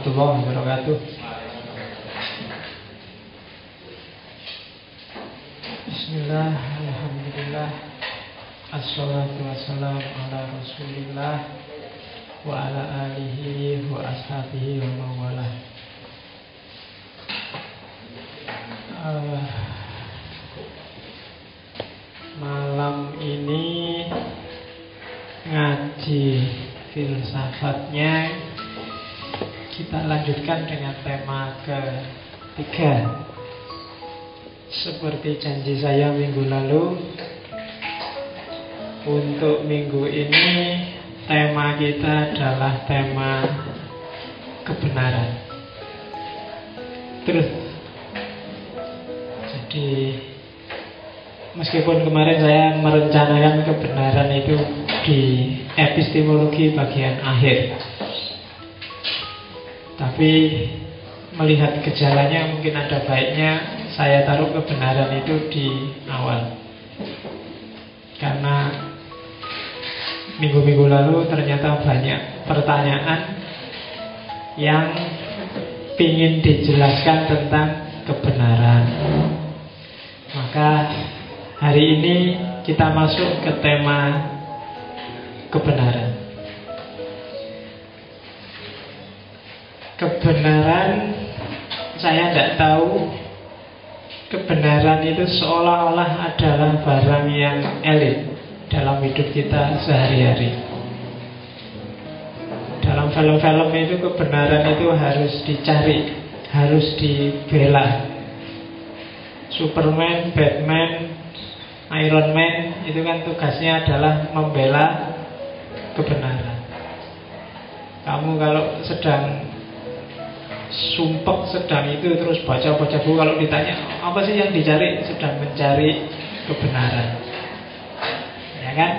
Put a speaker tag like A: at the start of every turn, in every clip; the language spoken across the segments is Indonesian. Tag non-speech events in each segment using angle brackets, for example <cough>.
A: warahmatullahi wabarakatuh. Bismillah, Alhamdulillah. Assalatu wassalamu ala rasulillah Wa ala alihi wa ashabihi wa mawala uh, Malam ini Ngaji filsafatnya kita lanjutkan dengan tema ketiga. Seperti janji saya minggu lalu Untuk minggu ini Tema kita adalah tema kebenaran. Terus Jadi Meskipun kemarin saya merencanakan kebenaran itu di epistemologi bagian akhir tapi melihat gejalanya mungkin ada baiknya saya taruh kebenaran itu di awal. Karena minggu-minggu lalu ternyata banyak pertanyaan yang ingin dijelaskan tentang kebenaran. Maka hari ini kita masuk ke tema kebenaran. Kebenaran saya tidak tahu kebenaran itu seolah-olah adalah barang yang elit dalam hidup kita sehari-hari. Dalam film-film itu kebenaran itu harus dicari, harus dibela. Superman, Batman, Iron Man itu kan tugasnya adalah membela kebenaran. Kamu kalau sedang sumpek sedang itu terus baca-baca buku. Kalau ditanya apa sih yang dicari? Sedang mencari kebenaran. Ya kan?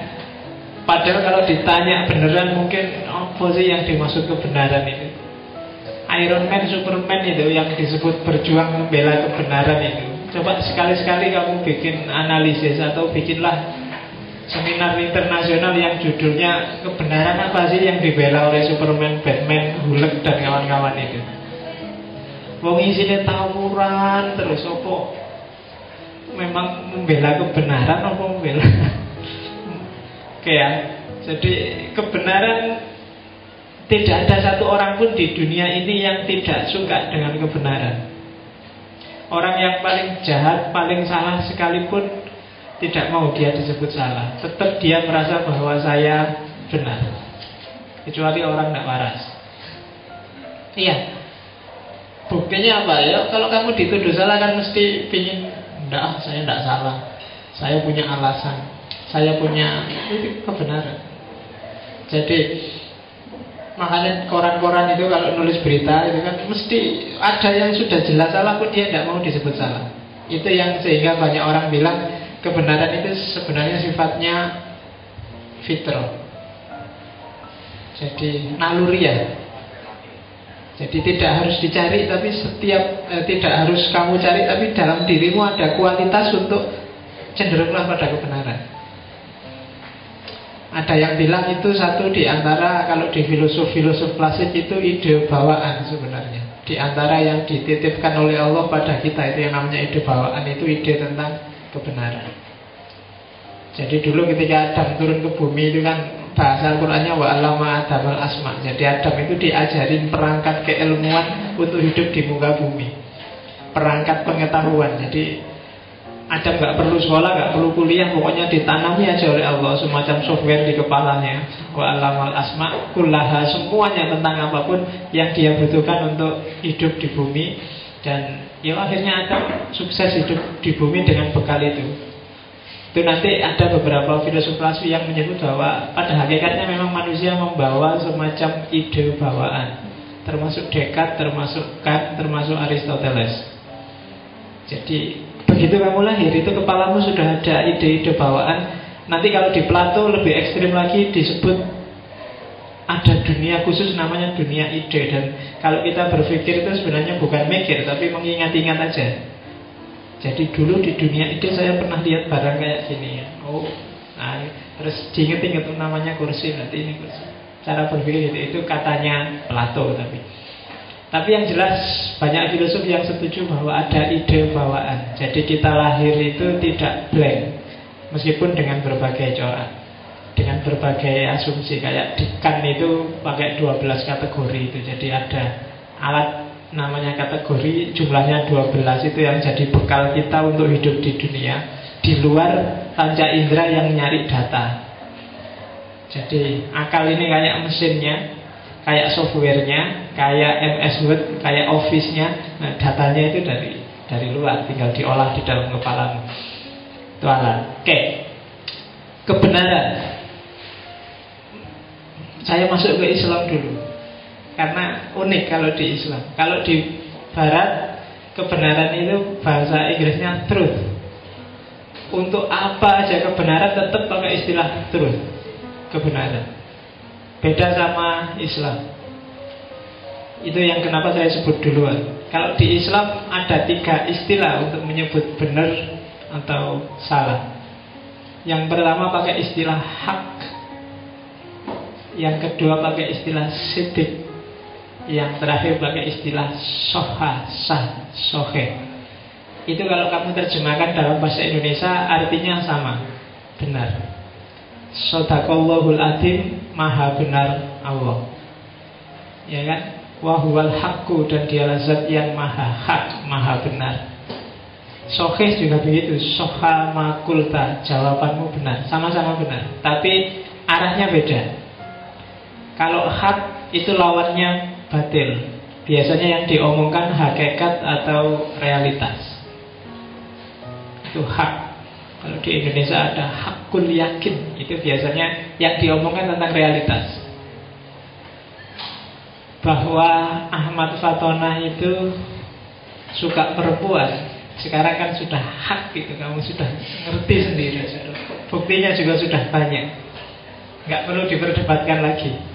A: Padahal kalau ditanya beneran mungkin apa sih yang dimaksud kebenaran itu? Iron Man, Superman itu yang disebut berjuang membela kebenaran itu. Coba sekali-sekali kamu bikin analisis atau bikinlah seminar internasional yang judulnya kebenaran apa sih yang dibela oleh Superman, Batman, Hulk dan kawan-kawan itu Wong isine tawuran terus opo memang membela kebenaran apa membela? <laughs> Oke ya. Jadi kebenaran Tidak ada satu orang pun di dunia ini yang tidak suka dengan kebenaran. Orang yang paling jahat, paling salah sekalipun Tidak mau dia disebut salah. Tetap dia merasa bahwa saya benar. Kecuali orang tidak waras. Iya Buktinya apa? Ya? Kalau kamu dituduh salah kan mesti pingin Enggak, saya enggak salah. Saya punya alasan. Saya punya itu kebenaran. Jadi Makanya koran-koran itu kalau nulis berita itu kan Mesti ada yang sudah jelas salah pun dia tidak mau disebut salah. Itu yang sehingga banyak orang bilang Kebenaran itu sebenarnya sifatnya Fitro Jadi naluri ya jadi tidak harus dicari tapi setiap eh, tidak harus kamu cari tapi dalam dirimu ada kualitas untuk cenderunglah pada kebenaran. Ada yang bilang itu satu di antara kalau di filosof-filosof klasik itu ide bawaan sebenarnya. Di antara yang dititipkan oleh Allah pada kita itu yang namanya ide bawaan itu ide tentang kebenaran. Jadi dulu ketika Adam turun ke bumi itu kan bahasa Al-Qur'annya wa alama Adam asma. Jadi Adam itu diajarin perangkat keilmuan untuk hidup di muka bumi. Perangkat pengetahuan. Jadi Adam nggak perlu sekolah, nggak perlu kuliah, pokoknya ditanami aja oleh Allah semacam software di kepalanya. Wa alamal asma kullaha semuanya tentang apa pun yang dia butuhkan untuk hidup di bumi dan ya akhirnya Adam sukses hidup di bumi dengan bekal itu. Itu nanti ada beberapa filosof klasik yang menyebut bahwa pada hakikatnya memang manusia membawa semacam ide bawaan. Termasuk Descartes, termasuk Kant, termasuk Aristoteles. Jadi begitu kamu lahir itu kepalamu sudah ada ide-ide bawaan. Nanti kalau di Plato lebih ekstrim lagi disebut ada dunia khusus namanya dunia ide. Dan kalau kita berpikir itu sebenarnya bukan mikir tapi mengingat-ingat aja jadi dulu di dunia itu saya pernah lihat barang kayak gini ya. Oh, nah, terus diinget-inget namanya kursi nanti ini kursi. Cara berpikir itu, itu katanya Plato tapi. Tapi yang jelas banyak filosof yang setuju bahwa ada ide bawaan. Jadi kita lahir itu tidak blank, meskipun dengan berbagai corak, dengan berbagai asumsi. Kayak Dikan itu pakai 12 kategori itu. Jadi ada alat namanya kategori jumlahnya 12 itu yang jadi bekal kita untuk hidup di dunia. Di luar panca indera yang nyari data. Jadi akal ini kayak mesinnya kayak softwarenya kayak MS Word kayak Office-nya. Nah, datanya itu dari dari luar tinggal diolah di dalam kepala itu alat oke. Kebenaran. Saya masuk ke Islam dulu karena unik kalau di Islam. Kalau di Barat kebenaran itu bahasa Inggrisnya truth. Untuk apa aja kebenaran tetap pakai istilah truth. Kebenaran. Beda sama Islam. Itu yang kenapa saya sebut duluan. Kalau di Islam ada tiga istilah untuk menyebut benar atau salah. Yang pertama pakai istilah hak. Yang kedua pakai istilah sidik yang terakhir pakai istilah soha, sah, sohe. Itu kalau kamu terjemahkan dalam bahasa Indonesia artinya sama. Benar. Sodakallahul adim Maha benar Allah. Ya kan? Wahuwal hakku dan dialah zat yang maha hak Maha benar. Sohe juga begitu. Soha makulta Jawabanmu benar. Sama-sama benar. Tapi arahnya beda. Kalau hak itu lawannya batil. Biasanya yang diomongkan hakikat atau realitas. Itu hak. Kalau di Indonesia ada hakul yakin, itu biasanya yang diomongkan tentang realitas. Bahwa Ahmad Fatona itu suka perempuan, sekarang kan sudah hak gitu, kamu sudah ngerti sendiri. Buktinya juga sudah banyak. Nggak perlu diperdebatkan lagi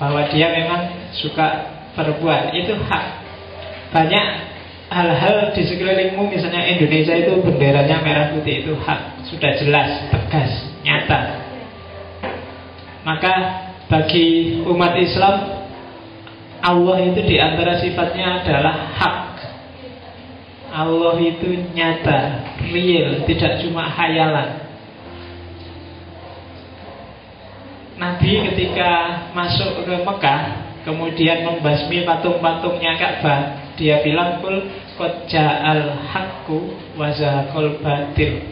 A: bahwa dia memang suka perempuan. Itu hak. Banyak hal-hal di sekelilingmu misalnya Indonesia itu benderanya merah putih itu hak. Sudah jelas tegas nyata. Maka bagi umat Islam Allah itu di antara sifatnya adalah hak. Allah itu nyata, real, tidak cuma hayalan Nabi ketika masuk ke Mekah Kemudian membasmi patung-patungnya Ka'bah Dia bilang Kul al hakku wazahakul batil.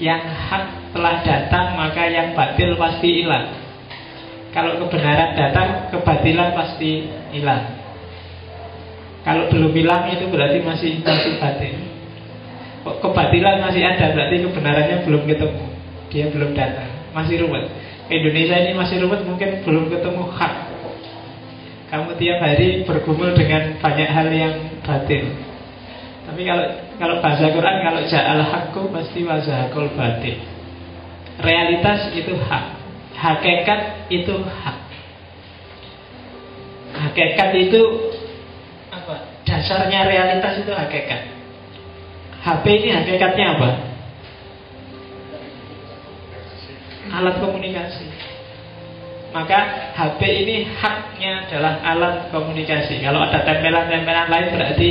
A: Yang hak telah datang Maka yang batil pasti hilang. Kalau kebenaran datang Kebatilan pasti hilang. Kalau belum hilang itu berarti masih masih batil. Kebatilan masih ada Berarti kebenarannya belum ketemu. Dia belum datang Masih rumit Indonesia ini masih rumit mungkin belum ketemu hak Kamu tiap hari bergumul dengan banyak hal yang batin. Tapi kalau kalau bahasa Quran Kalau ja'al hakku pasti wazahakul batin. Realitas itu hak. Hakikat itu hak. Hakikat itu apa? Dasarnya realitas itu hakikat. HP ini hakikatnya apa? Alat komunikasi. Maka HP ini haknya adalah alat komunikasi. Kalau ada tempelan-tempelan lain berarti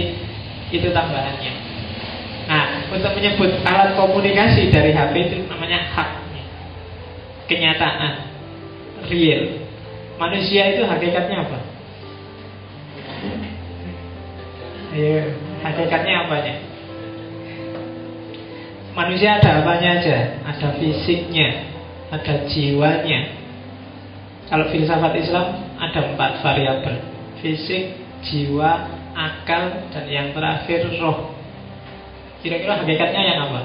A: itu tambahannya. Nah, untuk menyebut alat komunikasi dari HP itu namanya hak. Kenyataan, real. Manusia itu hakikatnya apa? Ayo, hakikatnya apanya? Manusia ada apanya aja? Ada fisiknya, ada jiwanya. Kalau filsafat Islam ada empat variabel: fisik, jiwa, akal, dan yang terakhir roh. Kira-kira hakikatnya yang apa?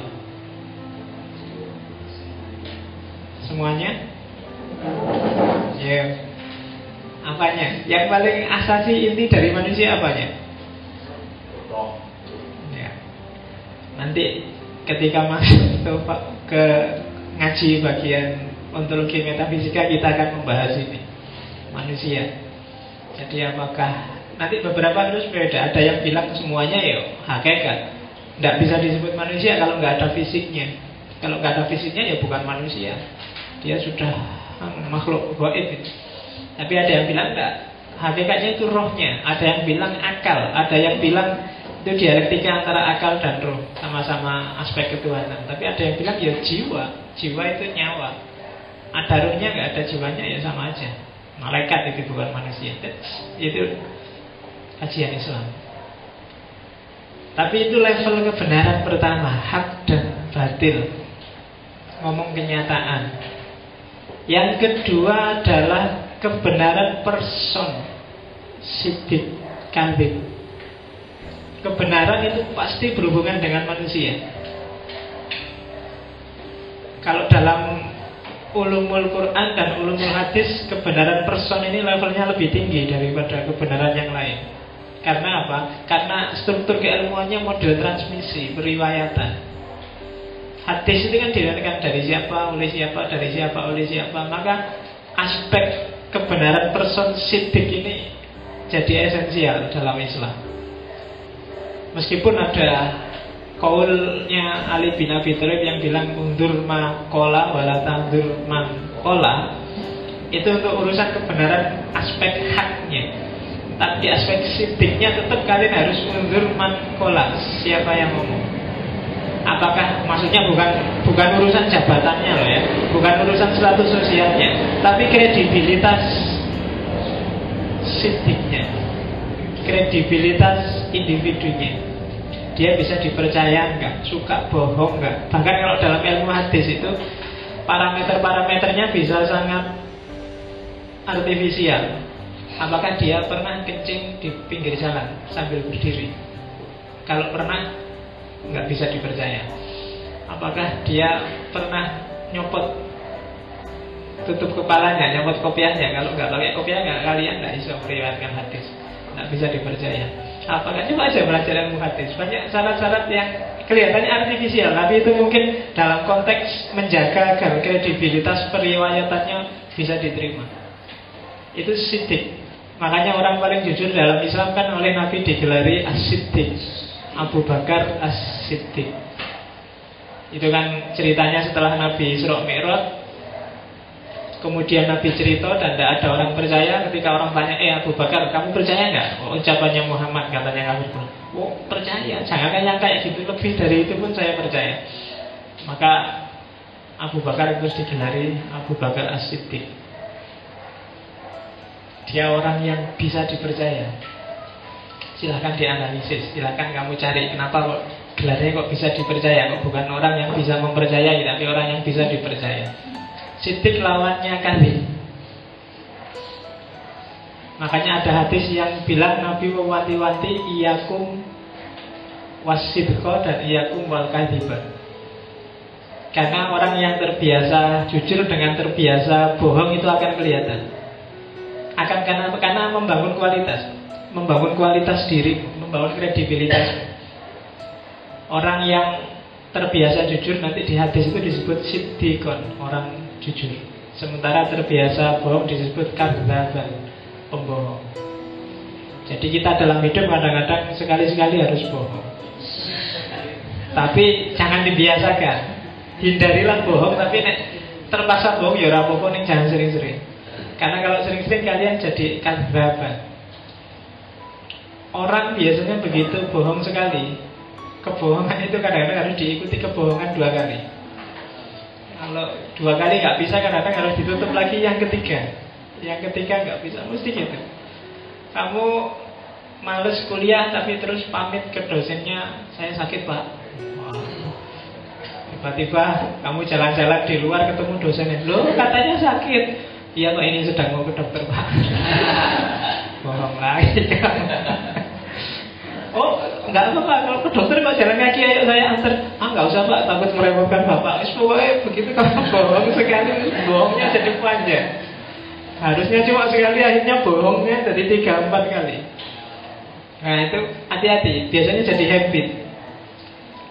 A: Semuanya? Ya. Yeah. Apanya? Yang paling asasi inti dari manusia apanya? Ya. Nanti ketika masuk ke ngaji bagian ontologi metafisika kita akan membahas ini manusia. Jadi apakah nanti beberapa terus beda. Ada yang bilang semuanya ya hakikat. Tidak bisa disebut manusia kalau nggak ada fisiknya. Kalau nggak ada fisiknya ya bukan manusia. Dia sudah hmm, makhluk goib. Tapi ada yang bilang enggak. Hakikatnya itu rohnya. Ada yang bilang akal, ada yang bilang itu dialektika antara akal dan roh, sama-sama aspek ketuhanan. Tapi ada yang bilang ya jiwa, jiwa itu nyawa. Ada rohnya nggak ada jiwanya ya sama aja. Malaikat itu bukan manusia. Itu kajian Islam. Tapi itu level kebenaran pertama, hak dan batil. Ngomong kenyataan. Yang kedua adalah kebenaran person sidik kambing kebenaran itu pasti berhubungan dengan manusia kalau dalam ulumul Quran dan ulumul hadis kebenaran person ini levelnya lebih tinggi daripada kebenaran yang lain karena apa? Karena struktur keilmuannya model transmisi, periwayatan. Hadis itu kan diriwayatkan dari siapa, oleh siapa, dari siapa, oleh siapa. Maka aspek kebenaran person sidik ini jadi esensial dalam Islam. Meskipun ada kaulnya Ali bin Abi Thalib yang bilang undur makola wala tandur kola itu untuk urusan kebenaran aspek haknya. Tapi aspek sidiknya tetap kalian harus undur kola siapa yang ngomong. Apakah maksudnya bukan bukan urusan jabatannya loh ya, bukan urusan status sosialnya, tapi kredibilitas sidiknya kredibilitas individunya. Dia bisa dipercaya nggak suka bohong nggak. Bahkan kalau dalam ilmu hadis itu parameter-parameternya bisa sangat artifisial. Apakah dia pernah kencing di pinggir jalan sambil berdiri? Kalau pernah nggak bisa dipercaya. Apakah dia pernah nyopot tutup kepalanya, nyopot kopiahnya. Kalau nggak pakai kopiah, nggak kalian nggak bisa meriwayatkan hadis, nggak bisa dipercaya. Apakah coba aja belajar ilmu hadis? Banyak syarat-syarat yang kelihatannya artifisial, tapi itu mungkin dalam konteks menjaga agar kredibilitas periwayatannya bisa diterima. Itu sidik. Makanya orang paling jujur dalam Islam kan oleh Nabi digelari as-siddiq. Abu Bakar as-siddiq. Itu kan ceritanya setelah Nabi Isra Mi'raj Kemudian Nabi cerita dan tidak ada orang percaya Ketika orang tanya, eh Abu Bakar, kamu percaya nggak? Oh, ucapannya Muhammad katanya kamu Oh percaya, jangan yang kayak gitu Lebih dari itu pun saya percaya. Maka Abu Bakar terus digelari Abu Bakar As-Siddiq. Dia orang yang bisa dipercaya. Silahkan dianalisis Silahkan kamu cari kenapa kok gelarnya kok bisa dipercaya Kok bukan orang yang bisa mempercayai Tapi orang yang bisa dipercaya Sidik lawannya kali Makanya ada hadis yang bilang Nabi mewanti-wanti Iyakum wasidko dan iyakum wal Karena orang yang terbiasa jujur dengan terbiasa bohong itu akan kelihatan. Akan karena karena membangun kualitas membangun kualitas diri membangun kredibilitas. Orang yang terbiasa jujur nanti di hadis itu disebut sidikon orang jujur. Sementara terbiasa bohong disebut kadzaban, pembohong. Jadi kita dalam hidup kadang-kadang sekali-sekali harus bohong. Tapi jangan dibiasakan. Hindarilah bohong tapi nek terpaksa bohong ya rapopo nih jangan sering-sering. Karena kalau sering-sering kalian jadi kadzaban. Orang biasanya begitu bohong sekali Kebohongan itu kadang-kadang harus diikuti kebohongan dua kali kalau dua kali nggak bisa kadang-kadang harus ditutup lagi yang ketiga. Yang ketiga nggak bisa, mesti gitu. Kamu males kuliah tapi terus pamit ke dosennya, saya sakit pak. Tiba-tiba kamu jalan-jalan di luar ketemu dosennya, lo katanya sakit. Iya pak ini sedang mau ke dokter pak. <laughs> Bohong lagi. <laughs> Oh, enggak apa-apa kalau ke dokter kok jalan kaki ayo saya antar. Ah, enggak usah Pak, takut merepotkan Bapak. Wis pokoknya begitu kalau <laughs> bohong sekali, bohongnya jadi panjang. Harusnya cuma sekali, akhirnya bohongnya jadi tiga empat kali. Nah itu hati-hati, biasanya jadi habit.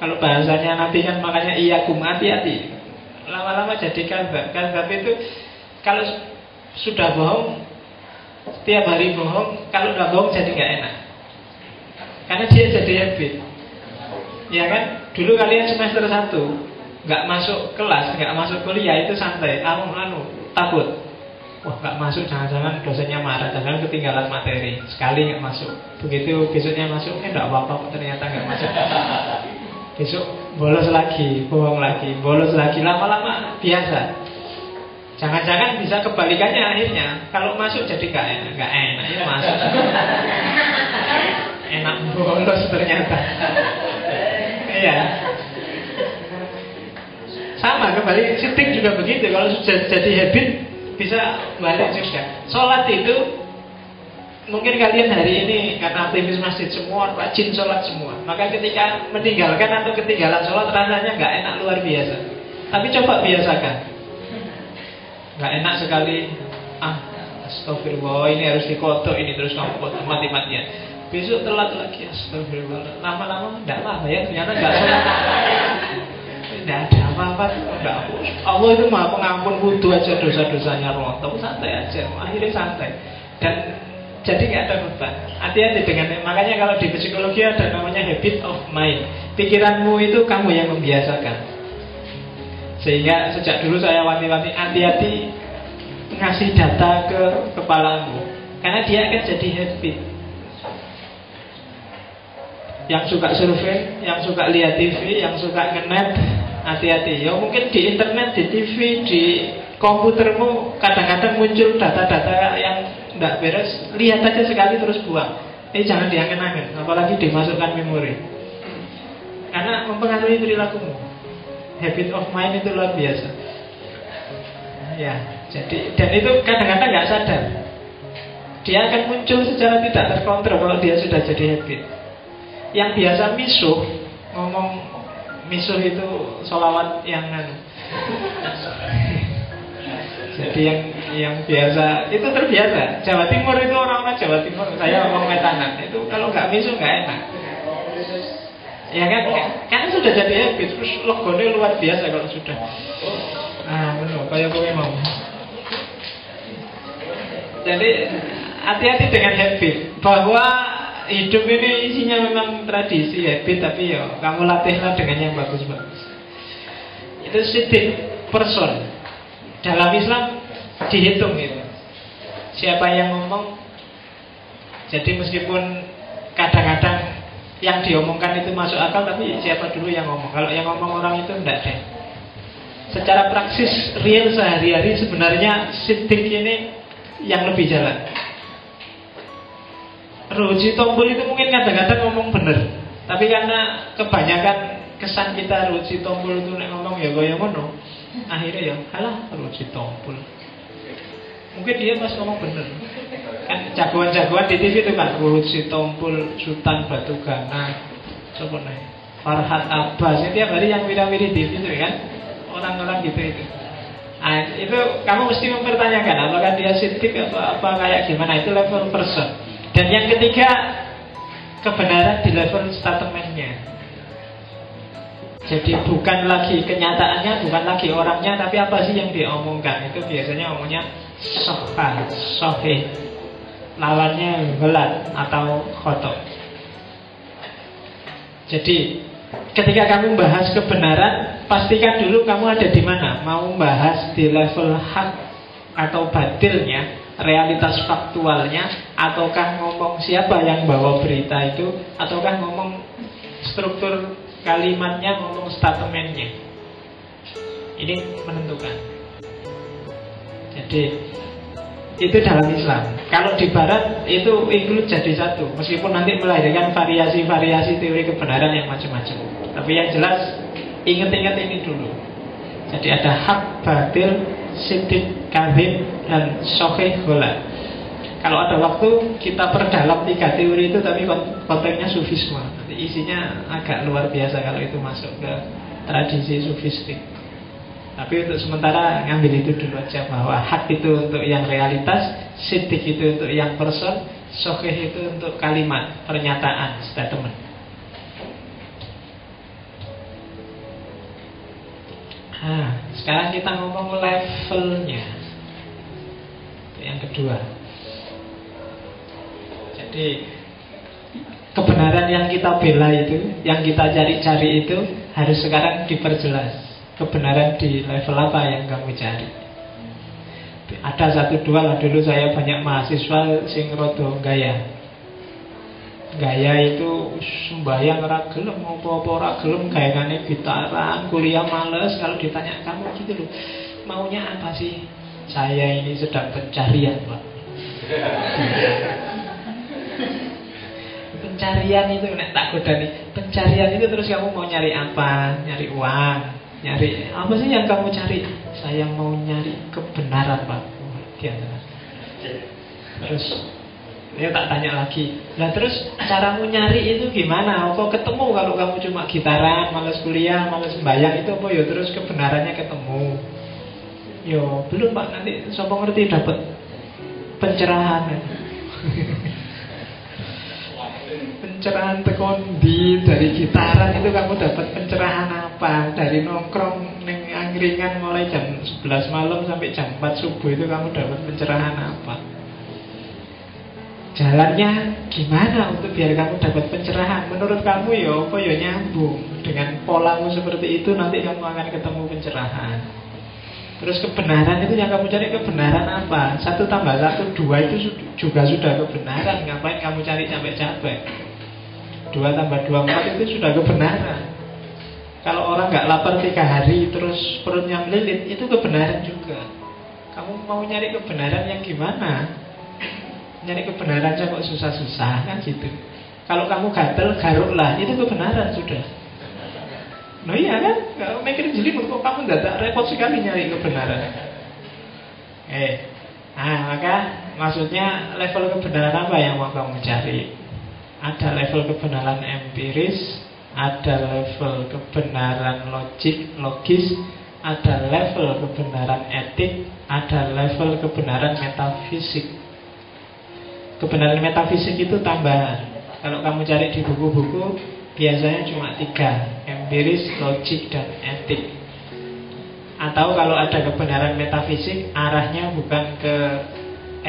A: Kalau bahasanya Nabi kan makanya iya kum hati-hati. Lama-lama jadi kadzab. Kadzab itu kalau sudah bohong, setiap hari bohong, kalau udah bohong jadi nggak enak. Karena dia jadi habit. Ya kan? Dulu kalian semester 1 nggak masuk kelas, nggak masuk kuliah itu santai, anu anu takut. Wah nggak masuk jangan-jangan dosennya marah Jangan ketinggalan materi. Sekali nggak masuk. Begitu besoknya masuk Eh nggak apa-apa ternyata nggak masuk. Besok bolos lagi Bohong lagi Bolos lagi. Lama-lama biasa. Jangan-jangan bisa kebalikannya akhirnya. Kalau masuk jadi nggak enak Nggak enak ya masuk Enak bolos ternyata Iya sama kembali sitik juga begitu kalau sudah jadi habit bisa balik juga. Sholat itu mungkin kalian hari ini karena aktivis masjid semua rajin sholat semua. Maka ketika meninggalkan atau ketinggalan sholat rasanya nggak enak luar biasa. Tapi coba biasakan. Nggak enak sekali. Ah, astagfirullah ini harus dikotok ini terus kamu mati-matian. Besok telat lagi astagfirullah. Lama-lama nggak apa ya. Ternyata nggak sholat. Tidak ada apa-apa. Tidak Allah itu maha pengampun Wudhu aja dosa-dosanya rontok Santai aja. Akhirnya santai. Dan jadi nggak ada beban. Hati-hati dengan Makanya kalau di psikologi ada namanya habit of mind. Pikiranmu itu kamu yang membiasakan. Sehingga sejak dulu saya wanti-wanti Hati-hati Ngasih data ke kepalamu. Karena dia akan jadi habit yang suka survei, yang suka lihat TV, yang suka ngenet, hati-hati. Ya mungkin di internet, di TV, di komputermu kadang-kadang muncul data-data yang tidak beres. Lihat aja sekali terus buang. Ini jangan diangen-angen, apalagi dimasukkan memori. Karena mempengaruhi perilakumu. Habit of mind itu luar biasa. Ya, jadi dan itu kadang-kadang nggak sadar. Dia akan muncul secara tidak terkontrol kalau dia sudah jadi habit. Yang biasa misuh Ngomong misuh itu Solawat yang. <laughs> Jadi yang yang biasa itu terbiasa. Jawa Timur itu orang-orang Jawa Timur. Saya ngomong metanan itu kalau nggak misuh nggak enak. Ya kan, kan sudah jadi habit. Terus logonya luar biasa kalau sudah. Ah, benar. Kayak gue mau. Jadi hati-hati dengan habit bahwa hidup ini isinya memang tradisi habit tapi ya kamu latihlah dengan yang bagus-bagus. Itu sidik person. Dalam Islam dihitung itu. Siapa yang ngomong jadi meskipun kadang-kadang yang diomongkan itu masuk akal tapi siapa dulu yang ngomong? Kalau yang ngomong orang itu enggak deh secara praksis real sehari-hari sebenarnya sidik ini yang lebih jalan Ruji tombol itu mungkin kadang-kadang ngomong bener. Tapi karena kebanyakan kesan kita Ruji tombol itu ngomong ya goyang ngono Akhirnya ya halah Ruji tombol. Mungkin dia pas ngomong bener. Kan jagoan-jagoan di TV itu kan Ruji tombol Sultan Batu Gana. Coba nih Farhat Abbas Ini tiap hari yang wira-wiri TV itu kan Orang-orang gitu itu. Nah, itu kamu mesti mempertanyakan apakah dia sidik apa apa kayak gimana itu level person dan yang ketiga Kebenaran di level statementnya. Jadi bukan lagi kenyataannya Bukan lagi orangnya Tapi apa sih yang diomongkan? Itu biasanya omongnya soha, sohe Lawannya gelat Atau khotok Jadi Ketika kamu bahas kebenaran Pastikan dulu kamu ada di mana. Mau bahas di level hak Atau batilnya realitas faktualnya ataukah ngomong siapa yang bawa berita itu ataukah ngomong struktur kalimatnya ngomong statementnya? Ini menentukan. Jadi itu dalam Islam. Kalau di Barat itu include jadi satu. Meskipun nanti melahirkan variasi-variasi teori kebenaran yang macam-macam. Tapi yang jelas ingat-ingat ini dulu. Jadi ada hak batil sidik, kadhib, dan sohih gola. Kalau ada waktu kita perdalam tiga teori itu tapi konteksnya sufisme. Nanti isinya agak luar biasa kalau itu masuk ke tradisi sufistik. Tapi untuk sementara ngambil itu dulu aja bahwa hak itu untuk yang realitas, sidik itu untuk yang person, sohih itu untuk kalimat, pernyataan, statement. Nah, sekarang kita ngomong levelnya. Yang kedua. Jadi kebenaran yang kita bela itu, yang kita cari-cari itu harus sekarang diperjelas. Kebenaran di level apa yang kamu cari? ada satu dua lah dulu saya banyak mahasiswa sing rodo gaya gaya itu sembahyang ora gelem apa-apa ora gelem gayane gitaran kuliah males kalau ditanya kamu gitu loh. Maunya apa sih? Saya ini sedang pencarian pak. <laughs> Pencarian itu nek tak godani. Pencarian itu terus kamu mau nyari apa? Nyari uang nyari apa sih yang kamu cari? Saya mau nyari kebenaran pak. Terus dia tak tanya lagi. Lah terus caramu nyari itu gimana? Kok ketemu kalau kamu cuma gitaran males kuliah males bayang itu apa? Ya terus kebenarannya ketemu. Yo belum pak. Nanti siapa ngerti dapat pencerahan. <laughs> Pencerahan tekondi dari gitaran itu kamu dapat pencerahan apa? Dari nongkrong neng angkringan mulai jam 11 malam sampai jam 4 subuh itu kamu dapat pencerahan apa jalannya gimana untuk biar kamu dapat pencerahan menurut kamu ya apa ya nyambung dengan polamu seperti itu nanti kamu akan ketemu pencerahan Terus kebenaran itu yang kamu cari kebenaran apa? Satu tambah satu, dua itu juga sudah kebenaran Ngapain kamu cari capek-capek? Dua tambah dua empat itu sudah kebenaran Kalau orang nggak lapar tiga hari terus perutnya melilit Itu kebenaran juga Kamu mau nyari kebenaran yang gimana? Nyari kebenaran kok susah-susah kan gitu. Kalau kamu gatel garuklah Itu kebenaran sudah. Nah iya kan? Kalau mikir jadi kok kamu tidak repot sekali nyari kebenaran? Eh Nah maka maksudnya level kebenaran apa yang mau kamu cari? Ada level kebenaran empiris, ada level kebenaran logik, logis, ada level kebenaran etik, ada level kebenaran metafisik. Kebenaran metafisik itu tambahan. Kalau kamu cari di buku-buku, biasanya cuma tiga, empiris, logik, dan etik. Atau kalau ada kebenaran metafisik, arahnya bukan ke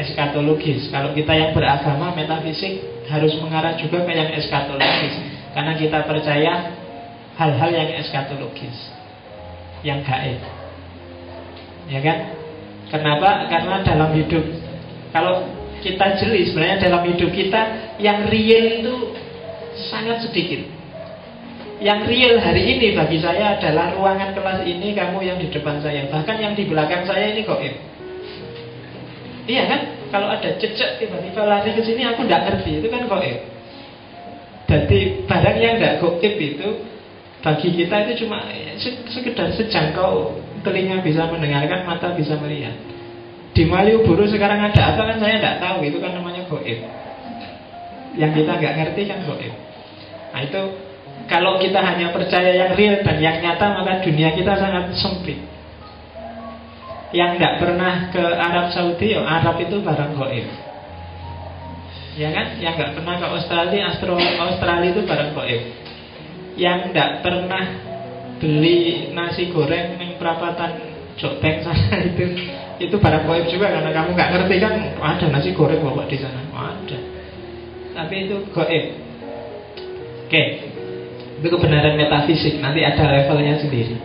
A: eskatologis. Kalau kita yang beragama metafisik harus mengarah juga ke yang eskatologis karena kita percaya hal-hal yang eskatologis yang gaib ya kan kenapa karena dalam hidup kalau kita jeli sebenarnya dalam hidup kita yang real itu sangat sedikit yang real hari ini bagi saya adalah ruangan kelas ini kamu yang di depan saya bahkan yang di belakang saya ini gaib iya kan kalau ada cecek tiba-tiba lari ke sini aku tidak ngerti itu kan goib. Jadi barang yang tidak goib itu bagi kita itu cuma sekedar sejangkau telinga bisa mendengarkan, mata bisa melihat. Di Malioboro sekarang ada apa kan saya tidak tahu itu kan namanya goib. Yang kita nggak ngerti kan goib. Nah itu kalau kita hanya percaya yang real dan yang nyata maka dunia kita sangat sempit. Yang tidak pernah ke Arab Saudi, ya Arab itu barang goib. Ya kan? Yang nggak pernah ke Australia, Astro, Australia itu barang goib. Yang tidak pernah beli nasi goreng yang perapatan joteng sana itu itu barang goib juga karena kamu nggak ngerti kan ada nasi goreng bawa di sana. Oh, ada. Tapi itu goib. Oke. Itu kebenaran metafisik. Nanti ada levelnya sendiri.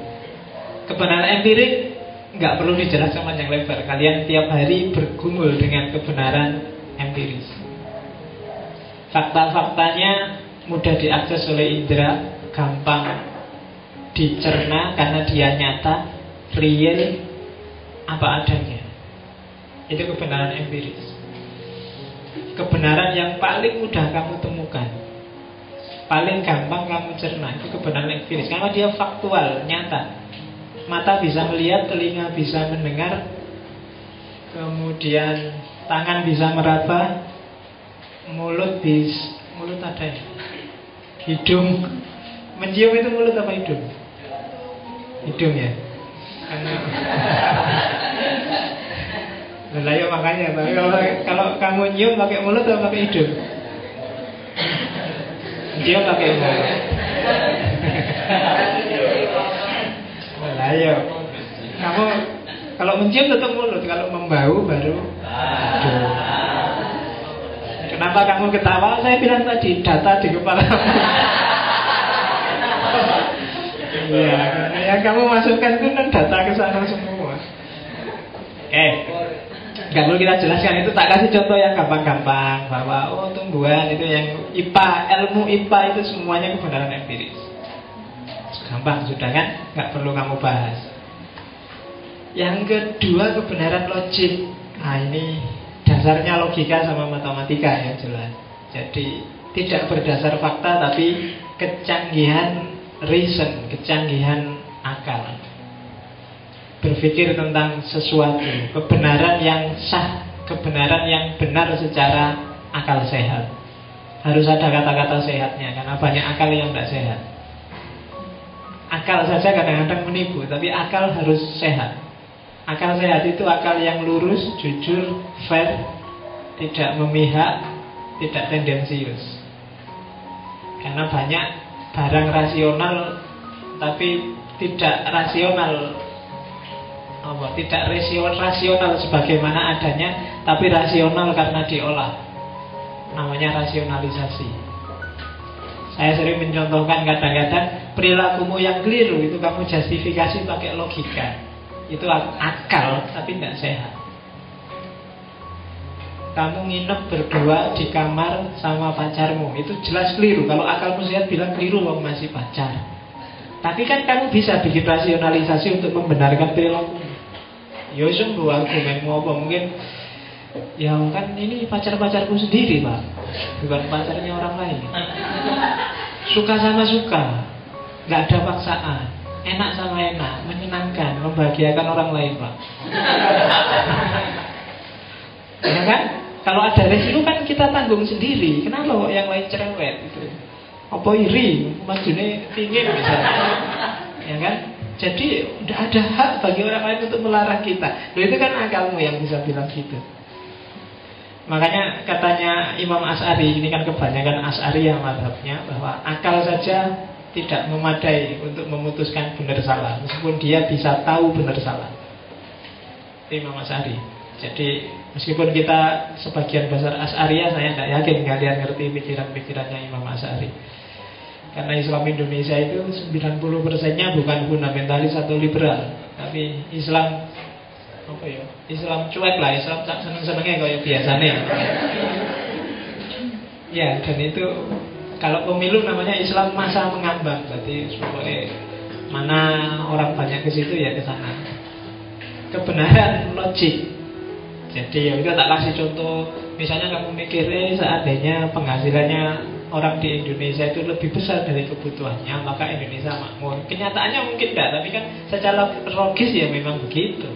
A: Kebenaran empirik nggak perlu dijelaskan panjang lebar. Kalian tiap hari bergumul dengan kebenaran empiris. Fakta-faktanya mudah diakses oleh indera, gampang dicerna karena dia nyata, real, apa adanya. Itu kebenaran empiris. Kebenaran yang paling mudah kamu temukan Paling gampang kamu cerna Itu kebenaran empiris Karena dia faktual, nyata Mata bisa melihat, telinga bisa mendengar Kemudian tangan bisa meraba Mulut bis Mulut ada ya Hidung Mencium itu mulut apa hidung? Hidung ya Nah, ya makanya. Kalau, kalau kamu nyium pakai mulut atau pakai hidung? Nyium pakai mulut. Ayo kamu kalau mencium tetap mulut kalau membau baru aduh kenapa kamu ketawa? Saya bilang tadi data di kepala Iya, yang kamu masukkan itu kan data ke sana semua. Eh, Gak perlu kita jelaskan itu tak kasih contoh yang gampang-gampang bahwa oh tumbuhan itu yang IPA, ilmu IPA itu semuanya kebenaran empiris. Gampang sudah kan? Gak perlu kamu bahas. Yang kedua kebenaran logik. Nah ini dasarnya logika sama matematika ya jelas. Jadi tidak berdasar fakta tapi kecanggihan reason, kecanggihan akal berpikir tentang sesuatu, kebenaran yang sah, kebenaran yang benar secara akal sehat. Harus ada kata-kata sehatnya, karena banyak akal yang tidak sehat. Akal saja kadang-kadang menipu, tapi akal harus sehat. Akal sehat itu akal yang lurus, jujur, fair, tidak memihak, tidak tendensius. Karena banyak barang rasional tapi tidak rasional. Apa? Tidak rasional sebagaimana adanya tapi rasional karena diolah. Namanya rasionalisasi. Saya sering mencontohkan kadang-kadang perilakumu yang keliru itu kamu justifikasi pakai logika. Itu akal tapi tidak sehat kamu nginep berdua di kamar sama pacarmu. Itu jelas keliru. Kalau akalmu sehat bilang keliru kamu masih pacar. Tapi kan kamu bisa bikin rasionalisasi untuk membenarkan perilaku. Ya sing dua argumenmu apa? Mungkin Ya kan ini pacar-pacarku sendiri pak. Bukan pacarnya orang lain. Suka sama suka. Gak ada paksaan. Enak sama enak. Menyenangkan Membahagiakan orang lain pak. Ya kan Kalau ada resiko kan kita tanggung sendiri. Kenapa kok yang lain cerewet gitu? Apa iri? Majunya tinggi misalnya. Ya kan? Jadi tidak ada hak bagi orang lain untuk melarang kita. Loh itu kan akalmu yang bisa bilang gitu. Makanya katanya Imam As'ari, ini kan kebanyakan As'ari yang madhabnya Bahwa akal saja tidak memadai untuk memutuskan benar salah. Meskipun dia bisa tahu benar salah. Imam As'ari Jadi meskipun kita sebagian besar As'ariyah Saya tidak yakin kalian ngerti pikiran-pikirannya Imam As'ari karena Islam Indonesia itu 90 persennya bukan fundamentalis atau liberal, tapi Islam apa ya? Islam cuek lah, Islam seneng-senengnya kayak biasanya. Ya, dan itu kalau pemilu namanya Islam masa mengambang, berarti supaya mana orang banyak ke situ ya ke sana. Kebenaran logik. Jadi ya udah tak kasih contoh, misalnya kamu mikirnya seandainya penghasilannya orang di Indonesia itu lebih besar dari kebutuhannya, maka Indonesia makmur. Kenyataannya mungkin tidak, tapi kan secara logis ya memang begitu.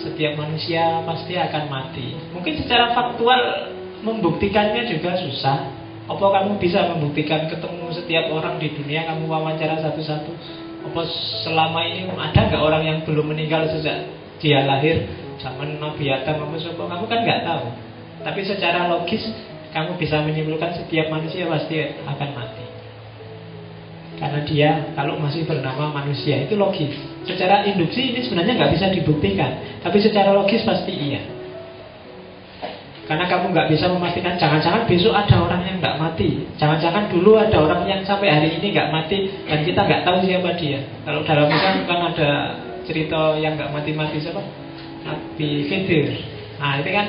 A: Setiap manusia pasti akan mati. Mungkin secara faktual membuktikannya juga susah. Apa kamu bisa membuktikan ketemu setiap orang di dunia kamu wawancara satu-satu? Apa selama ini ada nggak orang yang belum meninggal sejak dia lahir zaman Nabi Adam apa Kamu kan nggak tahu. Tapi secara logis kamu bisa menyimpulkan setiap manusia pasti akan mati. Karena dia kalau masih bernama manusia itu logis. Secara induksi ini sebenarnya nggak bisa dibuktikan, tapi secara logis pasti iya. Karena kamu nggak bisa memastikan jangan-jangan besok ada orang yang nggak mati, jangan-jangan dulu ada orang yang sampai hari ini nggak mati dan kita nggak tahu siapa dia. Kalau dalam Islam kan ada cerita yang nggak mati-mati siapa? Nabi Khidir. Nah itu kan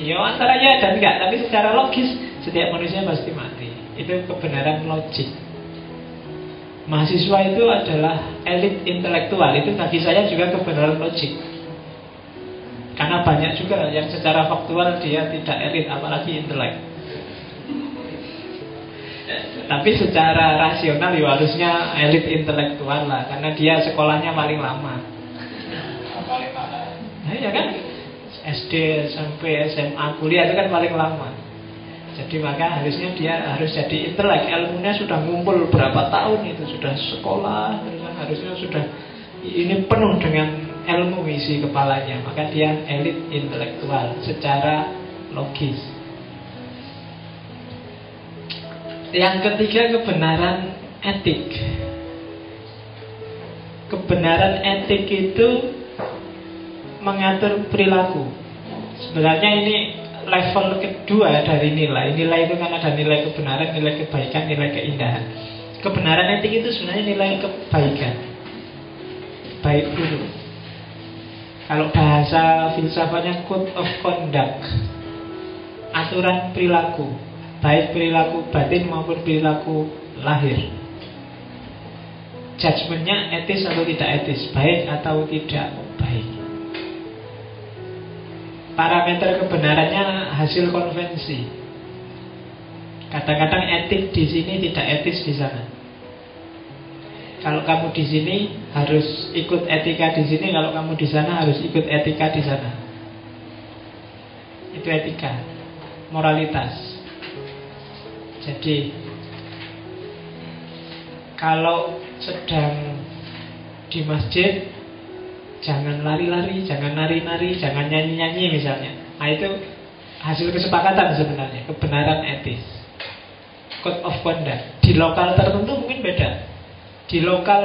A: Ya antara ya dan enggak Tapi secara logis setiap manusia pasti mati. Itu kebenaran logik. Mahasiswa itu adalah elit intelektual. Itu bagi saya juga kebenaran logik. Karena banyak juga yang secara faktual dia tidak elit Apalagi intelek. Tapi secara rasional ya harusnya elit intelektual lah. Karena dia sekolahnya paling lama Nah ya kan? SD, SMP, SMA, kuliah itu kan paling lama. Jadi maka harusnya dia harus jadi intelek Ilmunya sudah ngumpul berapa tahun itu Sudah sekolah Harusnya sudah Ini penuh dengan ilmu isi kepalanya. Maka dia elit intelektual Secara logis. Yang ketiga kebenaran etik. Kebenaran etik itu mengatur perilaku. Sebenarnya ini level kedua dari nilai. Nilai itu kan ada nilai kebenaran, nilai kebaikan, nilai keindahan. Kebenaran etik itu sebenarnya nilai kebaikan. Baik dulu. Kalau bahasa filsafatnya code of conduct, aturan perilaku, baik perilaku batin maupun perilaku lahir. Judgementnya etis atau tidak etis, baik atau tidak baik. Parameter kebenarannya hasil konvensi. Kadang-kadang etik di sini tidak etis di sana. Kalau kamu di sini harus ikut etika di sini, kalau kamu di sana harus ikut etika di sana. Itu etika, moralitas. Jadi kalau sedang di masjid jangan lari-lari, jangan nari-nari, jangan nyanyi-nyanyi misalnya. Nah itu hasil kesepakatan sebenarnya, kebenaran etis. Code of conduct. Di lokal tertentu mungkin beda. Di lokal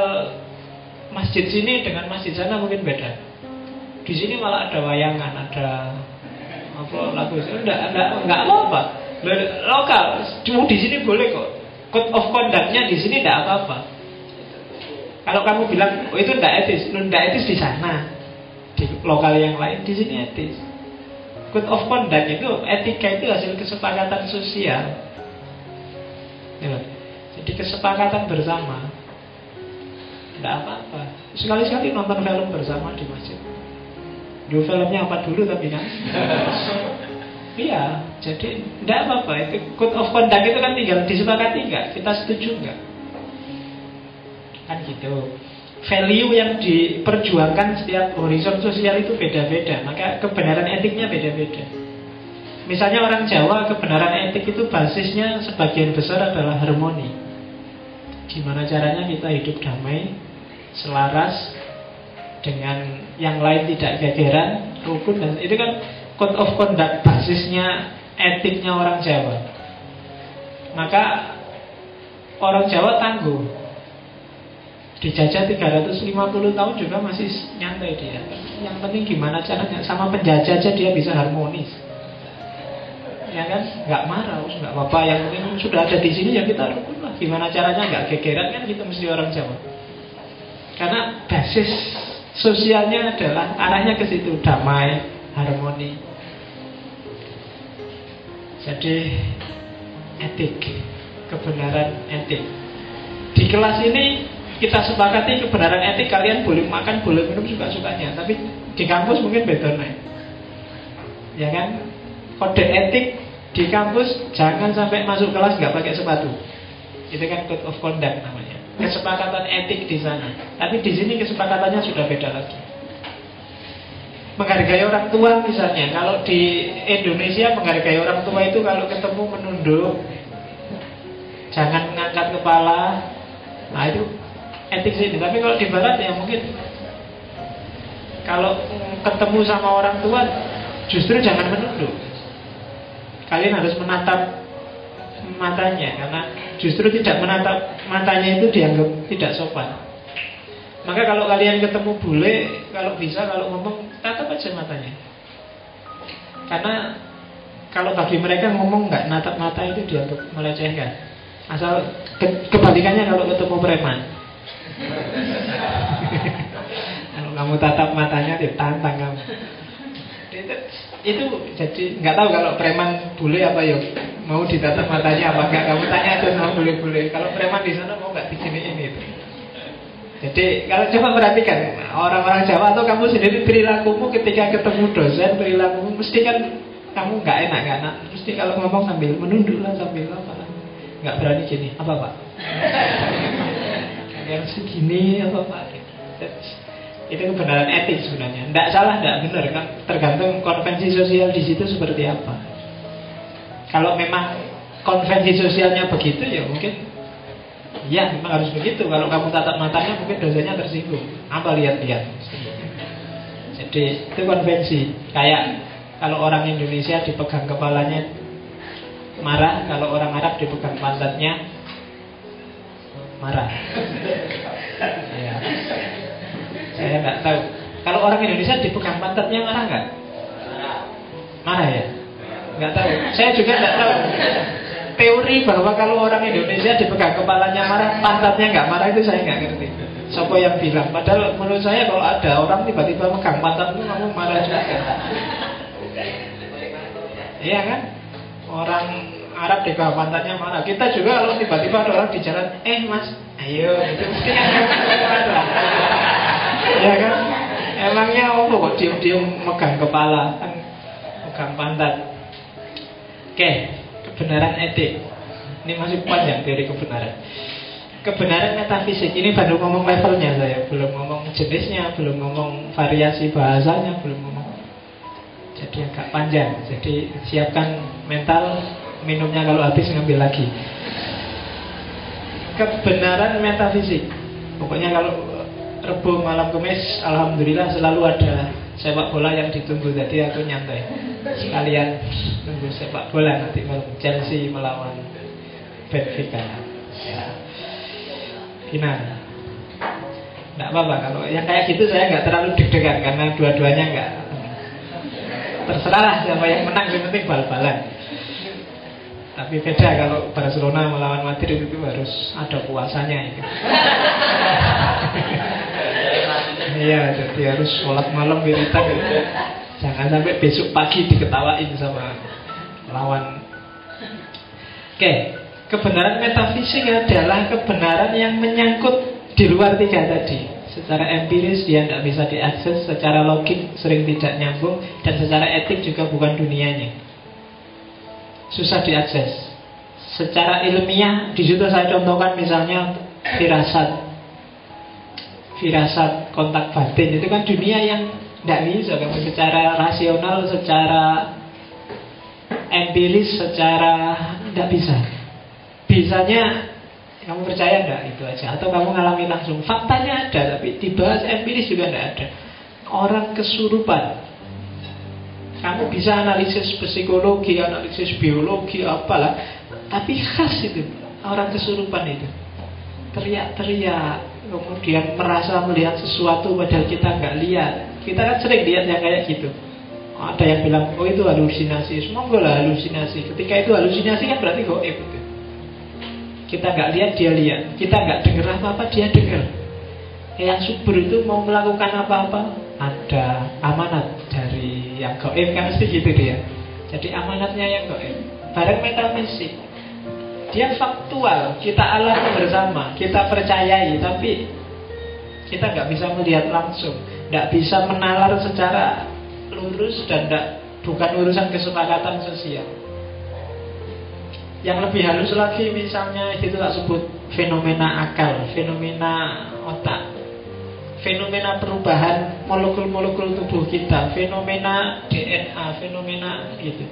A: masjid sini dengan masjid sana mungkin beda. Di sini malah ada wayangan, ada apa lagu enggak enggak enggak apa-apa. Lokal, cuma di sini boleh kok. Code of conduct-nya di sini enggak apa-apa. Kalau kamu bilang oh, itu enggak etis, enggak etis di sana. Di lokal yang lain di sini etis. Code of conduct itu etika itu hasil kesepakatan sosial. Ya, jadi kesepakatan bersama. Tidak apa-apa. Sekali-sekali nonton film bersama di masjid. Dulu filmnya apa dulu tapi kan. <laughs> Iya, jadi tidak apa-apa. Itu code of conduct itu kan tinggal disepakati enggak? Kita setuju enggak? Kan gitu. Value yang diperjuangkan setiap horizon sosial itu beda-beda. Maka kebenaran etiknya beda-beda. Misalnya orang Jawa kebenaran etik itu basisnya sebagian besar adalah harmoni. Gimana caranya kita hidup damai, selaras dengan yang lain tidak gegeran, rukun dan itu kan code of conduct basisnya etiknya orang Jawa. Maka orang Jawa tangguh. Dijajah 350 tahun juga masih nyantai dia. Yang penting gimana caranya? Sama penjajah aja dia bisa harmonis. Ya kan? Nggak marah nggak apa-apa. Yang penting sudah ada di sini ya kita rukun lah. Gimana caranya? Nggak gegeran kan kita mesti orang Jawa. Karena basis sosialnya adalah arahnya ke situ. Damai harmoni. Jadi etik. Kebenaran etik. Di kelas ini kita sepakati kebenaran etik kalian boleh makan boleh minum suka sukanya tapi di kampus mungkin beda nih ya kan kode etik di kampus jangan sampai masuk kelas nggak pakai sepatu. Itu kan code of conduct namanya. Kesepakatan etik di sana. Tapi di sini kesepakatannya sudah beda lagi. Menghargai orang tua misalnya, kalau di Indonesia menghargai orang tua itu kalau ketemu menunduk, jangan ngangkat kepala. Nah itu etik sini. Tapi kalau di Barat ya mungkin kalau ketemu sama orang tua justru jangan menunduk kalian harus menatap matanya karena justru tidak menatap matanya itu dianggap tidak sopan. Maka kalau kalian ketemu bule, kalau bisa kalau ngomong tatap aja matanya. Karena kalau bagi mereka ngomong nggak natap mata itu dianggap melecehkan. Asal ke kebalikannya kalau ketemu preman. Kalau kamu tatap matanya ditantang kamu. Itu jadi nggak tahu kalau preman bule apa yuk mau ditatap matanya apa enggak kamu tanya aja sama bule-bule kalau preman di sana mau nggak ini itu? Jadi kalau coba perhatikan orang-orang Jawa atau kamu sendiri perilakumu ketika ketemu dosen perilakumu mesti kan kamu nggak enak kan mesti kalau ngomong sambil menunduk lah sambil apa. Nggak berani gini apa pak yang segini apa pak itu kebenaran etik sebenarnya. Tidak salah, tidak benar kan. Tergantung konvensi sosial di situ seperti apa. Kalau memang konvensi sosialnya begitu ya mungkin ya memang harus begitu. Kalau kamu tatap matanya mungkin dosanya tersinggung. Apa lihat-lihat. Jadi itu konvensi. Kayak kalau orang Indonesia dipegang kepalanya marah, kalau orang Arab dipegang pantatnya marah. Ya. Saya nggak tahu. Kalau orang Indonesia dipegang pantatnya marah nggak? Marah ya? Nggak tahu. Saya juga nggak tahu. Teori bahwa kalau orang Indonesia dipegang kepalanya marah, pantatnya nggak marah itu saya nggak ngerti. Siapa yang bilang? Padahal menurut saya kalau ada orang tiba-tiba megang pantatmu kamu marah juga. Iya kan? Orang Arab di bawah pantatnya marah. Kita juga kalau tiba-tiba ada orang di jalan, eh mas, ayo, itu mungkin <laughs> ya kan? Emangnya apa kok diem-diem megang kepala, kan megang pantat. Oke, kebenaran etik. Ini masih panjang teori kebenaran. Kebenaran metafisik ini baru ngomong levelnya saya, belum ngomong jenisnya, belum ngomong variasi bahasanya, belum ngomong. Jadi agak panjang. Jadi siapkan mental minumnya kalau habis ngambil lagi. Kebenaran metafisik. Pokoknya kalau Rebu malam kemis Alhamdulillah selalu ada sepak bola yang ditunggu Jadi aku nyantai Sekalian tunggu sepak bola nanti malam Chelsea melawan Benfica ya. Gimana? Tidak apa-apa kalau yang kayak gitu saya nggak terlalu deg-degan karena dua-duanya nggak terserah siapa yang menang yang penting bal-balan. Tapi beda kalau Barcelona melawan Madrid itu harus ada puasanya itu. <laughs> Iya, jadi harus sholat malam wiritan gitu. Jangan sampai besok pagi diketawain sama lawan. Oke, kebenaran metafisik adalah kebenaran yang menyangkut di luar tiga tadi. Secara empiris dia tidak bisa diakses, secara logik sering tidak nyambung, dan secara etik juga bukan dunianya. Susah diakses. Secara ilmiah, di situ saya contohkan misalnya firasat. Firasat kontak batin itu kan dunia yang tidak bisa kamu secara rasional, secara empiris, secara tidak bisa. Bisanya kamu percaya enggak itu aja. Atau kamu ngalami langsung. Faktanya ada tapi dibahas empiris juga tidak ada. Orang kesurupan kamu bisa analisis psikologi analisis biologi apalah tapi khas itu orang kesurupan itu teriak-teriak kemudian merasa melihat sesuatu padahal kita nggak lihat. Kita kan sering lihat yang kayak gitu. Ada yang bilang, oh itu halusinasi. Semua lah halusinasi. Ketika itu halusinasi kan berarti goib. Gitu. Kita nggak lihat, dia lihat. Kita nggak dengar apa-apa, dia dengar. Yang subur itu mau melakukan apa-apa, ada amanat dari yang goib kan mesti gitu dia. Jadi amanatnya yang goib. Barang metafisik dia faktual, kita alami bersama, kita percayai, tapi kita nggak bisa melihat langsung, nggak bisa menalar secara lurus dan gak, bukan urusan kesepakatan sosial. Yang lebih halus lagi misalnya itu tak sebut fenomena akal, fenomena otak, fenomena perubahan molekul-molekul tubuh kita, fenomena DNA, fenomena gitu.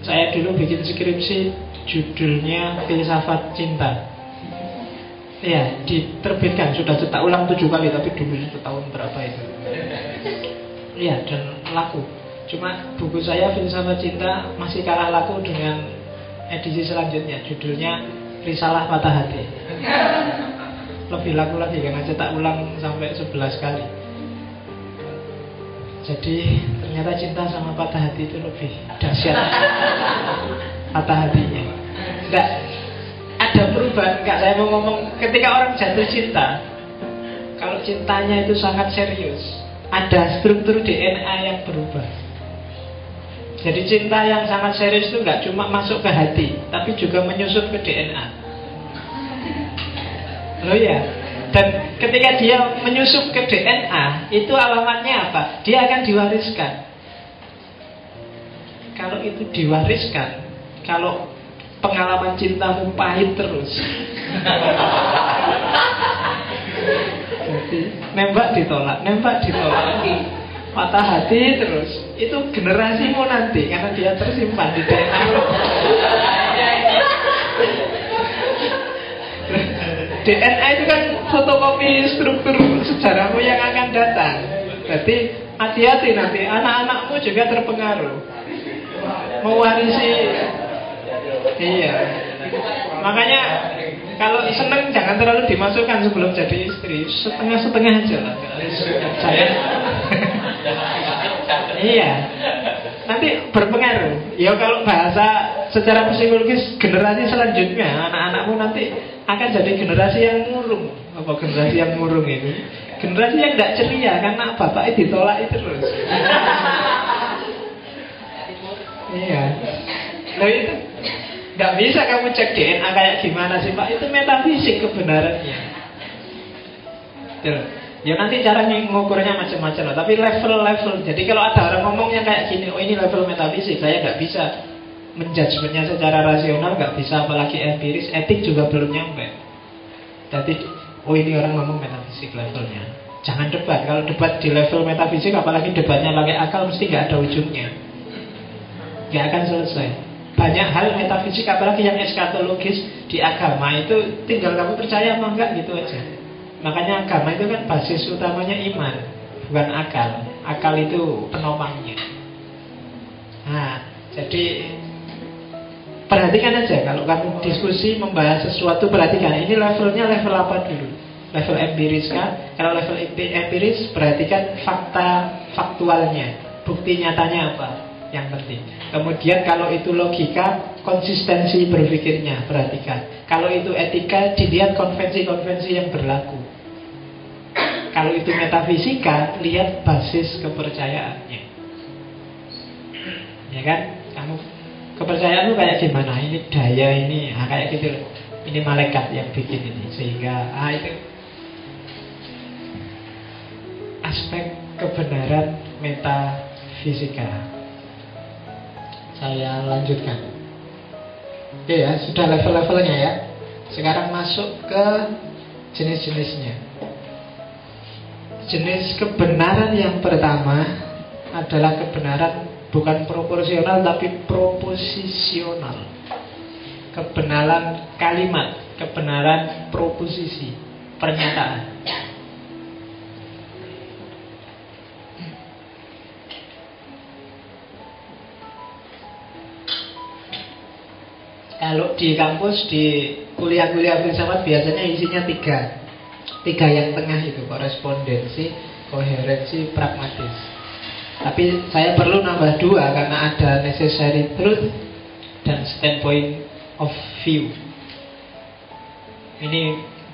A: Saya dulu bikin skripsi Judulnya Filsafat Cinta. Ya, diterbitkan. Sudah cetak ulang tujuh kali Tapi dulu itu tahun berapa itu. Ya, dan laku. Cuma buku saya Filsafat Cinta Masih kalah laku dengan edisi selanjutnya. Judulnya Risalah Patah Hati Lebih laku lagi karena cetak ulang sampai 11 kali. Jadi ternyata cinta sama patah hati itu lebih dahsyat. <laughs> Patah hatinya. Enggak. Ada perubahan enggak. Saya mau ngomong ketika orang jatuh cinta kalau cintanya itu sangat serius ada struktur DNA yang berubah. Jadi cinta yang sangat serius itu enggak cuma masuk ke hati tapi juga menyusup ke DNA loh ya dan ketika dia menyusup ke DNA itu alamatnya apa? Dia akan diwariskan. Kalau itu diwariskan kalau pengalaman cintamu pahit terus. Nembak ditolak, nembak ditolak Patah hati terus. Itu generasimu nanti Karena dia tersimpan di DNA DNA itu kan fotokopi struktur sejarahmu yang akan datang Jadi hati-hati nanti Anak-anakmu juga terpengaruh Mewarisi Iya. Makanya kalau seneng jangan terlalu dimasukkan sebelum jadi istri. Setengah-setengah aja lah. Saya. <laughs> iya. Nanti berpengaruh. Ya kalau bahasa secara psikologis generasi selanjutnya anak-anakmu nanti akan jadi generasi yang murung. apa generasi yang murung ini generasi yang tidak ceria karena bapaknya ditolak terus iya Loh itu nggak bisa kamu cek DNA kayak gimana sih pak itu metafisik kebenarannya. Ya nanti caranya mengukurnya macam-macam lah. Tapi level-level. Jadi kalau ada orang ngomong yang kayak gini, oh ini level metafisik, saya nggak bisa menjudgementnya secara rasional, nggak bisa apalagi empiris, etik juga belum nyampe. Jadi, oh ini orang ngomong metafisik levelnya. Jangan debat. Kalau debat di level metafisik, apalagi debatnya pakai akal, mesti nggak ada ujungnya. Nggak akan selesai. Banyak hal metafisik, apalagi yang eskatologis di agama itu tinggal kamu percaya apa enggak gitu aja. Makanya agama itu kan basis utamanya iman, bukan akal. Akal itu penopangnya. Nah, jadi perhatikan aja kalau kamu diskusi membahas sesuatu perhatikan ini levelnya level apa dulu. Level empiris kan? Kalau level empiris perhatikan fakta faktualnya, bukti nyatanya apa yang penting. Kemudian kalau itu logika, konsistensi berpikirnya, perhatikan. Kalau itu etika, dilihat konvensi-konvensi yang berlaku. Kalau itu metafisika, lihat basis kepercayaannya. Ya kan? Kamu kepercayaan itu kayak gimana? Ini daya ini, ah, kayak gitu. Ini malaikat yang bikin ini, sehingga ah itu aspek kebenaran metafisika saya lanjutkan. Oke ya, sudah level-levelnya ya. Sekarang masuk ke jenis-jenisnya. Jenis kebenaran yang pertama adalah kebenaran bukan proporsional tapi proposisional. Kebenaran kalimat, kebenaran proposisi, pernyataan. Kalau di kampus, di kuliah-kuliah filsafat biasanya isinya tiga Tiga yang tengah itu, korespondensi, koherensi, pragmatis Tapi saya perlu nambah dua karena ada necessary truth dan standpoint of view. Ini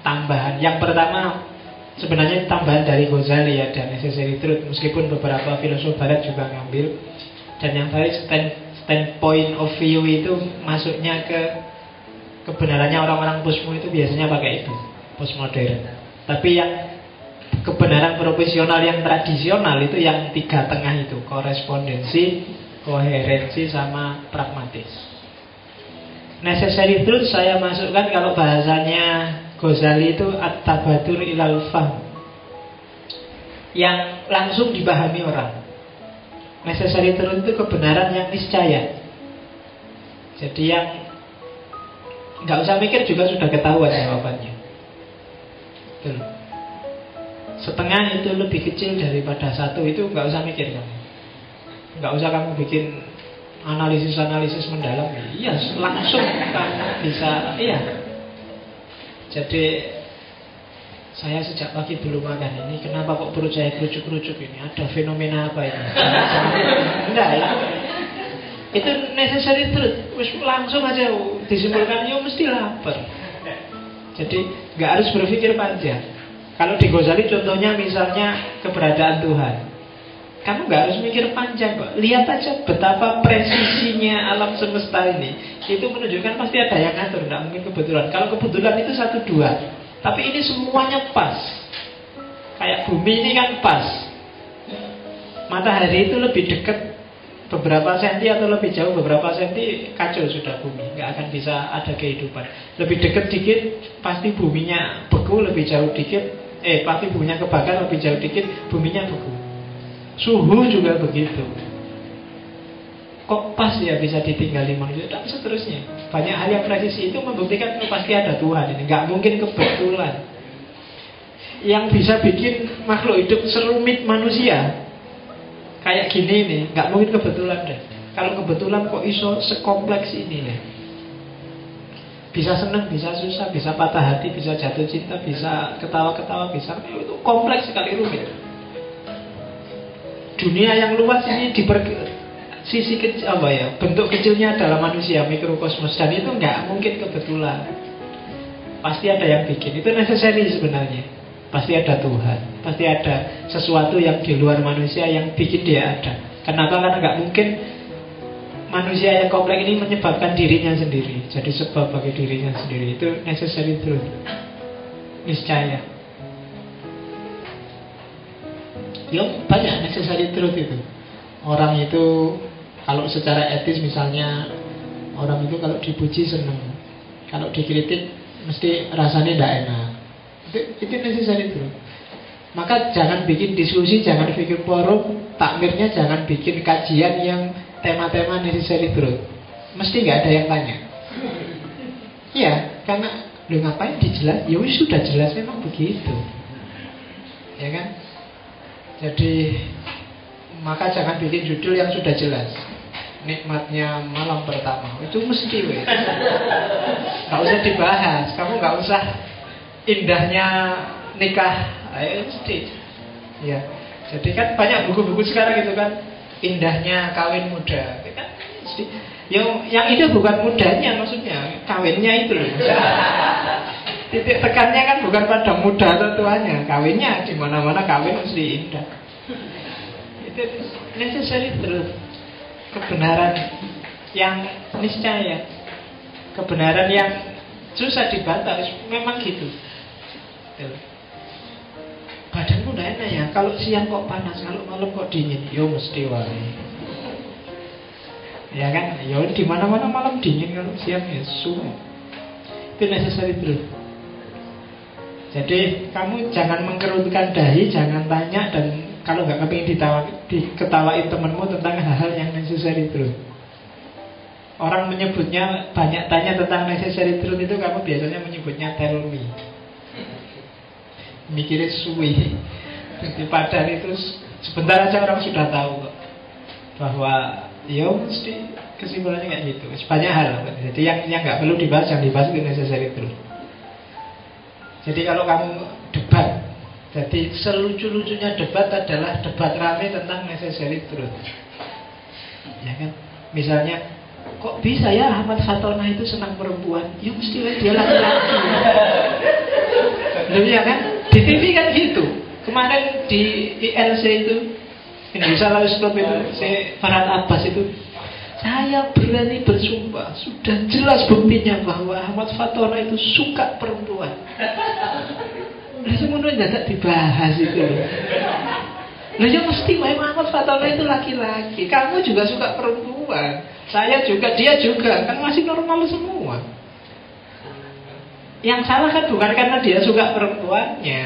A: tambahan. Yang pertama sebenarnya tambahan dari Ghazali ya dan necessary truth. Meskipun beberapa filosof barat juga ngambil. Dan yang tadi stand standpoint of view itu masuknya ke kebenarannya orang-orang posmo itu biasanya pakai itu postmodern. Tapi yang kebenaran profesional yang tradisional itu yang tiga tengah itu korespondensi koherensi sama pragmatis necessary truth saya masukkan kalau bahasanya Ghazali itu at-tabadur ilal fahm yang langsung dipahami orang necessary truth itu kebenaran yang niscaya. Jadi yang nggak usah mikir juga sudah ketahuan jawabannya. Setengah itu lebih kecil daripada satu itu nggak usah mikir kamu. Nggak usah kamu bikin analisis-analisis mendalam. Iya, langsung kamu bisa. Iya. Jadi saya sejak pagi belum makan ini kenapa kok perut saya kerucuk-kerucuk ini ada fenomena apa ini enggak ya itu necessary truth langsung aja disimpulkan ya mesti lapar jadi nggak harus berpikir panjang kalau di Ghazali contohnya misalnya keberadaan Tuhan. Kamu nggak harus mikir panjang kok. Lihat aja betapa presisinya alam semesta ini. Itu menunjukkan pasti ada yang ngatur nggak mungkin kebetulan. Kalau kebetulan itu satu dua. Tapi ini semuanya pas. Kayak bumi ini kan pas. Matahari itu lebih dekat beberapa senti atau lebih jauh beberapa senti kacau sudah bumi. Nggak akan bisa ada kehidupan. Lebih dekat dikit pasti buminya beku lebih jauh dikit eh pasti buminya kebakar lebih jauh dikit buminya beku suhu juga begitu. Kok pas ya bisa ditinggali manusia? Dan seterusnya. Banyak hal yang presisi itu membuktikan itu pasti ada Tuhan ini. Nggak mungkin kebetulan. Yang bisa bikin makhluk hidup serumit manusia kayak gini nih nggak mungkin kebetulan deh. Kalau kebetulan kok iso sekompleks ini ya bisa senang, bisa susah, bisa patah hati, bisa jatuh cinta, bisa ketawa-ketawa, bisa itu kompleks sekali rumit. Dunia yang luas ini diper, sisi kecil apa ya bentuk kecilnya adalah manusia mikrokosmos dan itu nggak mungkin kebetulan pasti ada yang bikin. Itu necessary sebenarnya. Pasti ada Tuhan, pasti ada sesuatu yang di luar manusia yang bikin dia ada. Kenapa? Karena nggak mungkin manusia yang kompleks ini menyebabkan dirinya sendiri. Jadi sebab bagi dirinya sendiri itu necessary truth. Niscaya. Ya banyak necessary truth itu. Orang itu kalau secara etis misalnya orang itu kalau dipuji senang, kalau dikritik mesti rasanya tidak enak. Itu, itu necessary truth. Maka jangan bikin diskusi, jangan bikin forum, takmirnya jangan bikin kajian yang tema-tema necessary truth. Mesti nggak ada yang tanya. Iya, karena lu ngapain dijelas? Ya sudah jelas memang begitu. Ya kan? Jadi maka jangan bikin judul yang sudah jelas. Nikmatnya malam pertama itu mesti wes. Gak usah dibahas. Kamu nggak usah indahnya nikah. Ayo mesti. Ya. Jadi kan banyak buku-buku sekarang gitu kan indahnya kawin muda. Ya kan? Yang yang itu bukan mudanya maksudnya, kawinnya itu loh. <laughs> Titik tekannya kan bukan pada muda atau tuanya, kawinnya di mana-mana kawin mesti indah. Itu necessary truth. Kebenaran yang niscaya. Kebenaran yang susah dibantah, memang gitu. Badanku udah enak ya. Kalau siang kok panas, kalau malam kok dingin. Yo mesti wae. Ya kan? Yo di mana-mana malam dingin kalau siang ya suhu. Itu necessary truth. Jadi kamu jangan mengkerutkan dahi, jangan tanya dan kalau nggak kepingin ditawa, diketawain temenmu tentang hal-hal yang necessary truth. Orang menyebutnya banyak tanya tentang necessary truth itu kamu biasanya menyebutnya tell me mikirnya suwi. Jadi padahal itu sebentar aja orang sudah tahu kok bahwa ya mesti kesimpulannya kayak gitu. Banyak hal jadi yang yang nggak perlu dibahas yang dibahas itu necessary terus jadi kalau kamu debat jadi selucu-lucunya debat adalah debat rame tentang necessary truth. Ya kan? Misalnya kok bisa ya Ahmad Fatona itu senang perempuan? Ya mesti dia laki-laki. Ya kan di TV kan gitu. Kemarin di ILC itu Indonesia Lalu Club itu si Farhan Abbas itu saya berani bersumpah Sudah jelas buktinya bahwa Ahmad Fatona itu suka perempuan. Nah semuanya tidak dibahas itu Nah ya mesti memang Ahmad Fatona itu laki-laki. Kamu juga suka perempuan. Saya juga, dia juga. Kan masih normal semua yang salah kan bukan karena dia suka perempuannya.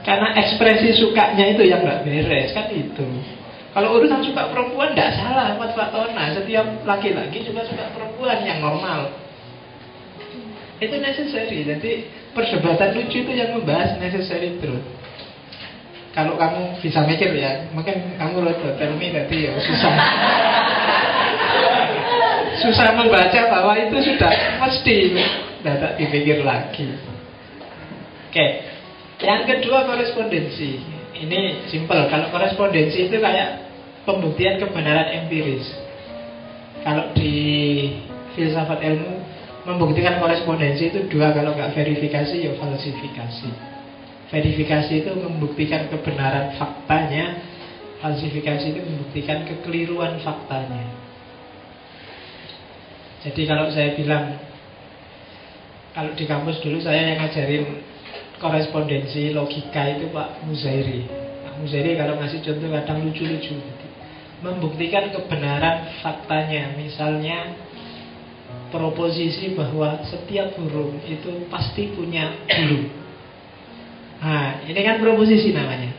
A: Karena ekspresi sukanya itu yang nggak beres Kan itu. Kalau urusan suka perempuan tidak salah. Ahmad Fatona Setiap laki-laki juga suka perempuan yang normal. Itu necessary. Jadi perdebatan lucu itu yang membahas necessary truth. Kalau kamu bisa mikir ya Mungkin kamu lihat tell me tadi ya susah <laughs> Susah membaca bahwa itu sudah mesti tidak dipikir lagi. Oke, yang kedua korespondensi. Ini simpel. Kalau korespondensi itu kayak pembuktian kebenaran empiris. Kalau di filsafat ilmu membuktikan korespondensi itu dua kalau nggak verifikasi ya falsifikasi. Verifikasi itu membuktikan kebenaran faktanya, falsifikasi itu membuktikan kekeliruan faktanya. Jadi kalau saya bilang kalau di kampus dulu saya yang ngajarin korespondensi logika itu Pak Muzairi. Pak Muzairi kalau ngasih contoh kadang lucu-lucu. Membuktikan kebenaran faktanya. Misalnya proposisi bahwa setiap burung itu pasti punya bulu. Nah, ini kan proposisi namanya.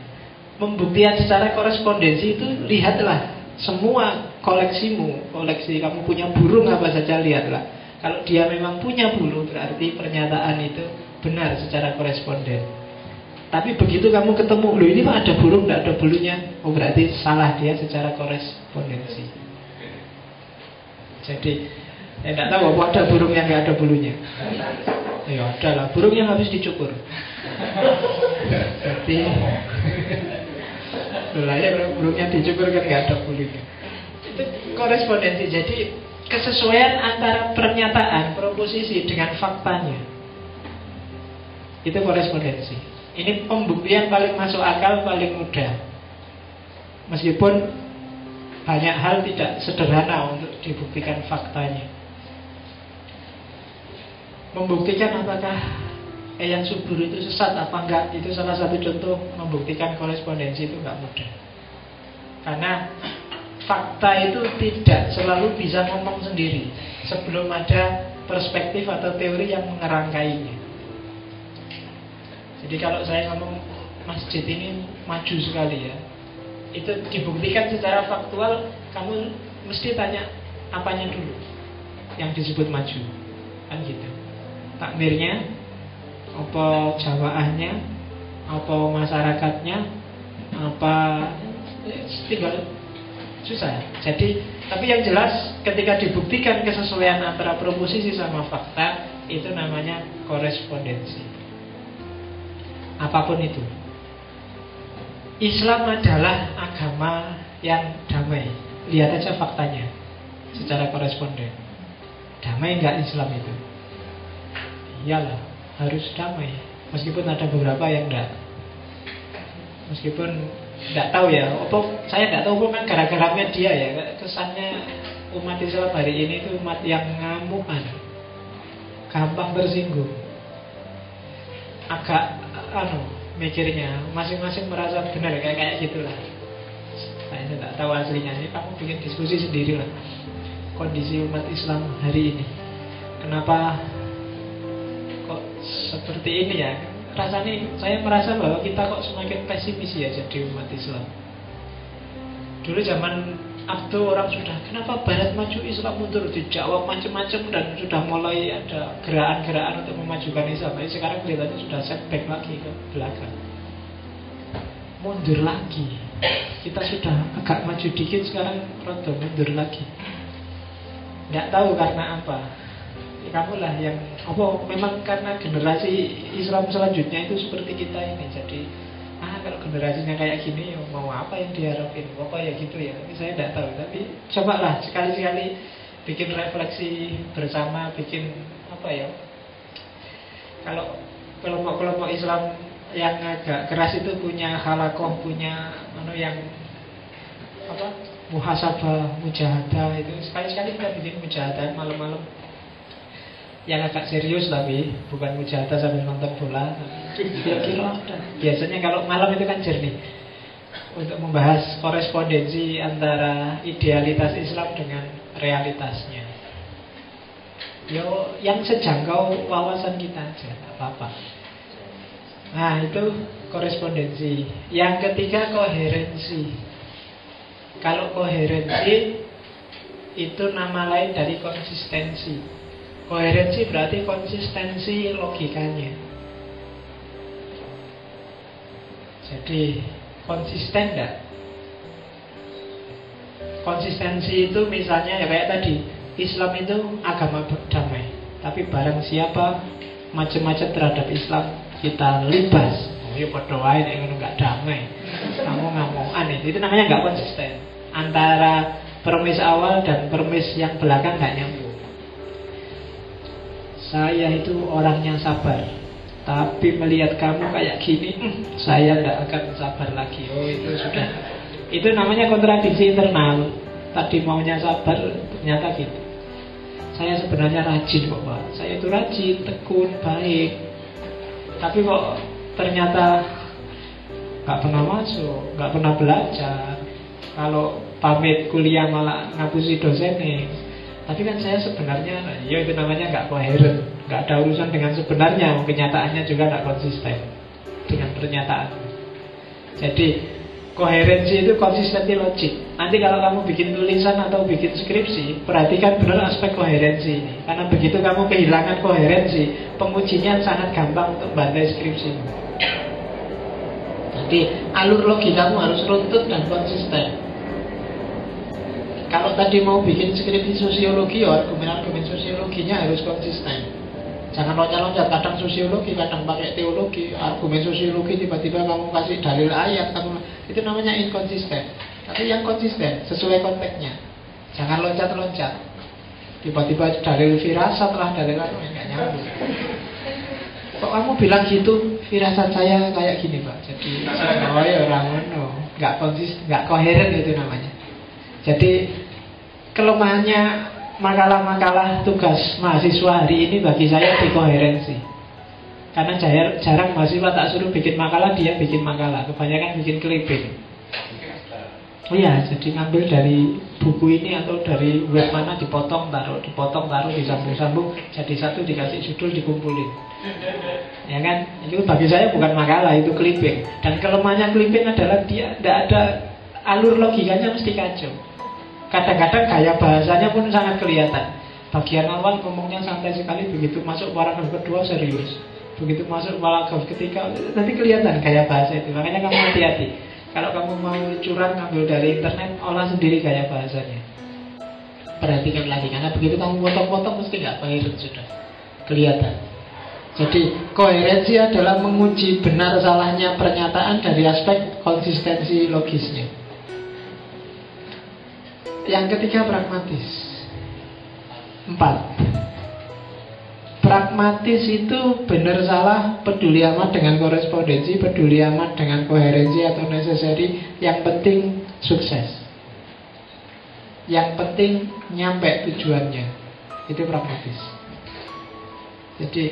A: Pembuktian secara korespondensi itu lihatlah semua koleksimu, koleksi kamu punya burung apa saja lihatlah kalau dia memang punya bulu berarti pernyataan itu benar secara koresponden. Tapi begitu kamu ketemu, lu ini pak ada burung, tidak ada bulunya, oh berarti salah dia secara korespondensi. Jadi, saya tidak tahu apa ada burung yang nggak ada bulunya. Ya ada lah, burung yang habis dicukur. Jadi, lah ya burungnya dicukur kan nggak ada bulunya. Itu korespondensi. Jadi kesesuaian antara pernyataan proposisi dengan faktanya. Itu korespondensi. Ini pembuktian paling masuk akal, paling mudah. Meskipun banyak hal tidak sederhana untuk dibuktikan faktanya. Membuktikan apakah yang subur itu sesat apa enggak? Itu salah satu contoh membuktikan korespondensi itu enggak mudah. Karena fakta itu tidak selalu bisa ngomong sendiri Sebelum ada perspektif atau teori yang mengerangkainya Jadi kalau saya ngomong masjid ini maju sekali ya Itu dibuktikan secara faktual Kamu mesti tanya apanya dulu Yang disebut maju. Kan gitu. Takmirnya apa jawaahnya apa masyarakatnya apa tinggal susah jadi tapi yang jelas ketika dibuktikan kesesuaian antara proposisi sama fakta itu namanya korespondensi. Apa pun itu. Islam adalah agama yang damai. Lihat aja faktanya secara koresponden. Damai nggak Islam itu? Iyalah harus damai. Meskipun ada beberapa yang enggak. Meskipun enggak tahu ya apa saya enggak tahu kan gara-gara media ya. Kesannya umat Islam hari ini itu umat yang ngamukan gampang tersinggung. Agak anu mikirnya masing-masing merasa benar kayak kayak gitulah. Saya tidak tahu aslinya. Ini kamu bikin diskusi sendiri lah kondisi umat Islam hari ini. Kenapa seperti ini ya. Rasanya saya merasa bahwa kita kok semakin pesimis ya jadi umat Islam. Dulu zaman Abdu orang sudah kenapa Barat maju Islam mundur? Dijawab macam-macam dan sudah mulai ada gerakan-gerakan untuk memajukan Islam. Tapi sekarang kelihatannya sudah setback lagi ke belakang. Mundur lagi. Kita sudah agak maju dikit sekarang rodo mundur lagi. Nggak tahu karena apa kamu lah yang apa memang karena generasi Islam selanjutnya itu seperti kita ini. Jadi ah kalau generasinya kayak gini ya mau apa yang diharapin? Apa ya gitu ya? Tapi saya tidak tahu. Tapi cobalah sekali-sekali bikin refleksi bersama bikin apa ya kalau kelompok-kelompok Islam yang agak keras itu punya halakoh punya anu yang apa muhasabah mujahadah itu sekali-sekali kita bikin mujahadah malam-malam yang agak serius tapi bukan mujahadah sambil nonton bola. Biasanya kalau malam itu kan jernih. Untuk membahas korespondensi antara idealitas Islam dengan realitasnya. Yo yang sejangkau wawasan kita aja apa-apa. Nah itu korespondensi. Yang ketiga koherensi. Kalau koherensi itu nama lain dari konsistensi Koherensi berarti konsistensi logikanya. Jadi konsisten enggak? Konsistensi itu misalnya ya kayak tadi Islam itu agama damai Tapi barang siapa macam-macam terhadap Islam Kita libas. Oh ya pada wae yang enggak damai. Kamu ngamongan itu. Itu namanya enggak konsisten. Antara permis awal dan permis yang belakang enggak nyambung saya itu orangnya sabar. Tapi melihat kamu kayak gini hmm, Saya tidak akan sabar lagi. Oh itu sudah. Itu namanya kontradiksi internal. Tadi maunya sabar Ternyata gitu. Saya sebenarnya rajin kok Pak. Saya itu rajin, tekun, baik. Tapi kok ternyata nggak pernah masuk nggak pernah belajar. Kalau pamit kuliah malah ngapusi dosen nih tapi kan saya sebenarnya, ya itu namanya nggak koheren, nggak ada urusan dengan sebenarnya, kenyataannya juga nggak konsisten dengan pernyataan. Jadi koherensi itu konsistensi logik. Nanti kalau kamu bikin tulisan atau bikin skripsi, perhatikan benar aspek koherensi ini. Karena begitu kamu kehilangan koherensi, pengujinya sangat gampang untuk bantai skripsi. Jadi alur logikamu harus runtut dan konsisten. Kalau tadi mau bikin skripsi sosiologi, ya argumen-argumen sosiologinya harus konsisten. Jangan loncat-loncat, kadang sosiologi, kadang pakai teologi, argumen sosiologi tiba-tiba kamu kasih dalil ayat, kamu itu namanya inkonsisten. Tapi yang konsisten sesuai konteksnya. Jangan loncat-loncat. Tiba-tiba dalil firasat lah, dalil apa enggak nyambung. Kok kamu bilang gitu? Firasat saya kayak gini pak. Jadi oh ya orang no, nggak konsisten, nggak koheren itu namanya. Jadi kelemahannya makalah-makalah tugas mahasiswa hari ini bagi saya di koherensi. Karena jarang mahasiswa tak suruh bikin makalah, dia bikin makalah. Kebanyakan bikin clipping. Oh iya, jadi ngambil dari buku ini atau dari web mana dipotong taruh, dipotong taruh, disambung-sambung, jadi satu dikasih judul dikumpulin. Ya kan? Itu bagi saya bukan makalah, itu clipping. Dan kelemahannya clipping adalah dia tidak ada alur logikanya mesti kacau. Kadang-kadang gaya bahasanya pun sangat kelihatan. Bagian awal ngomongnya santai sekali, begitu masuk paragraf kedua serius. Begitu masuk paragraf ketiga, nanti kelihatan gaya bahasa itu. Makanya kamu hati-hati. Kalau kamu mau curang ngambil dari internet, olah sendiri gaya bahasanya. Perhatikan lagi, karena begitu kamu potong-potong mesti nggak coherent sudah. Kelihatan. Jadi koherensi adalah menguji benar salahnya pernyataan dari aspek konsistensi logisnya. Yang ketiga pragmatis. Empat. Pragmatis itu benar salah peduli amat dengan korespondensi, peduli amat dengan koherensi atau necessary. Yang penting sukses. Yang penting nyampe tujuannya. Itu pragmatis. Jadi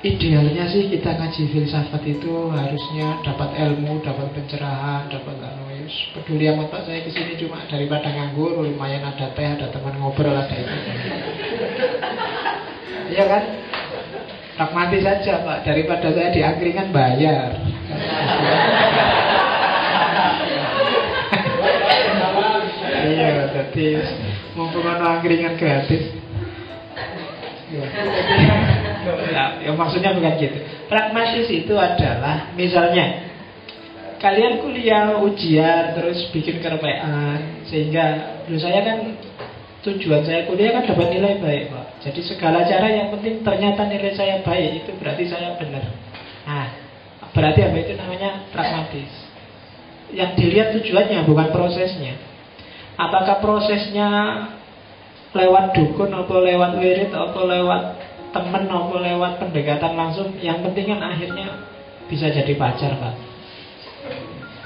A: Idealnya sih kita ngaji filsafat itu harusnya dapat ilmu, dapat pencerahan, dapat anu peduli amat pak saya ke sini cuma daripada nganggur lumayan ada teh, ada teman ngobrol ada itu. <laughs> Iya kan? Pragmatis saja pak daripada saya di angkringan bayar. <laughs> iya, jadi mumpung ada angkringan gratis. Ya. <laughs> Nah, ya maksudnya bukan gitu. Pragmatis itu adalah misalnya kalian kuliah ujian terus bikin kerpean sehingga dulu saya kan tujuan saya kuliah kan dapat nilai baik pak. Jadi segala cara yang penting ternyata nilai saya baik itu berarti saya benar. Nah, berarti apa itu namanya pragmatis. Yang dilihat tujuannya bukan prosesnya. Apakah prosesnya lewat dukun atau lewat wirid atau lewat temen atau lewat pendekatan langsung yang penting kan akhirnya bisa jadi pacar pak.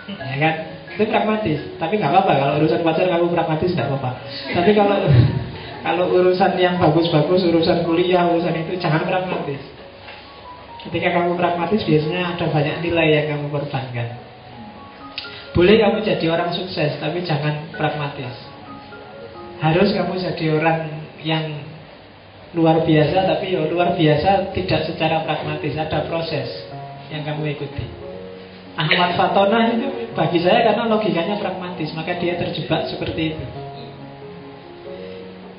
A: Ya kan? Itu pragmatis. Tapi nggak apa-apa kalau urusan pacar kamu pragmatis nggak apa-apa. Tapi kalau <laughs> kalau urusan yang bagus-bagus urusan kuliah urusan itu jangan pragmatis. Ketika kamu pragmatis biasanya ada banyak nilai yang kamu korbankan boleh kamu jadi orang sukses tapi jangan pragmatis. Harus kamu jadi orang yang luar biasa tapi ya luar biasa tidak secara pragmatis. Ada proses yang kamu ikuti. Ahmad Fatona itu bagi saya karena logikanya pragmatis maka dia terjebak seperti itu.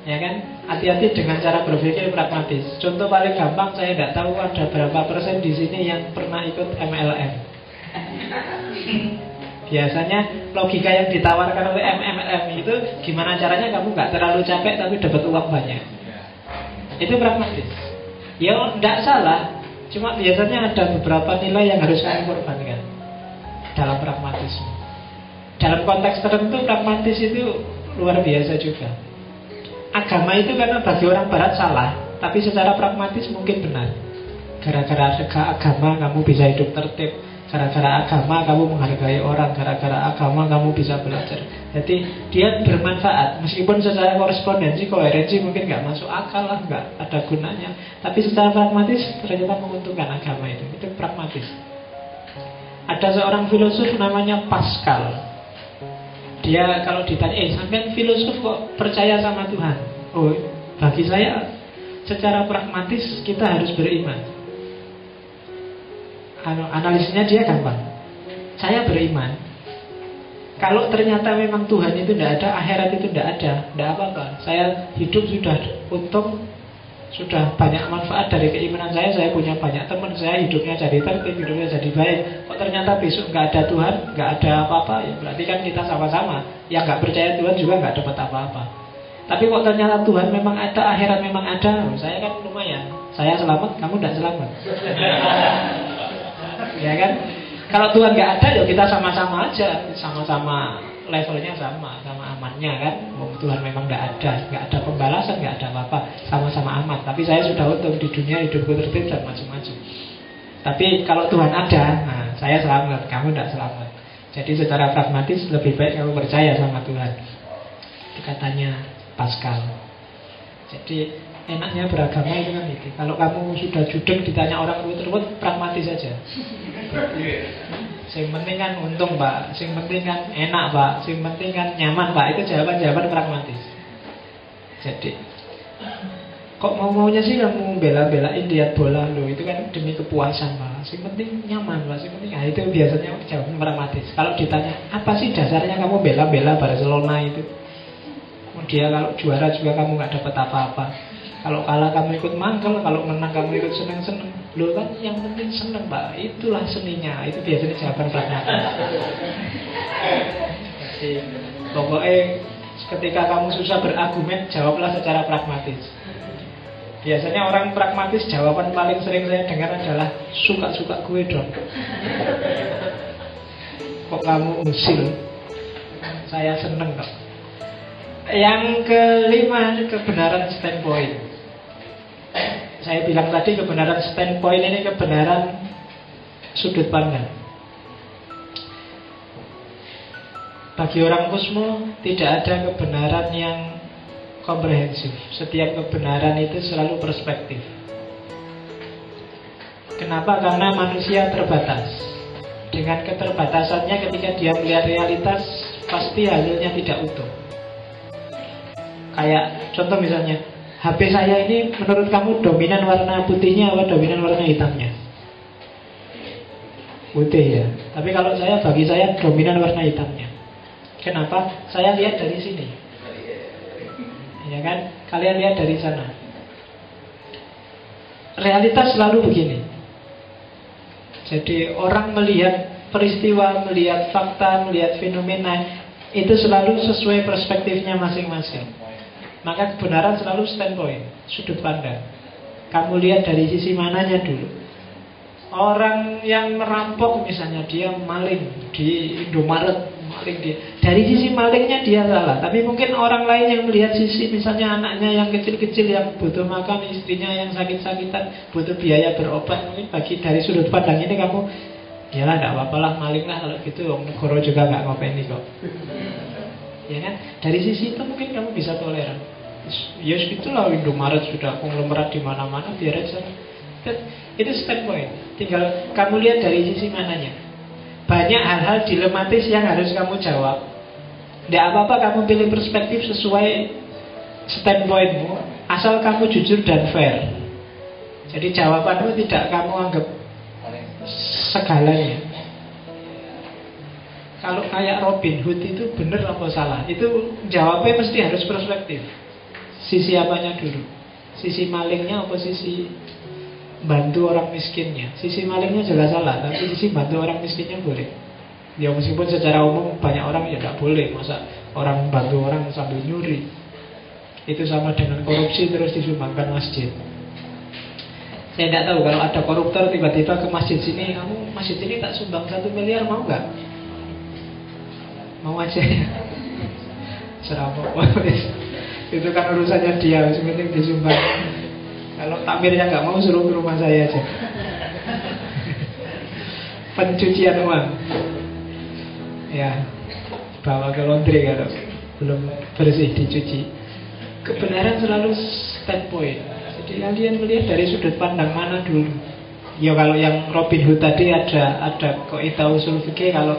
A: Ya kan? Hati-hati dengan cara berpikir pragmatis. Contoh paling gampang saya tidak tahu ada berapa persen di sini yang pernah ikut MLM biasanya logika yang ditawarkan oleh MLM itu gimana caranya kamu nggak terlalu capek tapi dapat uang banyak itu pragmatis. Ya tidak salah, cuma biasanya ada beberapa nilai yang harus kamu korbankan dalam pragmatisme. Dalam konteks tertentu pragmatis itu luar biasa juga. Agama itu karena bagi orang barat salah, tapi secara pragmatis mungkin benar. Gara-gara agama kamu bisa hidup tertib, Gara-gara agama kamu menghargai orang Gara-gara agama kamu bisa belajar Jadi dia bermanfaat. Meskipun secara korespondensi, koherensi Mungkin nggak masuk akal lah, nggak ada gunanya. Tapi secara pragmatis Ternyata menguntungkan agama itu. Itu pragmatis. Ada seorang filosof namanya Pascal. Dia kalau ditanya Eh sampai filosof kok percaya sama Tuhan? Oh bagi saya Secara pragmatis kita harus beriman. Analisisnya dia gampang. Saya beriman. Kalau ternyata memang Tuhan itu tidak ada, akhirat itu tidak ada, tidak apa-apa. Saya hidup sudah untung, sudah banyak manfaat dari keimanan saya. Saya punya banyak teman, saya hidupnya jadi tertib, hidupnya jadi baik. Kok ternyata besok nggak ada Tuhan, nggak ada apa-apa, ya berarti kan kita sama-sama. Yang nggak percaya Tuhan juga nggak dapat apa-apa. Tapi kok ternyata Tuhan memang ada, akhirat memang ada, saya kan lumayan. Saya selamat, kamu tidak selamat. <laughs> ya kan? Kalau Tuhan nggak ada ya kita sama-sama aja, sama-sama levelnya sama, sama amannya kan. Tuhan memang nggak ada, nggak ada pembalasan, nggak ada apa-apa, sama-sama aman. Tapi saya sudah untung di dunia hidupku tertib dan macam-macam. Tapi kalau Tuhan ada, nah saya selamat, kamu tidak selamat. Jadi secara pragmatis lebih baik kamu percaya sama Tuhan. Katanya Pascal. Jadi enaknya beragama itu kan itu. Kalau kamu sudah judeng ditanya orang ruwet-ruwet, pragmatis saja. Sing penting kan untung pak, sing penting kan enak pak, sing penting kan nyaman pak. Itu jawaban-jawaban pragmatis. Jadi kok mau maunya sih kamu bela-belain lihat bola lo itu kan demi kepuasan pak. Sing penting nyaman pak, sing penting ah, itu biasanya jawaban pragmatis. Kalau ditanya apa sih dasarnya kamu bela-bela Barcelona itu? Dia kalau juara juga kamu nggak dapat apa-apa. Kalau kalah kamu ikut mangkel, kalau menang kamu ikut seneng-seneng. Loh kan yang penting seneng pak, itulah seninya. Itu biasanya jawaban pragmatis. Jadi pokoknya ketika kamu susah berargumen, jawablah secara pragmatis. Biasanya orang pragmatis jawaban paling sering saya dengar adalah suka-suka gue dong. Kok kamu usil? Saya seneng kok. Yang kelima kebenaran standpoint. Saya bilang tadi kebenaran standpoint ini kebenaran sudut pandang. Bagi orang kosmo tidak ada kebenaran yang komprehensif. Setiap kebenaran itu selalu perspektif. Kenapa? Karena manusia terbatas. Dengan keterbatasannya ketika dia melihat realitas pasti hasilnya tidak utuh. Kayak contoh misalnya HP saya ini menurut kamu dominan warna putihnya atau dominan warna hitamnya? Putih ya. Tapi kalau saya bagi saya dominan warna hitamnya. Kenapa? Saya lihat dari sini. Ya kan? Kalian lihat dari sana. Realitas selalu begini. Jadi orang melihat peristiwa, melihat fakta, melihat fenomena itu selalu sesuai perspektifnya masing-masing. Maka kebenaran selalu standpoint, sudut pandang. Kamu lihat dari sisi mananya dulu. Orang yang merampok misalnya dia maling di Indomaret, maling dia. Dari sisi malingnya dia salah, tapi mungkin orang lain yang melihat sisi misalnya anaknya yang kecil-kecil yang butuh makan, istrinya yang sakit-sakitan, butuh biaya berobat, mungkin bagi dari sudut pandang ini kamu Ya lah, tidak apa-apa lah, maling lah kalau gitu, Om Negoro juga nggak ngopeni kok. Ya kan? Dari sisi itu mungkin kamu bisa toleran. Ya itulah Indomaret sudah konglomerat di mana-mana biar aja. Itu standpoint. Tinggal kamu lihat dari sisi mananya. Banyak hal-hal dilematis yang harus kamu jawab. Tidak apa-apa kamu pilih perspektif sesuai standpointmu, asal kamu jujur dan fair. Jadi jawabanmu tidak kamu anggap segalanya. Kalau kayak Robin Hood itu benar apa salah? Itu jawabnya mesti harus perspektif. Sisi apanya dulu? Sisi malingnya apa sisi bantu orang miskinnya? Sisi malingnya jelas salah, tapi sisi bantu orang miskinnya boleh. Ya meskipun secara umum banyak orang ya tidak boleh masa orang bantu orang sambil nyuri. Itu sama dengan korupsi terus disumbangkan masjid. Saya tidak tahu kalau ada koruptor tiba-tiba ke masjid sini, kamu masjid ini tak sumbang satu miliar mau nggak? Mau aja ya. <laughs> Serapok <laughs> itu kan urusannya dia penting disumbang kalau takmirnya nggak mau suruh ke rumah saya aja. Pencucian uang. Ya bawa ke laundry kalau belum bersih dicuci. Kebenaran selalu standpoint jadi kalian melihat dari sudut pandang mana dulu? Ya kalau yang Robin Hood tadi ada ada kok itu usul kalau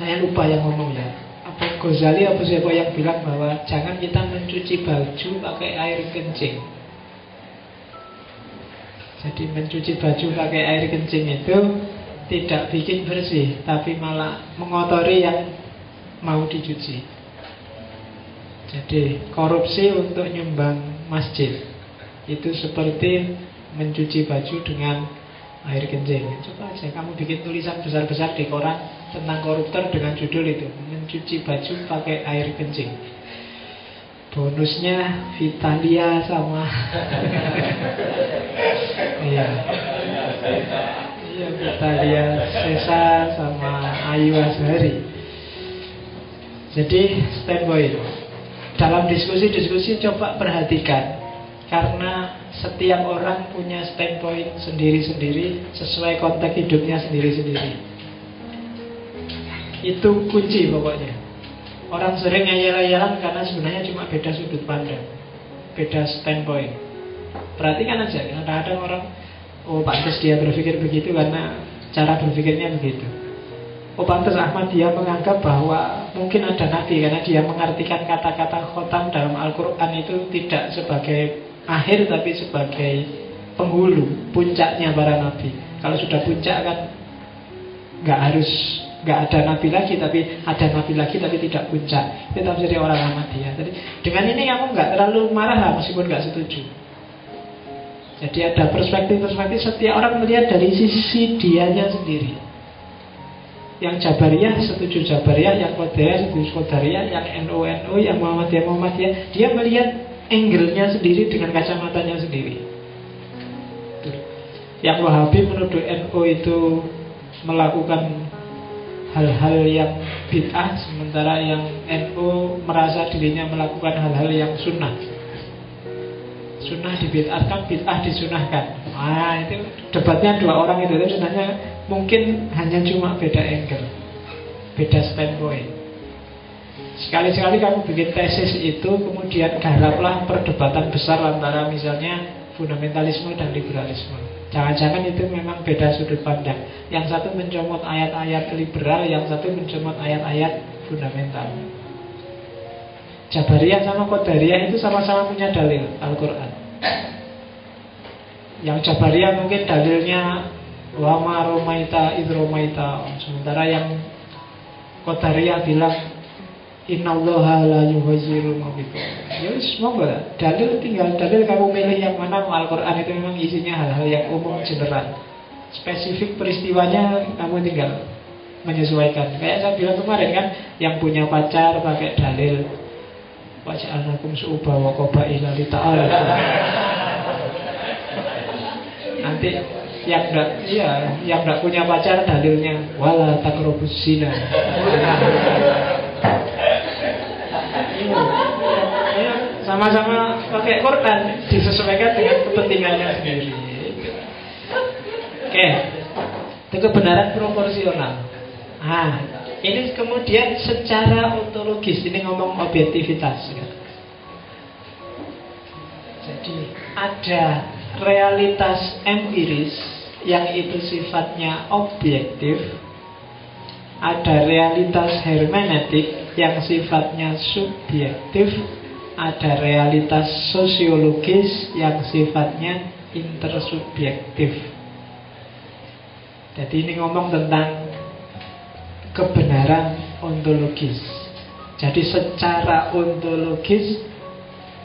A: saya lupa yang ngomong ya apa Ghazali apa siapa yang bilang bahwa jangan kita mencuci baju pakai air kencing. Jadi mencuci baju pakai air kencing itu tidak bikin bersih, tapi malah mengotori yang mau dicuci. Jadi korupsi untuk nyumbang masjid itu seperti mencuci baju dengan air kencing. Coba aja kamu bikin tulisan besar-besar di koran tentang koruptor dengan judul itu mencuci baju pakai air kencing. Bonusnya Vitalia sama <laughs> Iya. Iya, Vitalia Sesa sama Ayu Azhari. Jadi standpoint. Dalam diskusi-diskusi coba perhatikan karena setiap orang punya standpoint sendiri-sendiri sesuai konteks hidupnya sendiri-sendiri. Itu kunci pokoknya. Orang sering ngayal-ngayalan karena sebenarnya cuma beda sudut pandang, beda standpoint. Perhatikan aja, kadang-kadang orang Oh pantas dia berpikir begitu karena cara berpikirnya begitu Oh pantas Ahmad dia menganggap bahwa mungkin ada nabi Karena dia mengartikan kata-kata khotam dalam Al-Quran itu tidak sebagai akhir tapi sebagai penghulu Puncaknya para nabi Kalau sudah puncak kan nggak harus nggak ada nabi lagi tapi ada nabi lagi tapi tidak puncak itu tafsir orang Ahmadiyah jadi dengan ini kamu nggak terlalu marah lah meskipun nggak setuju jadi ada perspektif-perspektif setiap orang melihat dari sisi dianya sendiri. Yang Jabariyah setuju Jabariyah, yang Qadariyah setuju Qadariyah, yang NU NU, yang Muhammadiyah Muhammadiyah, dia melihat angle-nya sendiri dengan kacamatanya sendiri. Yang Wahabi menuduh NU itu melakukan hal-hal yang bid'ah sementara yang NU merasa dirinya melakukan hal-hal yang sunnah. Sunnah dibid'atkan, bid'ah disunahkan Nah itu debatnya dua orang itu. Itu sebenarnya mungkin hanya cuma beda angle Beda standpoint. Sekali-sekali kamu bikin tesis itu Kemudian garaplah perdebatan besar Antara misalnya fundamentalisme dan liberalisme Jangan-jangan itu memang beda sudut pandang. Yang satu mencomot ayat-ayat liberal Yang satu mencomot ayat-ayat fundamental. Jabariyah sama Qadariyah itu sama-sama punya dalil Al-Quran. Yang Jabariyah mungkin dalilnya Wama romaita idromaita Sementara yang Qadariyah bilang Innallaha la yuhaziru mabikum Ya semoga Dalil tinggal dalil kamu milih yang mana Al-Quran itu memang isinya hal-hal yang umum general Spesifik peristiwanya kamu tinggal menyesuaikan Kayak saya bilang kemarin kan Yang punya pacar pakai dalil Waj'alnakum su'uba wa qabaila li ta'ala. Nanti yang enggak iya, yang enggak punya pacar dalilnya wala takrobus zina. Sama-sama pakai Quran disesuaikan dengan kepentingannya sendiri. Oke, itu kebenaran proporsional. Ah, ini kemudian secara ontologis Ini ngomong objektivitas ya. Jadi ada realitas empiris Yang itu sifatnya objektif Ada realitas hermeneutik Yang sifatnya subjektif Ada realitas sosiologis Yang sifatnya intersubjektif Jadi ini ngomong tentang kebenaran ontologis. Jadi secara ontologis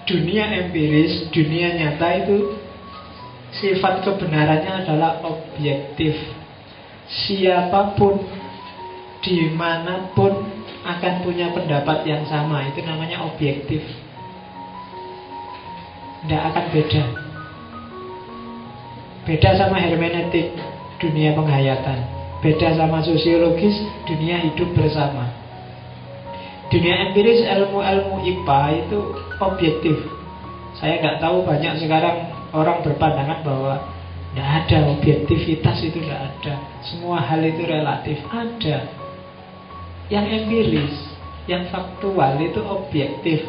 A: dunia empiris, dunia nyata itu sifat kebenarannya adalah objektif. Siapa pun di mana pun akan punya pendapat yang sama itu namanya objektif. Tidak akan beda. Beda sama hermeneutik dunia penghayatan. Beda sama sosiologis dunia hidup bersama. Dunia empiris ilmu-ilmu IPA itu objektif. Saya nggak tahu banyak sekarang orang berpandangan bahwa Tidak ada objektivitas itu tidak ada. Semua hal itu relatif Ada. Yang empiris Yang faktual itu objektif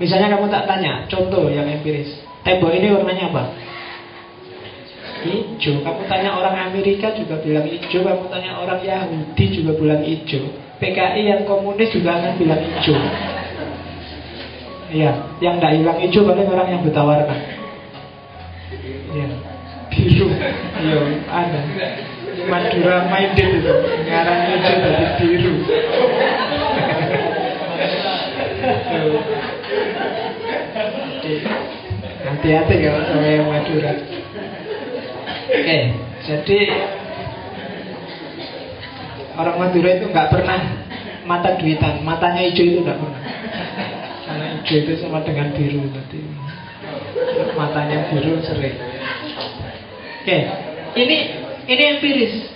A: Misalnya kamu tak tanya Contoh yang empiris. Tembok ini warnanya apa? hijau. Kamu tanya orang Amerika juga bilang hijau Kamu tanya orang Yahudi juga bilang hijau. PKI yang komunis juga akan bilang hijau. Iya, yang tidak hilang hijau paling orang yang buta warna Iya, biru. Iya, ada. Madura minded itu. Ngarang hijau jadi biru Hati-hati kalau sama yang Madura Oke, jadi orang Madura itu nggak pernah mata duitan, matanya hijau itu nggak pernah. Karena hijau itu sama dengan biru berarti. Matanya biru sering. Oke, ini Ini empiris,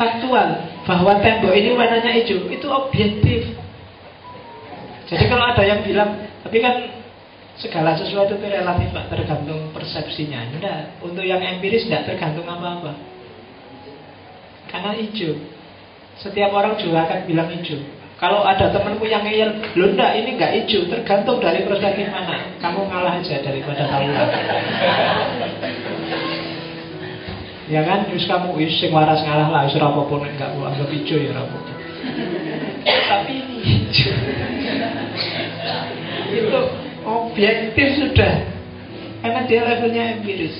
A: faktual bahwa tembok ini warnanya hijau itu objektif. Jadi kalau ada yang bilang, tapi kan segala sesuatu itu relatif Pak, tergantung persepsinya. Enggak, untuk yang empiris tidak tergantung apa-apa. Karena hijau. Setiap orang juga akan bilang hijau. Kalau ada temanku yang ngeyel, lo enggak ini enggak hijau, tergantung dari perspektif mana. Kamu ngalah aja daripada tahu. ya kan, terus kamu wis sing waras ngalah lah, wis apa pun enggak mau anggap hijau ya apa Tapi ini hijau. Itu objektif sudah. Karena dia levelnya empiris.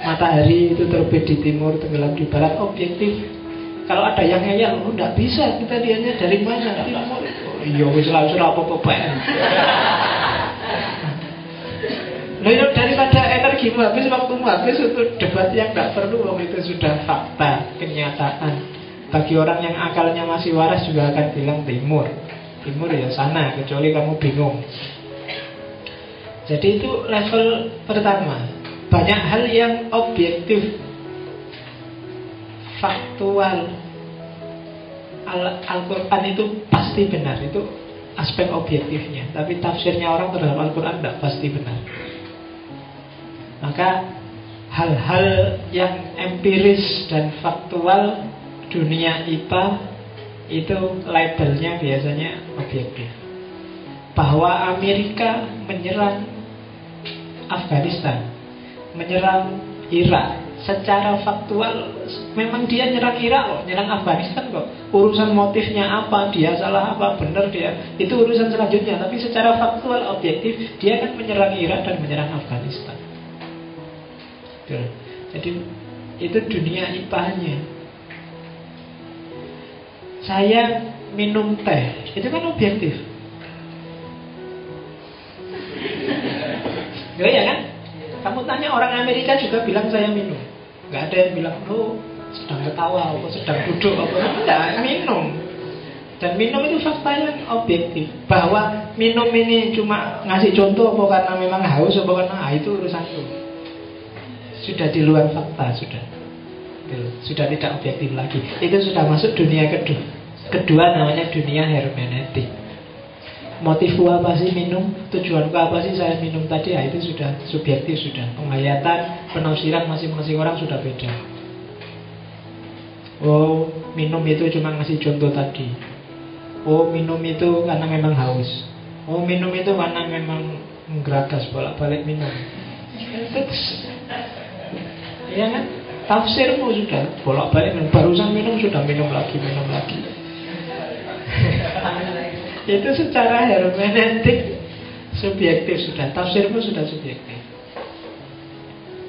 A: Matahari itu terbit di timur, tenggelam di barat, objektif kalau ada yang ngeyel, oh enggak bisa, kita lihatnya dari mana? Timur. Oh, iya, wis lah surah apa-apa Nah, daripada energimu habis, waktumu habis untuk debat yang nggak perlu, waktu itu sudah fakta, kenyataan. Bagi orang yang akalnya masih waras juga akan bilang timur. Timur ya sana, kecuali kamu bingung. Jadi itu level pertama. Banyak hal yang objektif faktual. Al-Quran itu pasti benar Itu aspek objektifnya. Tapi tafsirnya orang terhadap Al-Quran tidak pasti benar. Maka hal-hal yang empiris dan faktual Dunia IPA Itu labelnya biasanya objektif. Bahwa Amerika menyerang Afghanistan Menyerang Irak secara faktual memang dia nyerang Irak kok, nyerang Afghanistan kok. Urusan motifnya apa, dia salah apa, benar dia. Itu urusan selanjutnya, tapi secara faktual objektif dia kan menyerang Irak dan menyerang Afghanistan. Jadi itu dunia ipahnya. Saya minum teh, itu kan objektif. Ya kan? Kamu tanya orang Amerika juga bilang saya minum. Gak ada yang bilang, lo sedang ketawa, apa sedang duduk, apa enggak, minum. Dan minum itu fakta yang objektif Bahwa minum ini cuma ngasih contoh apa karena memang haus apa karena ah, itu urusan itu Sudah di luar fakta sudah Sudah tidak objektif lagi Itu sudah masuk dunia kedua Kedua namanya dunia hermeneutik motifku apa sih minum, tujuanku apa sih saya minum tadi, ya itu sudah subjektif sudah. Penghayatan, penafsiran masing-masing orang sudah beda. Oh, minum itu cuma ngasih contoh tadi. Oh, minum itu karena memang haus. Oh, minum itu karena memang menggeragas bolak-balik minum. Iya kan? Tafsirmu sudah bolak-balik minum. Barusan minum sudah minum lagi, minum lagi. Itu secara hermeneutik subjektif sudah, tafsirmu sudah subjektif.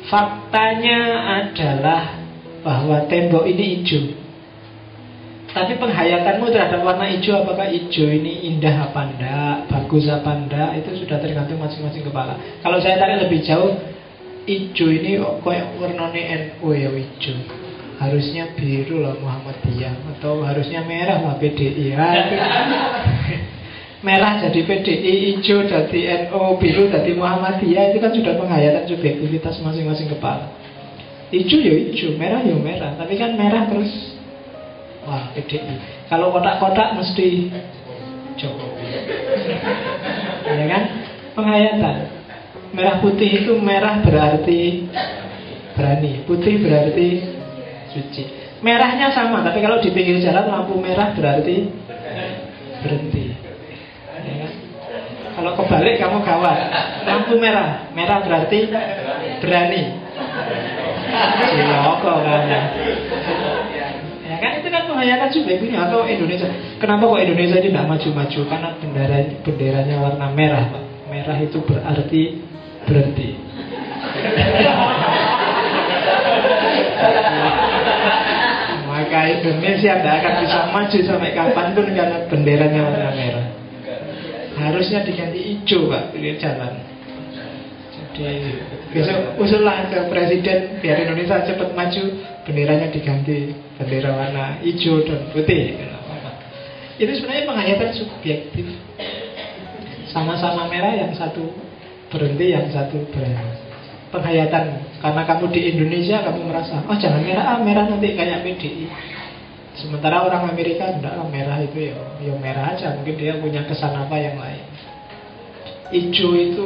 A: Faktanya adalah bahwa tembok ini hijau. Tapi penghayatanmu terhadap warna hijau Apakah hijau ini indah apa enggak Bagus apa enggak Itu sudah tergantung masing-masing kepala Kalau saya tarik lebih jauh Hijau ini kok warnanya NU ya hijau Harusnya biru lah Muhammadiyah Atau harusnya merah lah PDI ya, merah jadi PDI, hijau jadi NU, biru jadi Muhammadiyah itu kan sudah penghayatan subjektivitas masing-masing kepala. Hijau ya hijau, merah ya merah, tapi kan merah terus wah PDI. Kalau kotak-kotak mesti Jokowi. <laughs> ya kan? Penghayatan. Merah putih itu merah berarti berani, putih berarti suci. Merahnya sama, tapi kalau di pinggir jalan lampu merah berarti berhenti. Kalau kebalik kamu gawat. Lampu merah, merah berarti berani. Ciloko kan ya. Ya kan itu kan menghayatkan subjektifnya atau Indonesia. Kenapa kok Indonesia ini tidak maju-maju? Karena bendera benderanya warna merah. Merah itu berarti berhenti. <laughs> Maka Indonesia tidak akan bisa maju sampai kapan pun karena benderanya warna merah. Harusnya diganti hijau Pak Pilih jalan. Jadi besok usullah ke presiden Biar Indonesia cepat maju Benderanya diganti Bendera warna hijau dan putih. Itu sebenarnya penghayatan subjektif. Sama-sama merah yang satu berhenti Yang satu berhenti penghayatan. Karena kamu di Indonesia kamu merasa oh jangan merah ah merah nanti kayak PDI sementara orang Amerika enggak merah itu ya ya merah aja mungkin dia punya kesan apa yang lain. Hijau itu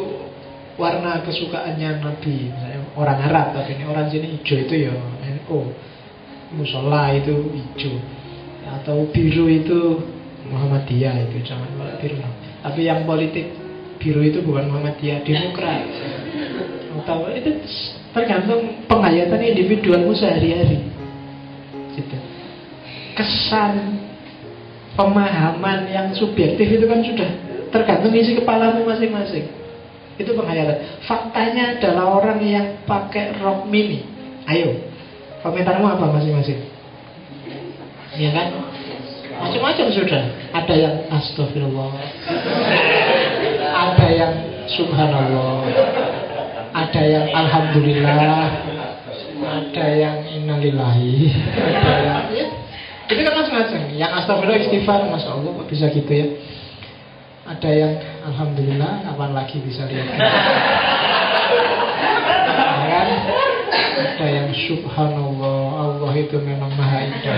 A: warna kesukaannya Nabi misalnya orang Arab tapi ini orang sini hijau itu ya NU musola itu hijau atau biru itu Muhammadiyah itu jangan biru. Tapi yang politik biru itu bukan Muhammadiyah Demokrat atau itu tergantung penghayatan individualmu sehari-hari. Gitu. kesan pemahaman yang subjektif itu kan sudah tergantung isi kepalamu masing-masing. Itu penghayatan. Faktanya adalah orang yang pakai rok mini. Ayo komentarmu apa masing-masing? Ya kan? Macam-macam sudah. Ada yang astagfirullah. Ada yang subhanallah ada yang alhamdulillah, ada yang innalillahi, ada yang ya, itu kan masing-masing. Yang astagfirullah istighfar, masya Allah kok bisa gitu ya. Ada yang alhamdulillah, kapan lagi bisa lihat? Ada yang subhanallah, Allah itu memang maha indah.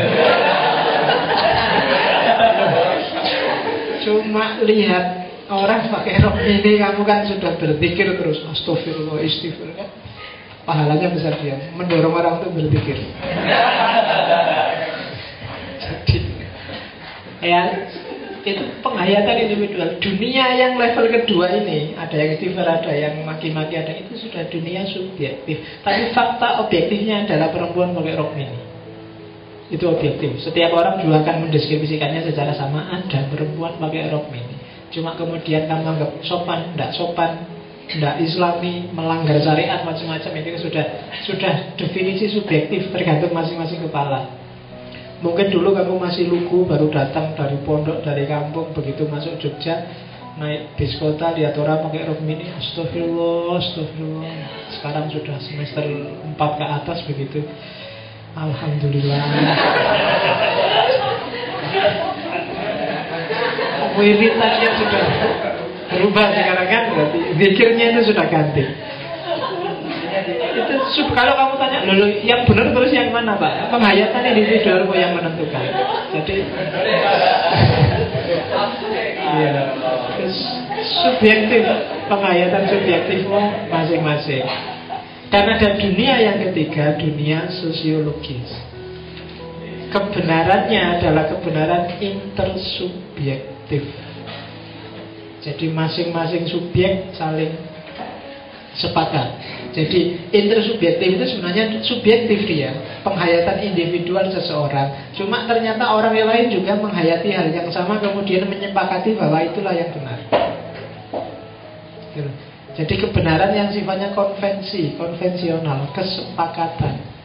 A: Cuma lihat Orang pakai rok ini kamu kan sudah berpikir terus Astagfirullah istighfar. Kan Pahalanya besar dia Mendorong orang untuk berpikir. Jadi Ya itu penghayatan individual. Dunia yang level kedua ini Ada yang istighfar, ada yang maki-maki Ada itu sudah dunia subjektif. Tapi fakta objektifnya adalah perempuan pakai rok mini Itu objektif. Setiap orang juga akan mendeskripsikannya secara sama. Ada perempuan pakai rok mini Cuma kemudian kamu anggap sopan, tidak sopan, tidak islami, melanggar syariat macam-macam itu sudah sudah definisi subjektif tergantung masing-masing kepala. Mungkin dulu kamu masih lugu baru datang dari pondok dari kampung begitu masuk Jogja naik bis kota lihat orang pakai rok mini astagfirullah astagfirullah. Sekarang sudah semester 4 ke atas begitu. Alhamdulillah <laughs> wiritannya sudah berubah sekarang kan berarti zikirnya itu sudah ganti. Itu kalau kamu tanya lulu yang benar terus yang mana pak? Penghayatan individual yang menentukan. Jadi <laughs> iya. Subjektif penghayatan subjektifmu masing-masing. Dan ada dunia yang ketiga dunia sosiologis. Kebenarannya adalah kebenaran intersubjektif subjektif. Jadi masing-masing subjek saling sepakat. Jadi intersubjektif itu sebenarnya subjektif dia, penghayatan individual seseorang. Cuma ternyata orang yang lain juga menghayati hal yang sama kemudian menyepakati bahwa itulah yang benar. Jadi kebenaran yang sifatnya konvensi, konvensional, kesepakatan.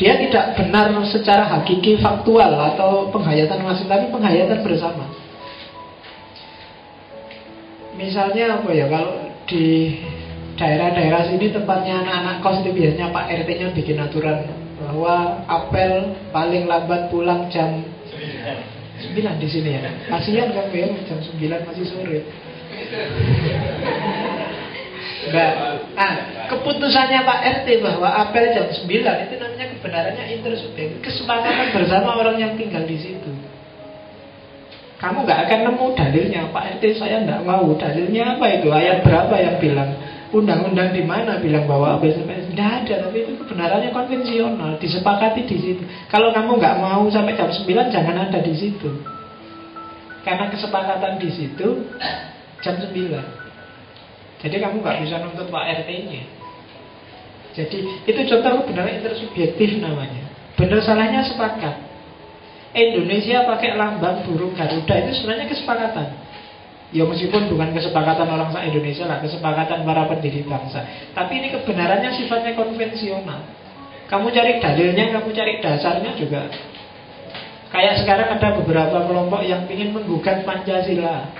A: Dia tidak benar secara hakiki faktual atau penghayatan masing tapi penghayatan bersama. Misalnya apa ya kalau di daerah-daerah sini tempatnya anak-anak kos itu biasanya Pak RT-nya bikin aturan bahwa apel paling lambat pulang jam 9 di sini ya. Kasihan kan ya jam 9 masih sore. Enggak. Ah, keputusannya Pak RT bahwa apel jam 9 itu namanya kebenarannya intersubjektif. Kesepakatan bersama orang yang tinggal di situ. Kamu nggak akan nemu dalilnya Pak RT saya nggak mau dalilnya apa itu ayat berapa yang bilang undang-undang di mana bilang bahwa apel sampai tidak ada tapi itu kebenarannya konvensional disepakati di situ. Kalau kamu nggak mau sampai jam 9 jangan ada di situ. Karena kesepakatan di situ jam 9 jadi kamu nggak bisa nuntut Pak RT-nya. Jadi itu contoh kebenaran intersubjektif namanya. Benar salahnya sepakat. Indonesia pakai lambang burung Garuda itu sebenarnya kesepakatan. Ya meskipun bukan kesepakatan orang sa Indonesia lah, kesepakatan para pendiri bangsa. Tapi ini kebenarannya sifatnya konvensional. Kamu cari dalilnya, kamu cari dasarnya juga. Kayak sekarang ada beberapa kelompok yang ingin menggugat Pancasila.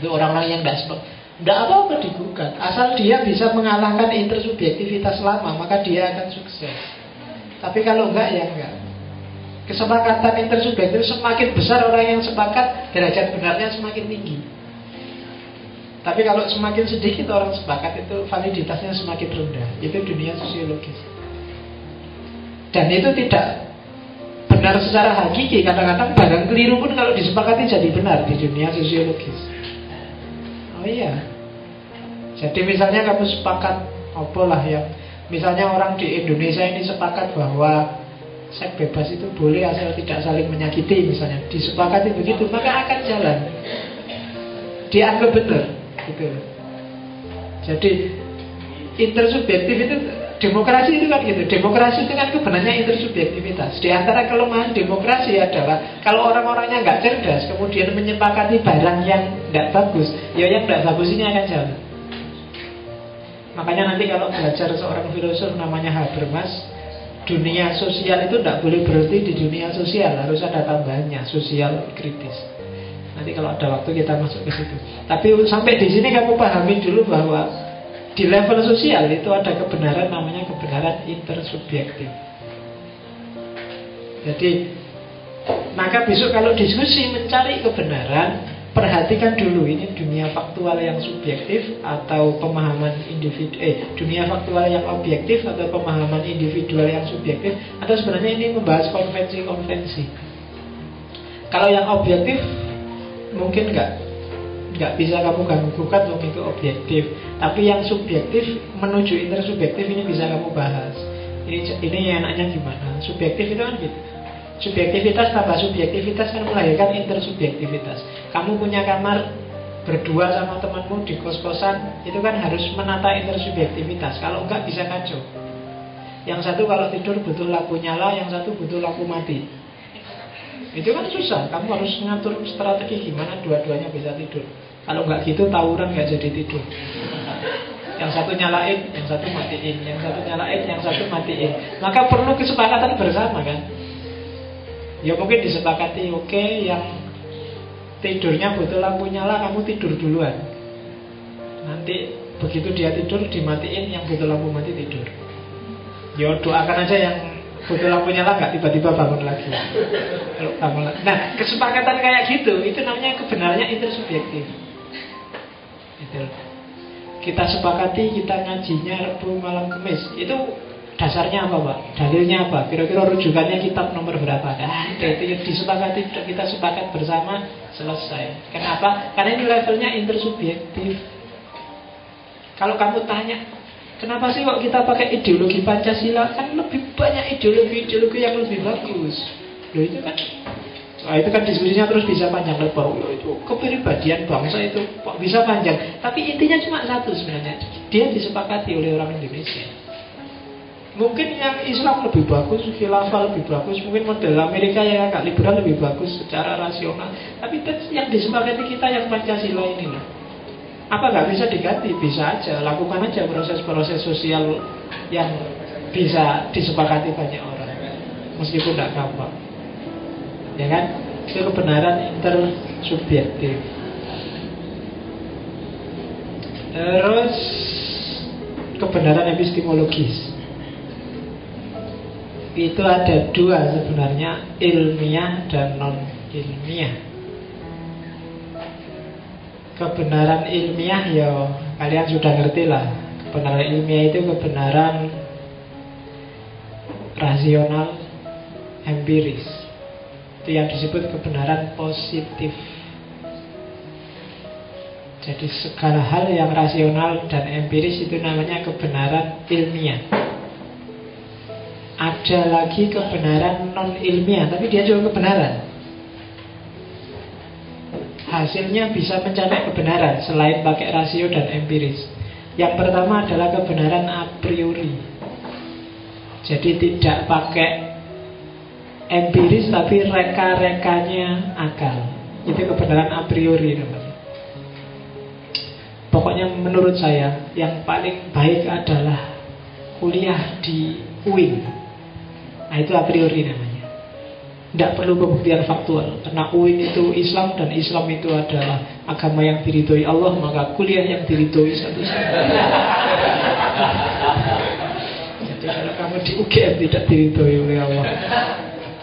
A: Itu orang-orang yang tidak tidak apa-apa digugat Asal dia bisa mengalahkan intersubjektivitas lama Maka dia akan sukses Tapi kalau enggak ya enggak Kesepakatan intersubjektif semakin besar orang yang sepakat Derajat benarnya semakin tinggi Tapi kalau semakin sedikit orang sepakat itu validitasnya semakin rendah. Itu dunia sosiologis. Dan itu tidak benar secara hakiki. Kadang-kadang barang keliru pun kalau disepakati jadi benar di dunia sosiologis. Oh iya. Jadi misalnya kamu sepakat apa lah yang misalnya orang di Indonesia ini sepakat bahwa seks bebas itu boleh asal tidak saling menyakiti misalnya. Disepakati begitu maka akan jalan. Dianggap benar gitu. Jadi intersubjektif itu demokrasi itu kan gitu. Demokrasi itu kan kebenarnya intersubjektivitas. Di antara kelemahan demokrasi adalah kalau orang-orangnya nggak cerdas, kemudian menyepakati barang yang nggak bagus, ya yang nggak bagus ini akan jalan. Makanya nanti kalau belajar seorang filosof namanya Habermas, dunia sosial itu tidak boleh berhenti di dunia sosial, harus ada tambahannya, sosial kritis. Nanti kalau ada waktu kita masuk ke situ. Tapi sampai di sini kamu pahami dulu bahwa di level sosial itu ada kebenaran namanya kebenaran intersubjektif. Jadi maka besok kalau diskusi mencari kebenaran Perhatikan dulu ini dunia faktual yang subjektif atau pemahaman individu eh dunia faktual yang objektif atau pemahaman individual yang subjektif atau sebenarnya ini membahas konvensi-konvensi. Kalau yang objektif mungkin nggak nggak bisa kamu ganggukan untuk itu objektif. Tapi yang subjektif menuju intersubjektif ini bisa kamu bahas. Ini ini enaknya gimana? Subjektif itu kan gitu. Subjektivitas tambah subjektivitas kan melahirkan intersubjektivitas. Kamu punya kamar berdua sama temanmu di kos-kosan itu kan harus menata intersubjektivitas. Kalau enggak bisa kacau. Yang satu kalau tidur butuh lampu nyala yang satu butuh lampu mati itu kan susah, kamu harus ngatur strategi gimana dua-duanya bisa tidur. Kalau nggak gitu tawuran nggak jadi tidur. Yang satu nyalain, yang satu matiin, yang satu nyalain, yang satu matiin. Maka perlu kesepakatan bersama kan. Ya mungkin disepakati, oke, okay, yang tidurnya butuh lampu nyala, kamu tidur duluan. Nanti begitu dia tidur dimatiin, yang butuh lampu mati tidur. Ya doakan aja yang butuh lampu nyala nggak tiba-tiba bangun lagi. Bangun lagi. nah kesepakatan kayak gitu itu namanya kebenarannya intersubjektif. Itu kita sepakati kita ngajinya Rabu malam Kamis. Itu dasarnya apa pak? Dalilnya apa? Kira-kira rujukannya kitab nomor berapa? Nah itu, itu disepakati kita sepakat bersama selesai. Kenapa? Karena ini levelnya intersubjektif. Kalau kamu tanya Kenapa sih kok kita pakai ideologi Pancasila? Kan lebih banyak ideologi-ideologi yang lebih bagus. Loh itu kan Nah, itu kan diskusinya terus bisa panjang lebar. Loh, itu kepribadian bangsa itu kok bisa panjang. Tapi intinya cuma satu sebenarnya. Dia disepakati oleh orang Indonesia. Mungkin yang Islam lebih bagus, khilafah lebih bagus, mungkin model Amerika yang agak liberal lebih bagus secara rasional. Tapi yang disepakati kita yang Pancasila ini loh. Apa nggak bisa diganti? Bisa aja, lakukan aja proses-proses sosial yang bisa disepakati banyak orang, meskipun tidak gampang. Ya kan? Itu kebenaran intersubjektif. Terus kebenaran epistemologis itu ada dua sebenarnya ilmiah dan non ilmiah kebenaran ilmiah ya kalian sudah ngerti lah. Kebenaran ilmiah itu kebenaran rasional empiris. Itu yang disebut kebenaran positif. Jadi segala hal yang rasional dan empiris itu namanya kebenaran ilmiah. Ada lagi kebenaran non ilmiah tapi dia juga kebenaran hasilnya bisa mencapai kebenaran selain pakai rasio dan empiris. Yang pertama adalah kebenaran a priori. Jadi tidak pakai empiris tapi reka-rekanya akal. Itu kebenaran a priori namanya. Pokoknya menurut saya yang paling baik adalah kuliah di UIN. Nah itu a priori namanya. Tidak perlu pembuktian faktual. Karena UIN itu Islam dan Islam itu adalah agama yang diridhoi Allah Maka kuliah yang diridhoi satu Jadi kalau kamu di UGM tidak diridhoi oleh Allah.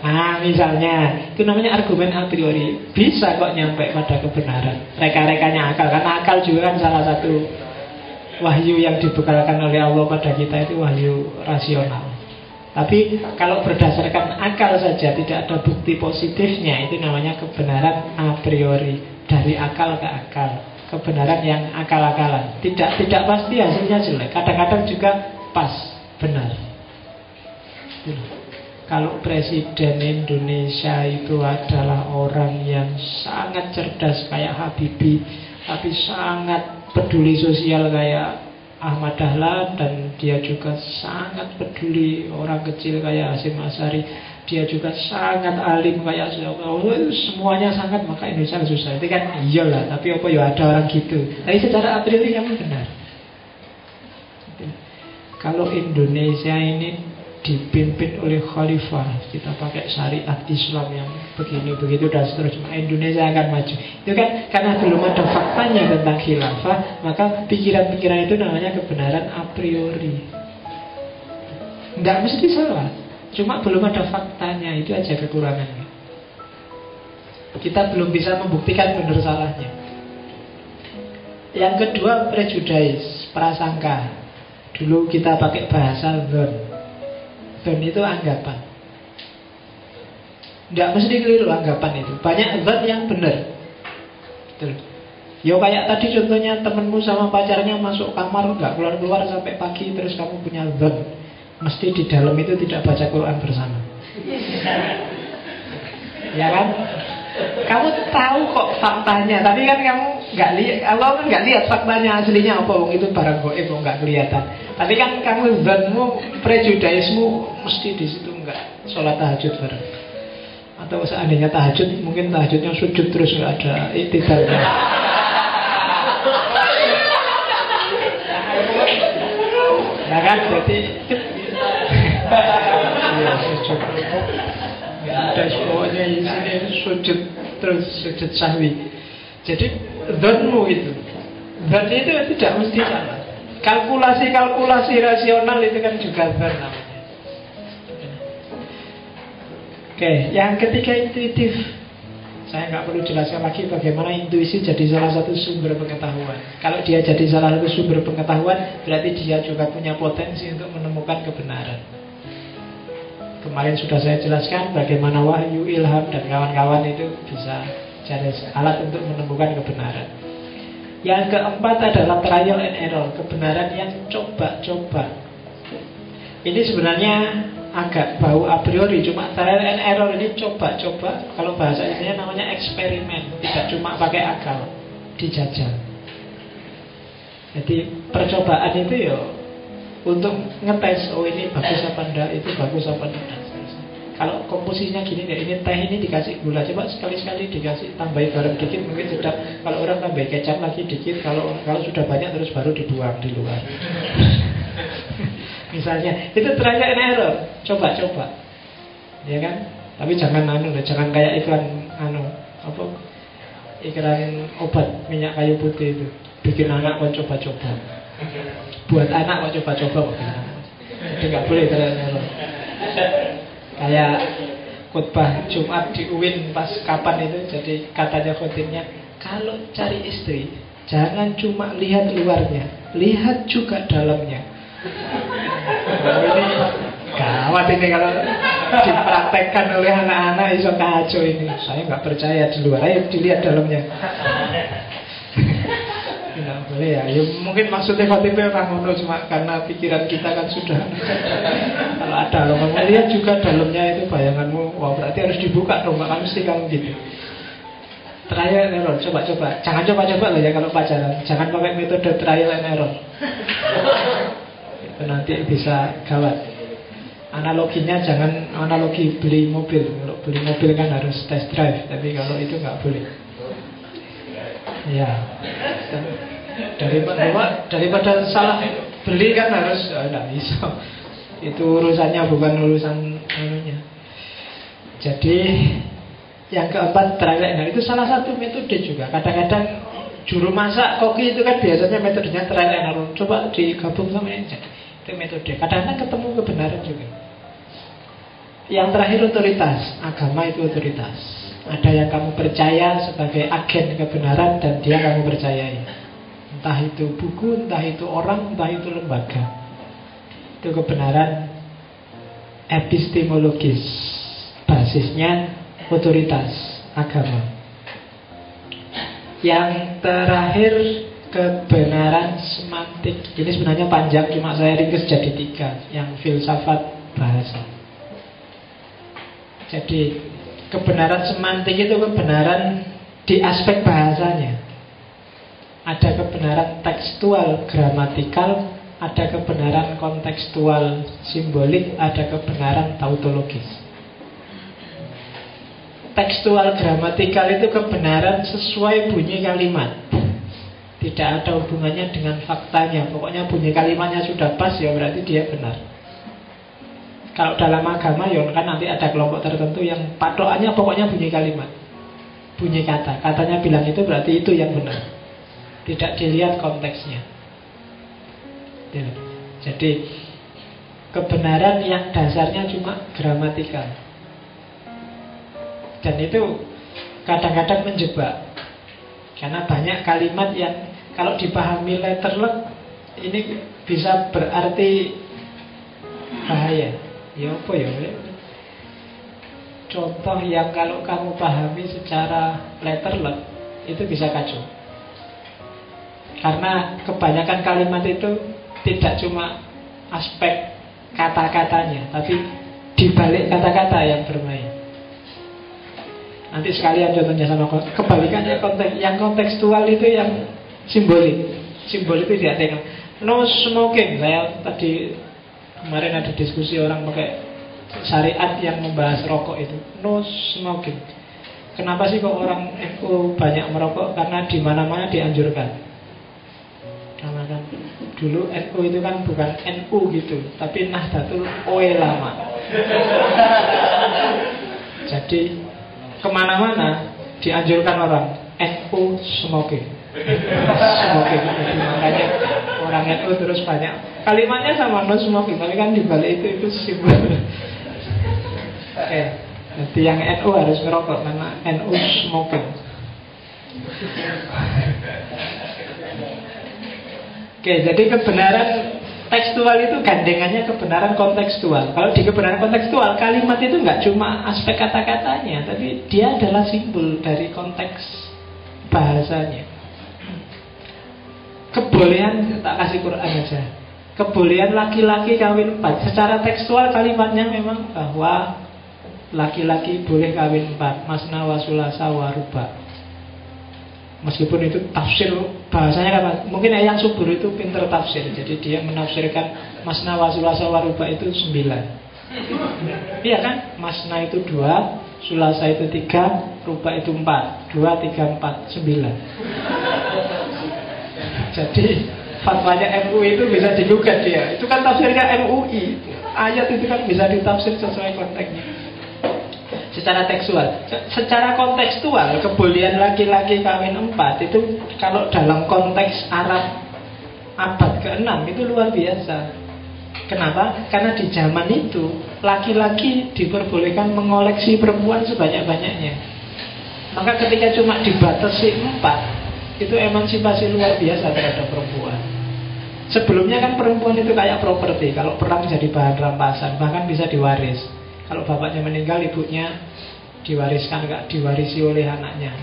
A: Nah misalnya. Itu namanya argumen a priori. Bisa kok nyampe pada kebenaran. Reka-rekanya akal. Karena akal juga kan salah satu Wahyu yang dibekalkan oleh Allah pada kita itu wahyu rasional Tapi kalau berdasarkan akal saja Tidak ada bukti positifnya Itu namanya kebenaran a priori Dari akal ke akal. Kebenaran yang akal-akalan. Tidak tidak pasti hasilnya jelek Kadang-kadang juga pas, benar. Kalau Presiden Indonesia itu adalah orang yang sangat cerdas kayak Habibie Tapi sangat peduli sosial kayak Ahmad Dahlan Dan dia juga sangat peduli orang kecil kayak Hasim Asari Dia juga sangat alim kayak oh, Semuanya sangat maka Indonesia susah. Itu kan iyalah tapi apa ya ada orang gitu. Tapi secara a priori kamu benar. Kalau Indonesia ini dipimpin oleh khalifah. Kita pakai syariat Islam yang begini begitu dan seterusnya. Indonesia akan maju. Itu kan karena belum ada faktanya tentang khilafah maka pikiran-pikiran itu namanya kebenaran a priori. Nggak mesti salah cuma belum ada faktanya. Itu aja kekurangannya. Kita belum bisa membuktikan benar salahnya. Yang kedua prejudis prasangka. Dulu kita pakai bahasa zon dan itu anggapan. Tidak mesti keliru anggapan itu. Banyak zat yang benar. Betul. Yo kayak tadi contohnya temenmu sama pacarnya masuk kamar nggak keluar-keluar sampai pagi terus kamu punya zat. Mesti di dalam itu tidak baca Quran bersama. <laughs> Ya kan? Kamu tahu kok faktanya, tapi kan kamu nggak lihat, Allah kan nggak lihat faktanya aslinya apa, itu barang goib nggak kelihatan. Tapi kan kamu zanmu, prejudaismu mesti di situ nggak sholat tahajud bareng. Atau seandainya tahajud, mungkin tahajudnya sujud terus nggak ada itidalnya. Nah kan berarti ya, sujud ini sujud terus sujud sahwi. Jadi dhanmu itu. Dan itu tidak mesti salah. Kalkulasi-kalkulasi rasional itu kan juga namanya. Oke, yang ketiga intuitif. Saya nggak perlu jelaskan lagi bagaimana intuisi jadi salah satu sumber pengetahuan. Kalau dia jadi salah satu sumber pengetahuan, berarti dia juga punya potensi untuk menemukan kebenaran. Kemarin sudah saya jelaskan bagaimana wahyu, ilham, dan kawan-kawan itu bisa jadi alat untuk menemukan kebenaran. Yang keempat adalah trial and error, kebenaran yang coba-coba. Ini sebenarnya agak bau a priori, cuma trial and error ini coba-coba. Kalau bahasa ini namanya eksperimen, tidak cuma pakai akal, dijajal. Jadi percobaan itu ya untuk ngetes oh ini bagus apa enggak itu bagus apa enggak kalau komposisinya gini ya ini teh ini dikasih gula. Coba sekali-sekali dikasih tambahin garam dikit mungkin sedap. Kalau orang tambah kecap lagi dikit kalau kalau sudah banyak terus baru dibuang di luar. <laughs> Misalnya itu and error coba-coba ya kan? Tapi jangan anu jangan kayak iklan anu apa? Iklan obat minyak kayu putih itu. Bikin anak kok coba-coba. Buat anak kok coba-coba jadi nggak boleh terlalu kayak khutbah Jumat di UIN pas kapan itu jadi katanya khotibnya kalau cari istri jangan cuma lihat luarnya lihat juga dalamnya. <laughs> Ini gawat ini kalau dipraktekkan oleh anak-anak iso kacau ini. Saya nggak percaya di luar ayo dilihat dalamnya <laughs> tidak boleh ya. ya mungkin maksudnya khotibnya orang ngono cuma karena pikiran kita kan sudah kalau ada lo kamu lihat juga dalamnya itu bayanganmu wah berarti harus dibuka dong nggak mesti kamu gitu. Trial and error. Coba-coba. Jangan coba-coba lah ya kalau pacaran. Jangan pakai metode trial and error. Itu nanti bisa gawat. Analoginya jangan analogi beli mobil. Kalau beli mobil kan harus test drive tapi kalau itu nggak boleh ya daripada daripada salah beli kan harus tidak oh, bisa. Itu urusannya bukan urusan anunya. Jadi yang keempat terakhir nah itu salah satu metode juga. Kadang-kadang juru masak koki itu kan biasanya metodenya trial and error coba digabung sama ini itu metode. Kadang-kadang ketemu kebenaran juga. Yang terakhir otoritas. Agama itu otoritas. Ada yang kamu percaya sebagai agen kebenaran dan dia kamu percayai. Entah itu buku, entah itu orang, entah itu lembaga. Itu kebenaran epistemologis. Basisnya otoritas agama. Yang terakhir kebenaran semantik. Ini sebenarnya panjang, cuma saya ringkas jadi tiga. Yang filsafat bahasa. Jadi kebenaran semantik itu kebenaran di aspek bahasanya. Ada kebenaran tekstual gramatikal, ada kebenaran kontekstual simbolik, ada kebenaran tautologis. Tekstual gramatikal itu kebenaran sesuai bunyi kalimat. Tidak ada hubungannya dengan faktanya. Pokoknya bunyi kalimatnya sudah pas ya berarti dia benar. Kalau dalam agama ya kan nanti ada kelompok tertentu yang patokannya pokoknya bunyi kalimat. Bunyi kata. Katanya bilang itu berarti itu yang benar. Tidak dilihat konteksnya. Ya. Jadi kebenaran yang dasarnya cuma gramatikal. Dan itu kadang-kadang menjebak. Karena banyak kalimat yang kalau dipahami letterlek ini bisa berarti bahaya. Ya apa ya? Contoh yang kalau kamu pahami secara letterlek itu bisa kacau. Karena kebanyakan kalimat itu tidak cuma aspek kata-katanya, tapi dibalik kata-kata yang bermain. Nanti sekalian contohnya sama kebalikannya konteks yang kontekstual itu yang simbolik simbolik itu diartikan no smoking saya tadi kemarin ada diskusi orang pakai syariat yang membahas rokok itu. No smoking. Kenapa sih kok orang NU banyak merokok? Karena di mana-mana dianjurkan. Karena kan? Dulu NU itu kan bukan NU gitu tapi Nahdlatul Ulama. Jadi ke mana-mana dianjurkan orang NU smoking smoking jadi makanya orang NU terus banyak kalimatnya sama no smoking tapi kan di balik itu itu simbol oke okay. jadi yang NU harus ngerokok karena NU smoking Oke, jadi kebenaran tekstual itu gandengannya kebenaran kontekstual. Kalau di kebenaran kontekstual, kalimat itu nggak cuma aspek kata-katanya, tapi dia adalah simbol dari konteks bahasanya. Kebolehan tak kasih Quran aja. Kebolehan laki-laki kawin empat. Secara tekstual kalimatnya memang bahwa laki-laki boleh kawin empat. Masna wasulasa waruba. Meskipun itu tafsir bahasanya apa? Mungkin yang subur itu pinter tafsir. Jadi dia menafsirkan masna wasulasa waruba itu sembilan. Iya kan? Masna itu dua, sulasa itu tiga, ruba itu empat. Dua, tiga, empat, sembilan. Jadi fatwanya MUI itu bisa digugat dia. Itu kan tafsirnya MUI. Ayat itu kan bisa ditafsir sesuai konteksnya. Secara tekstual, secara kontekstual kebolehan laki-laki kawin empat itu kalau dalam konteks Arab abad ke-6 itu luar biasa. Kenapa? Karena di zaman itu laki-laki diperbolehkan mengoleksi perempuan sebanyak-banyaknya. Maka ketika cuma dibatasi empat, itu emansipasi luar biasa terhadap perempuan. Sebelumnya kan perempuan itu kayak properti, kalau perang jadi bahan rampasan, bahkan bisa diwaris. Kalau bapaknya meninggal, ibunya diwariskan, nggak diwarisi oleh anaknya.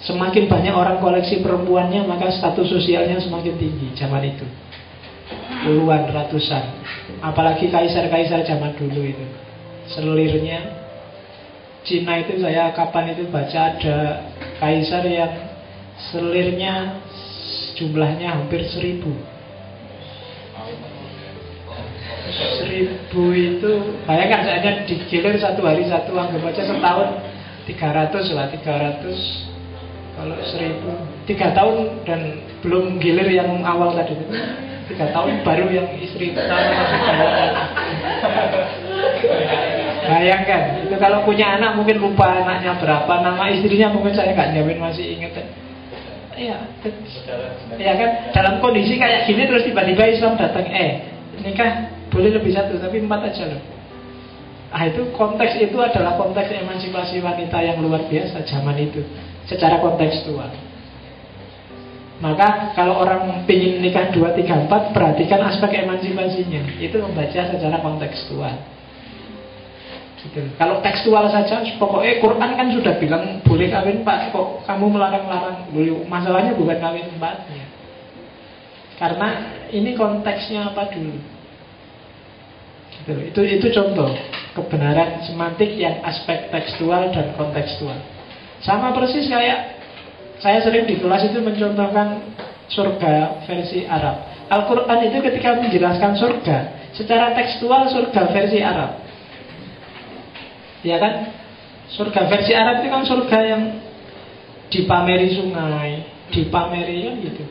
A: Semakin banyak orang koleksi perempuannya, maka status sosialnya semakin tinggi zaman itu. Puluhan, ratusan. Apalagi kaisar-kaisar zaman dulu itu. Selirnya Cina itu saya kapan itu baca ada kaisar yang Selirnya jumlahnya hampir seribu. Seribu itu Bayangkan saya digilir satu hari satu Anggap aja setahun 300 lah 300 Kalau seribu Tiga tahun dan belum gilir yang awal tadi. Tiga tahun baru yang istri pertama Bayangkan Itu kalau punya anak mungkin lupa anaknya berapa Nama istrinya mungkin saya nggak jamin masih inget Iya, ya kan? Dalam kondisi kayak gini terus tiba-tiba Islam datang, eh nikah boleh lebih satu tapi empat aja loh. Ah itu konteks itu adalah konteks emansipasi wanita yang luar biasa zaman itu secara kontekstual. Maka kalau orang ingin nikah 2, 3, 4 Perhatikan aspek emansipasinya. Itu membaca secara kontekstual gitu. Kalau tekstual saja Pokoknya Quran kan sudah bilang Boleh kawin empat Kok kamu melarang-larang Masalahnya bukan kawin empatnya Karena ini konteksnya apa dulu gitu. Itu itu contoh Kebenaran semantik yang aspek tekstual dan kontekstual Sama persis kayak saya sering di kelas itu mencontohkan surga versi Arab. Al-Quran itu ketika menjelaskan surga, secara tekstual surga versi Arab. Ya kan? Surga versi Arab itu kan surga yang dipameri sungai, dipameri kan gitu.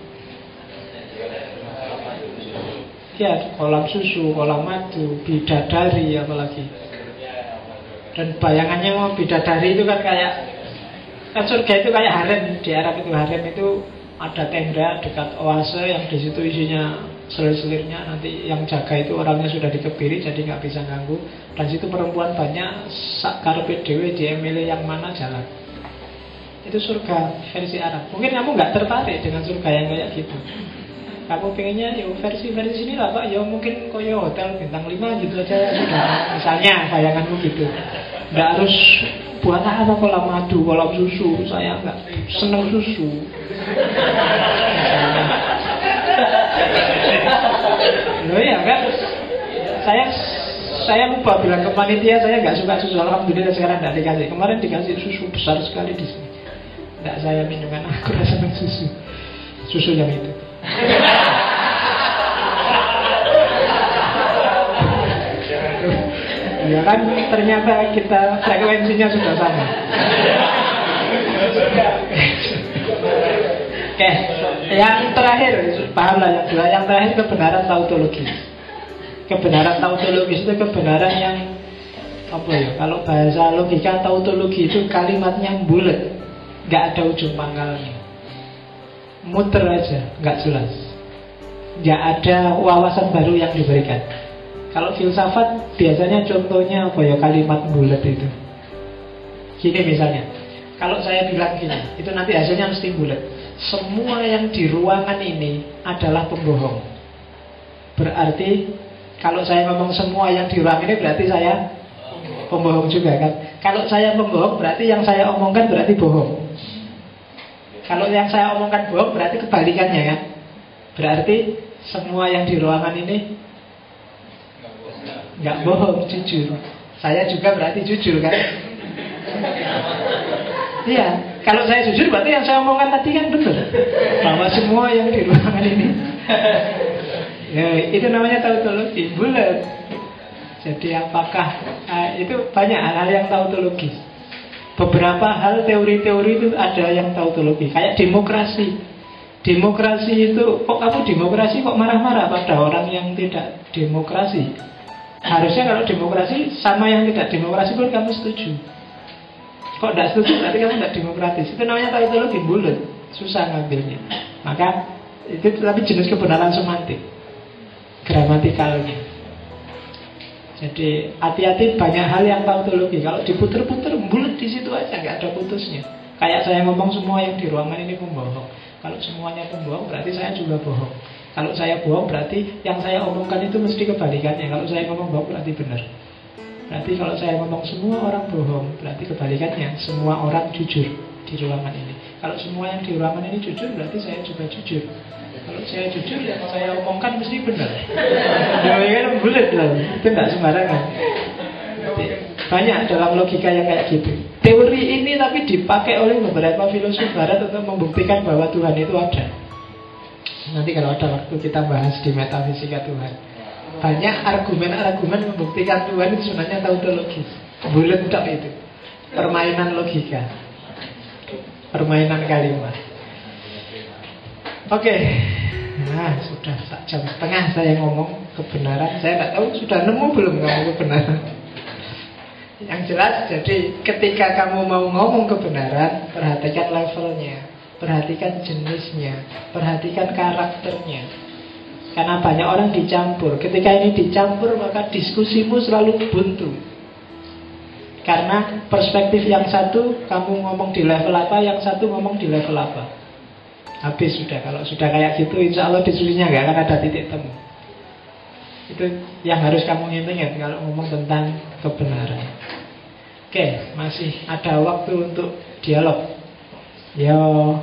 A: Ya, kolam susu, kolam madu, bidadari apalagi. Dan bayangannya mau bidadari itu kan kayak Kan surga itu kayak harem di Arab itu harem itu ada tenda dekat oase yang di situ isinya selir-selirnya nanti yang jaga itu orangnya sudah dikebiri jadi nggak bisa ganggu. Dan situ perempuan banyak sak karpet dewe di emile yang mana jalan. Itu surga versi Arab. Mungkin kamu nggak tertarik dengan surga yang kayak gitu. Kamu pengennya yo versi versi sini lah pak. Yo mungkin koyo hotel bintang 5 gitu aja sudah. Misalnya bayanganmu gitu. Nggak harus buat apa kolam madu, kolam susu. Saya nggak seneng susu Loh ya kan Saya saya lupa bilang ke panitia saya nggak suka susu. Alhamdulillah sekarang nggak dikasih. Kemarin dikasih susu besar sekali di sini. Nggak saya minum karena <laughs> aku rasa susu. Susu yang itu. <laughs> Ya kan ternyata kita frekuensinya sudah sama. Oke, yang terakhir pahamlah yang dua. Yang terakhir kebenaran tautologis. Kebenaran tautologis itu kebenaran yang apa ya? Kalau bahasa logika tautologi itu kalimatnya bulat, nggak ada ujung pangkalnya, muter aja, nggak jelas, nggak ada wawasan baru yang diberikan. Kalau filsafat biasanya contohnya apa ya kalimat bulat itu. Gini misalnya, kalau saya bilang gini, itu nanti hasilnya mesti bulat. Semua yang di ruangan ini adalah pembohong. Berarti kalau saya ngomong semua yang di ruangan ini berarti saya pembohong juga kan. Kalau saya pembohong berarti yang saya omongkan berarti bohong. Kalau yang saya omongkan bohong berarti kebalikannya kan. Berarti semua yang di ruangan ini nggak bohong, jujur. Saya juga berarti jujur kan? Iya, kalau saya jujur berarti yang saya omongkan tadi kan benar bahwa semua yang di ruangan ini, <laughs> ya, itu namanya tautologi bulat. Jadi apakah nah, itu banyak hal-hal yang tautologis. Beberapa hal teori-teori itu ada yang tautologi, kayak demokrasi. Demokrasi itu kok kamu demokrasi kok marah-marah pada orang yang tidak demokrasi? Harusnya kalau demokrasi sama yang tidak demokrasi pun kamu setuju. Kok tidak setuju berarti kamu tidak demokratis. Itu namanya tautologi bulat, susah ngambilnya. Maka itu tapi jenis kebenaran semantik, gramatikalnya. Jadi hati-hati banyak hal yang tautologi. Kalau diputer-puter bulat di situ aja nggak ada putusnya. Kayak saya ngomong semua yang di ruangan ini pembohong. Kalau semuanya pembohong berarti saya juga bohong. Kalau saya bohong berarti yang saya omongkan itu mesti kebalikannya. Kalau saya ngomong bohong berarti benar. Berarti kalau saya ngomong semua orang bohong, berarti kebalikannya semua orang jujur di ruangan ini. Kalau semua yang di ruangan ini jujur, berarti saya juga jujur. Kalau saya jujur, yang saya omongkan mesti benar. Ya kan bulat loh, itu tidak sembarangan. Banyak dalam logika yang kayak gitu. Teori ini tapi dipakai oleh beberapa filosof barat untuk membuktikan bahwa Tuhan itu ada. Nanti kalau ada waktu kita bahas di metafisika Tuhan Banyak argumen-argumen membuktikan Tuhan itu sebenarnya tautologis Bulat tak itu. Permainan logika. Permainan kalimat. Oke. Nah sudah tak jam setengah saya ngomong kebenaran. Saya tak tahu sudah nemu belum kamu kebenaran. Yang jelas jadi ketika kamu mau ngomong kebenaran Perhatikan levelnya Perhatikan jenisnya, perhatikan karakternya. Karena banyak orang dicampur. Ketika ini dicampur, maka diskusimu selalu buntu. Karena perspektif yang satu kamu ngomong di level apa, yang satu ngomong di level apa. Habis sudah. Kalau sudah kayak gitu, insya Allah diskusinya nggak akan ada titik temu. Itu yang harus kamu ingat kalau ngomong tentang kebenaran. Oke, masih ada waktu untuk dialog. Ya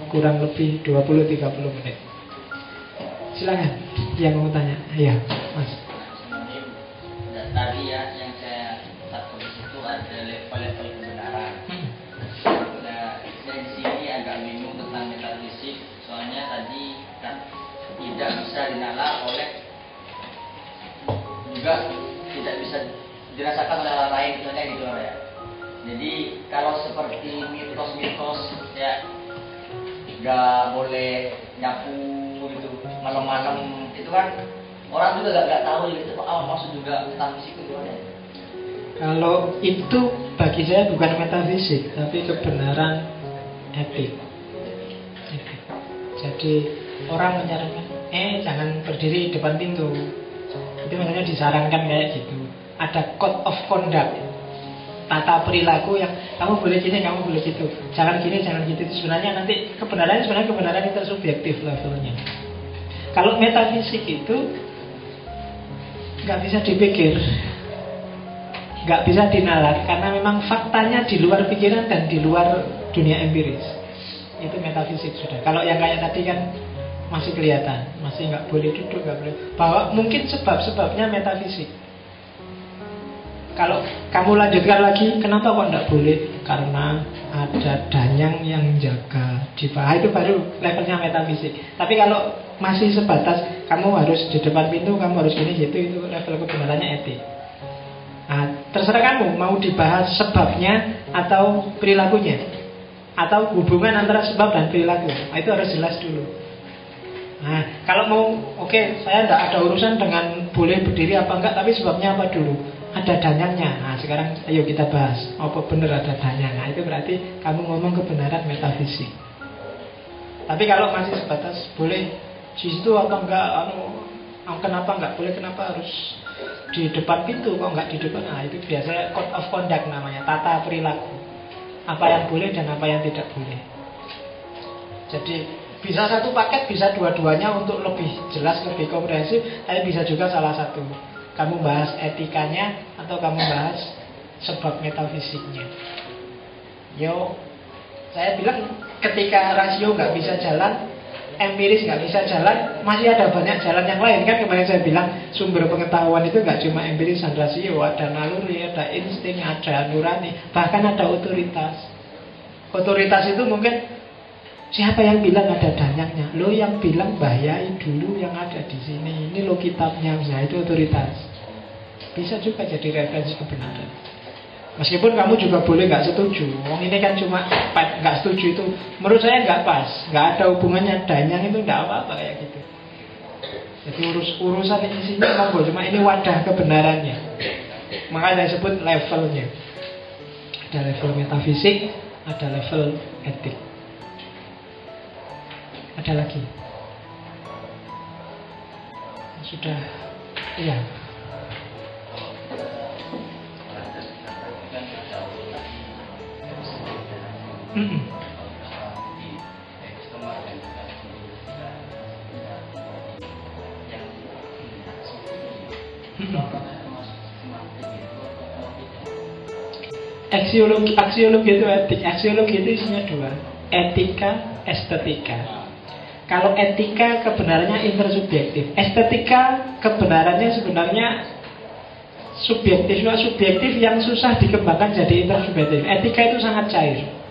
A: kurang lebih 20-30 menit. Silakan yang mau tanya. Iya, Mas.
B: Tadi ya yang saya satu itu ada level-level kebenaran. Hmm. Nah, di sini agak bingung tentang metafisik. Soalnya tadi kan tidak bisa dinalar oleh juga tidak bisa dirasakan oleh orang lain misalnya gitu ya. Jadi kalau seperti mitos-mitos ya nggak boleh nyapu malam-malam itu kan orang juga gak, gak tahu itu apa maksud juga metafisik itu ya.
A: Kalau itu bagi saya bukan metafisik tapi kebenaran etik. Jadi orang menyarankan, eh jangan berdiri di depan pintu. Itu makanya disarankan kayak gitu. Ada code of conduct tata perilaku yang kamu boleh gini, kamu boleh gitu. Jangan gini, jangan gitu. Itu sebenarnya nanti kebenaran sebenarnya kebenaran itu subjektif levelnya. Kalau metafisik itu nggak bisa dipikir, nggak bisa dinalar karena memang faktanya di luar pikiran dan di luar dunia empiris. Itu metafisik sudah. Kalau yang kayak tadi kan masih kelihatan, masih nggak boleh duduk, nggak boleh. Bahwa mungkin sebab-sebabnya metafisik. Kalau kamu lanjutkan lagi, kenapa kok tidak boleh? Karena ada danyang yang jaga di bawah itu baru levelnya metafisik. Tapi kalau masih sebatas kamu harus di depan pintu, kamu harus gini gitu, itu level kebenarannya etik. Nah, terserah kamu mau dibahas sebabnya atau perilakunya, atau hubungan antara sebab dan perilaku. Nah, itu harus jelas dulu. Nah, kalau mau, oke, okay, saya tidak ada urusan dengan boleh berdiri apa enggak, tapi sebabnya apa dulu? ada danyanya. Nah, sekarang ayo kita bahas. Apa benar ada danya? Nah, itu berarti kamu ngomong kebenaran metafisik. Tapi kalau masih sebatas boleh di situ apa enggak anu kenapa enggak boleh kenapa harus di depan pintu kok enggak di depan? Nah itu biasanya code of conduct namanya tata perilaku. Apa yang boleh dan apa yang tidak boleh. Jadi bisa satu paket bisa dua-duanya untuk lebih jelas lebih komprehensif tapi bisa juga salah satu. Kamu bahas etikanya atau kamu bahas sebab metafisiknya. Yo, saya bilang ketika rasio nggak bisa jalan, empiris nggak bisa jalan, masih ada banyak jalan yang lain kan kemarin saya bilang sumber pengetahuan itu nggak cuma empiris dan rasio, ada naluri, ada insting, ada nurani, bahkan ada otoritas. Otoritas itu mungkin siapa yang bilang ada danyangnya? Lo yang bilang bahayai dulu yang ada di sini. Ini lo kitabnya, misalnya itu otoritas. Bisa juga jadi referensi kebenaran. Meskipun kamu juga boleh nggak setuju. Wong ini kan cuma nggak setuju itu. Menurut saya nggak pas. Nggak ada hubungannya danyang itu nggak apa-apa kayak gitu. Jadi urus urusan isinya monggo. Cuma ini wadah kebenarannya. Makanya saya sebut levelnya. Ada level metafisik, ada level etik. Ada lagi. Sudah, iya. Aksiologi, aksiologi itu etik, aksiologi itu isinya dua, etika, estetika. Kalau etika kebenarannya intersubjektif, estetika kebenarannya sebenarnya subjektif, subjektif yang susah dikembangkan jadi intersubjektif. Etika itu sangat cair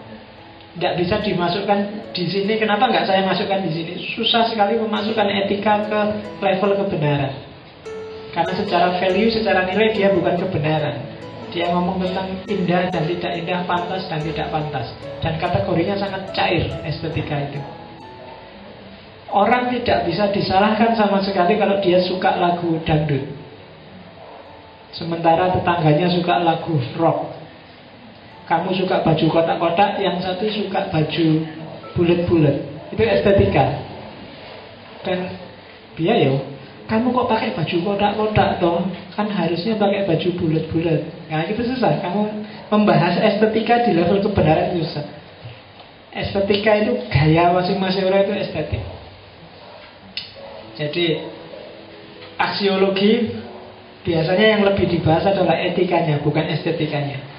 A: nggak bisa dimasukkan di sini. Kenapa nggak saya masukkan di sini? Susah sekali memasukkan etika ke level kebenaran. Karena secara value, secara nilai dia bukan kebenaran. Dia ngomong tentang indah dan tidak indah, pantas dan tidak pantas. Dan kategorinya sangat cair estetika itu. Orang tidak bisa disalahkan sama sekali kalau dia suka lagu dangdut. Sementara tetangganya suka lagu rock kamu suka baju kotak-kotak, yang satu suka baju bulat-bulat. Itu estetika. Dan biaya kamu kok pakai baju kotak-kotak toh? Kan harusnya pakai baju bulat-bulat. Nah itu susah. Kamu membahas estetika di level kebenaran itu susah. Estetika itu gaya masing-masing orang itu estetik. Jadi aksiologi biasanya yang lebih dibahas adalah etikanya, bukan estetikanya.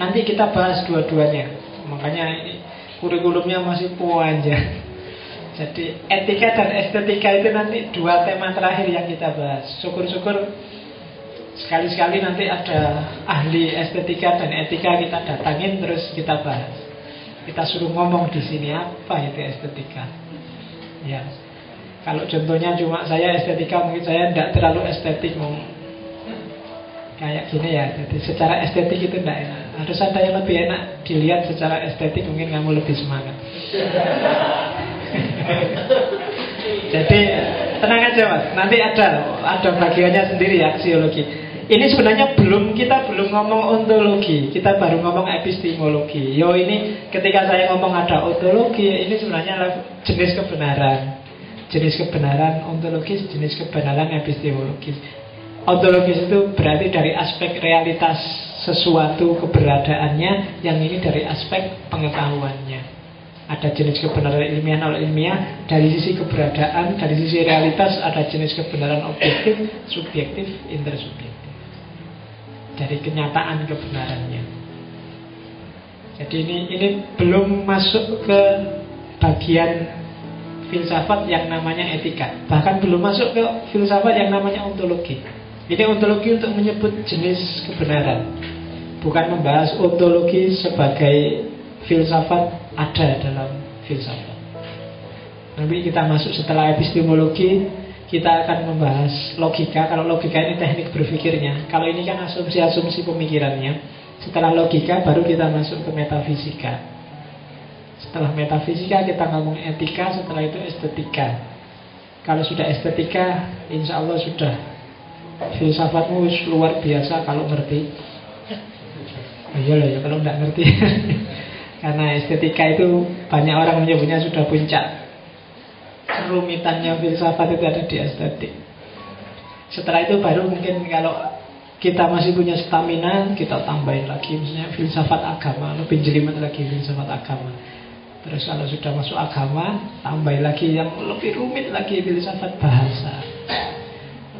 A: Nanti kita bahas dua-duanya. Makanya ini kurikulumnya masih panjang. Jadi etika dan estetika itu nanti dua tema terakhir yang kita bahas. Syukur-syukur sekali-sekali nanti ada ahli estetika dan etika kita datangin terus kita bahas. Kita suruh ngomong di sini apa itu estetika. Ya. Kalau contohnya cuma saya estetika mungkin saya tidak terlalu estetik kayak gini ya. Jadi secara estetik itu tidak enak. Harus ada yang lebih enak dilihat secara estetik mungkin kamu lebih semangat. <laughs> Jadi tenang aja mas, nanti ada ada bagiannya sendiri ya aksiologi. Ini sebenarnya belum kita belum ngomong ontologi, kita baru ngomong epistemologi. Yo ini ketika saya ngomong ada ontologi, ini sebenarnya jenis kebenaran, jenis kebenaran ontologis, jenis kebenaran epistemologis. Ontologis itu berarti dari aspek realitas sesuatu keberadaannya, yang ini dari aspek pengetahuannya. Ada jenis kebenaran ilmiah non ilmiah. Dari sisi keberadaan, dari sisi realitas Ada jenis kebenaran objektif Subjektif, intersubjektif. Dari kenyataan kebenarannya. Jadi ini ini belum masuk ke bagian filsafat yang namanya etika. Bahkan belum masuk ke filsafat yang namanya ontologi Ini ontologi untuk menyebut jenis kebenaran Bukan membahas ontologi sebagai filsafat ada dalam filsafat. Nanti kita masuk setelah epistemologi, kita akan membahas logika. Kalau logika ini teknik berpikirnya, kalau ini kan asumsi-asumsi pemikirannya. Setelah logika, baru kita masuk ke metafisika. Setelah metafisika, kita ngomong etika, setelah itu estetika. Kalau sudah estetika, insya Allah sudah filsafatmu luar biasa kalau ngerti. Oh, iyalah ya kalau nggak ngerti. <laughs> Karena estetika itu banyak orang menyebutnya sudah puncak. Kerumitannya filsafat itu ada di estetik. Setelah itu baru mungkin kalau kita masih punya stamina Kita tambahin lagi. Misalnya filsafat agama Lebih jelimet lagi filsafat agama. Terus kalau sudah masuk agama Tambahin lagi yang lebih rumit lagi filsafat bahasa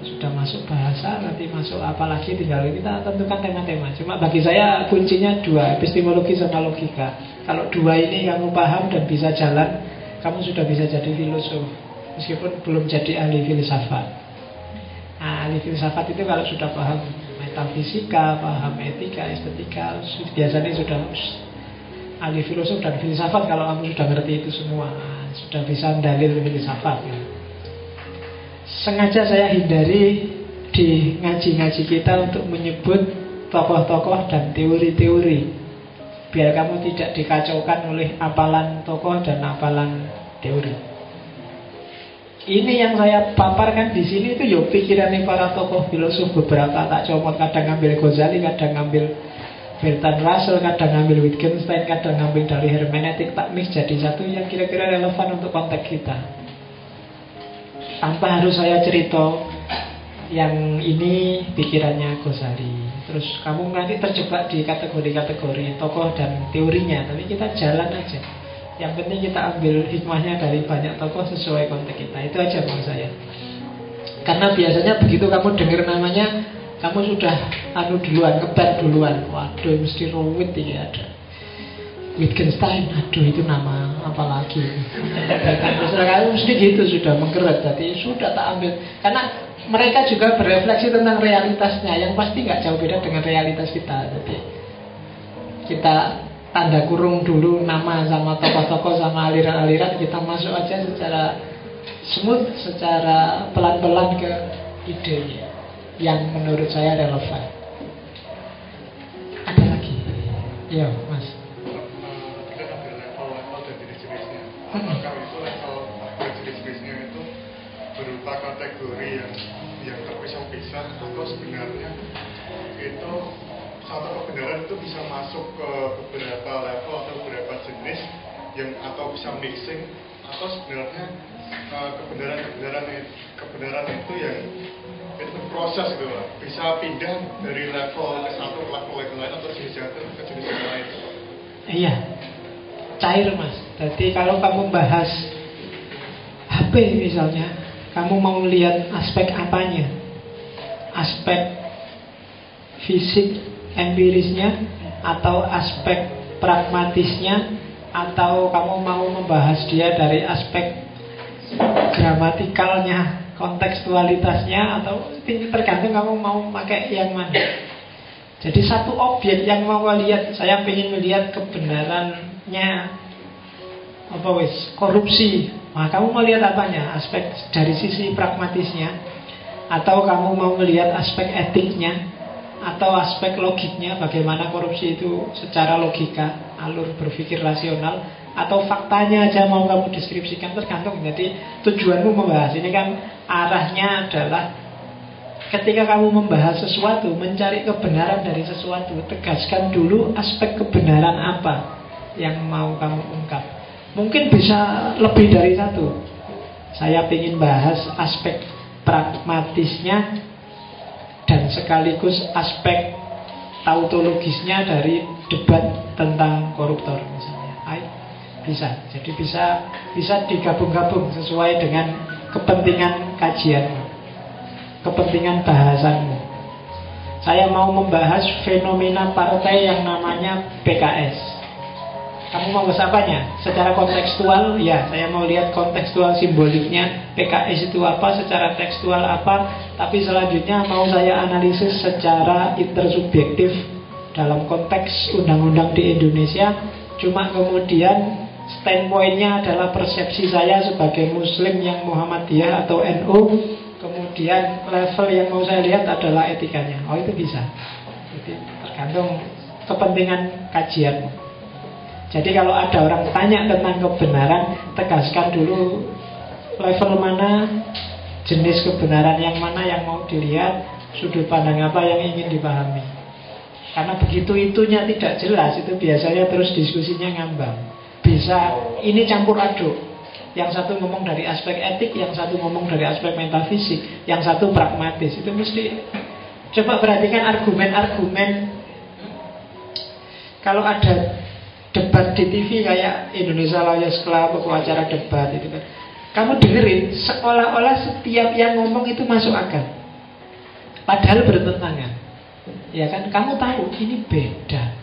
A: sudah masuk bahasa nanti masuk apa lagi tinggal kita tentukan tema-tema. Cuma bagi saya kuncinya dua epistemologi sama logika. Kalau dua ini kamu paham dan bisa jalan kamu sudah bisa jadi filosof. Meskipun belum jadi ahli filsafat. Nah, ahli filsafat itu kalau sudah paham metafisika paham etika estetika biasanya sudah ahli filosof dan filsafat kalau kamu sudah ngerti itu semua. Sudah bisa dalil filsafat ya sengaja saya hindari di ngaji-ngaji kita untuk menyebut tokoh-tokoh dan teori-teori. Biar kamu tidak dikacaukan oleh apalan tokoh dan apalan teori. Ini yang saya paparkan di sini itu yo ya pikirannya para tokoh filosof beberapa. Tak comot kadang ngambil Ghazali, kadang ngambil Bertrand Russell, kadang ngambil Wittgenstein, kadang ngambil dari hermeneutik tak mix jadi satu yang kira-kira relevan untuk konteks kita tanpa harus saya cerita yang ini pikirannya Ghazali. Terus kamu nanti terjebak di kategori-kategori tokoh dan teorinya tapi kita jalan aja. Yang penting kita ambil hikmahnya dari banyak tokoh sesuai konteks kita. Itu aja bang saya. Karena biasanya begitu kamu dengar namanya kamu sudah anu duluan kebar duluan. Waduh mesti rumit ini ada Wittgenstein, aduh itu nama apa lagi? Terus mesti gitu sudah menggerak, jadi sudah tak ambil. Karena mereka juga berefleksi tentang realitasnya, yang pasti nggak jauh beda dengan realitas kita. Jadi kita tanda kurung dulu nama sama tokoh-tokoh sama aliran-aliran kita masuk aja secara smooth, secara pelan-pelan ke idenya yang menurut saya relevan. Ada lagi? Ya,
C: apakah itu level jenis-jenisnya itu berupa kategori yang yang terpisah-pisah atau sebenarnya itu satu kebenaran itu bisa masuk ke beberapa level atau beberapa jenis yang atau bisa mixing atau sebenarnya kebenaran-kebenaran kebenaran itu yang itu proses gitu lah bisa pindah dari level ke satu ke level yang lain atau jenis yang ke jenis yang lain
A: iya cair mas. Jadi kalau kamu bahas HP misalnya kamu mau lihat aspek apanya? Aspek fisik empirisnya atau aspek pragmatisnya? Atau kamu mau membahas dia dari aspek gramatikalnya kontekstualitasnya? Atau tergantung kamu mau pakai yang mana. Jadi satu objek yang mau lihat, saya ingin melihat kebenarannya apa wis? Korupsi. Nah, kamu mau lihat apanya? Aspek dari sisi pragmatisnya? Atau kamu mau melihat aspek etiknya? Atau aspek logiknya? Bagaimana korupsi itu secara logika, alur berpikir rasional? Atau faktanya aja mau kamu deskripsikan? Tergantung. Jadi tujuanmu membahas. Ini kan arahnya adalah ketika kamu membahas sesuatu mencari kebenaran dari sesuatu tegaskan dulu aspek kebenaran apa yang mau kamu ungkap mungkin bisa lebih dari satu saya ingin bahas aspek pragmatisnya dan sekaligus aspek tautologisnya dari debat tentang koruptor misalnya. Bisa. Jadi bisa bisa digabung-gabung sesuai dengan kepentingan kajianmu. Kepentingan bahasanmu. Saya mau membahas fenomena partai yang namanya PKS. Kamu mau bahas apanya? Secara kontekstual, ya saya mau lihat kontekstual simboliknya. PKS itu apa, secara tekstual apa Tapi selanjutnya mau saya analisis secara intersubjektif Dalam konteks undang-undang di Indonesia. Cuma kemudian standpointnya adalah persepsi saya sebagai muslim yang Muhammadiyah atau NU kemudian level yang mau saya lihat adalah etikanya. Oh itu bisa. Jadi tergantung kepentingan kajian jadi kalau ada orang tanya tentang kebenaran tegaskan dulu level mana jenis kebenaran yang mana yang mau dilihat sudut pandang apa yang ingin dipahami karena begitu itunya tidak jelas itu biasanya terus diskusinya ngambang bisa ini campur aduk. Yang satu ngomong dari aspek etik, yang satu ngomong dari aspek metafisik, yang satu pragmatis. Itu mesti coba perhatikan argumen-argumen kalau ada debat di TV kayak Indonesia Lawyers Club atau acara debat itu kan. Kamu dengerin seolah-olah setiap yang ngomong itu masuk akal. Padahal bertentangan. Ya kan, kamu tahu ini beda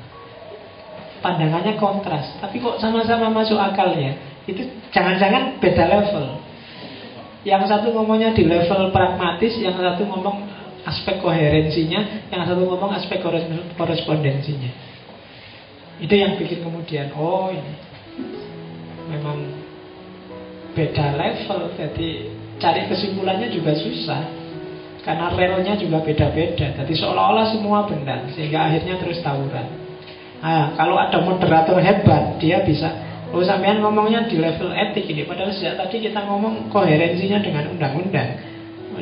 A: pandangannya kontras, tapi kok sama-sama masuk akal ya? Itu jangan-jangan beda level. Yang satu ngomongnya di level pragmatis, yang satu ngomong aspek koherensinya, yang satu ngomong aspek korespondensinya. Itu yang bikin kemudian, oh ini memang beda level, jadi cari kesimpulannya juga susah. Karena relnya juga beda-beda. Jadi seolah-olah semua benar Sehingga akhirnya terus tawuran. Nah, kalau ada moderator hebat, dia bisa Oh sampean ngomongnya di level etik ini. Padahal sejak tadi kita ngomong koherensinya dengan undang-undang.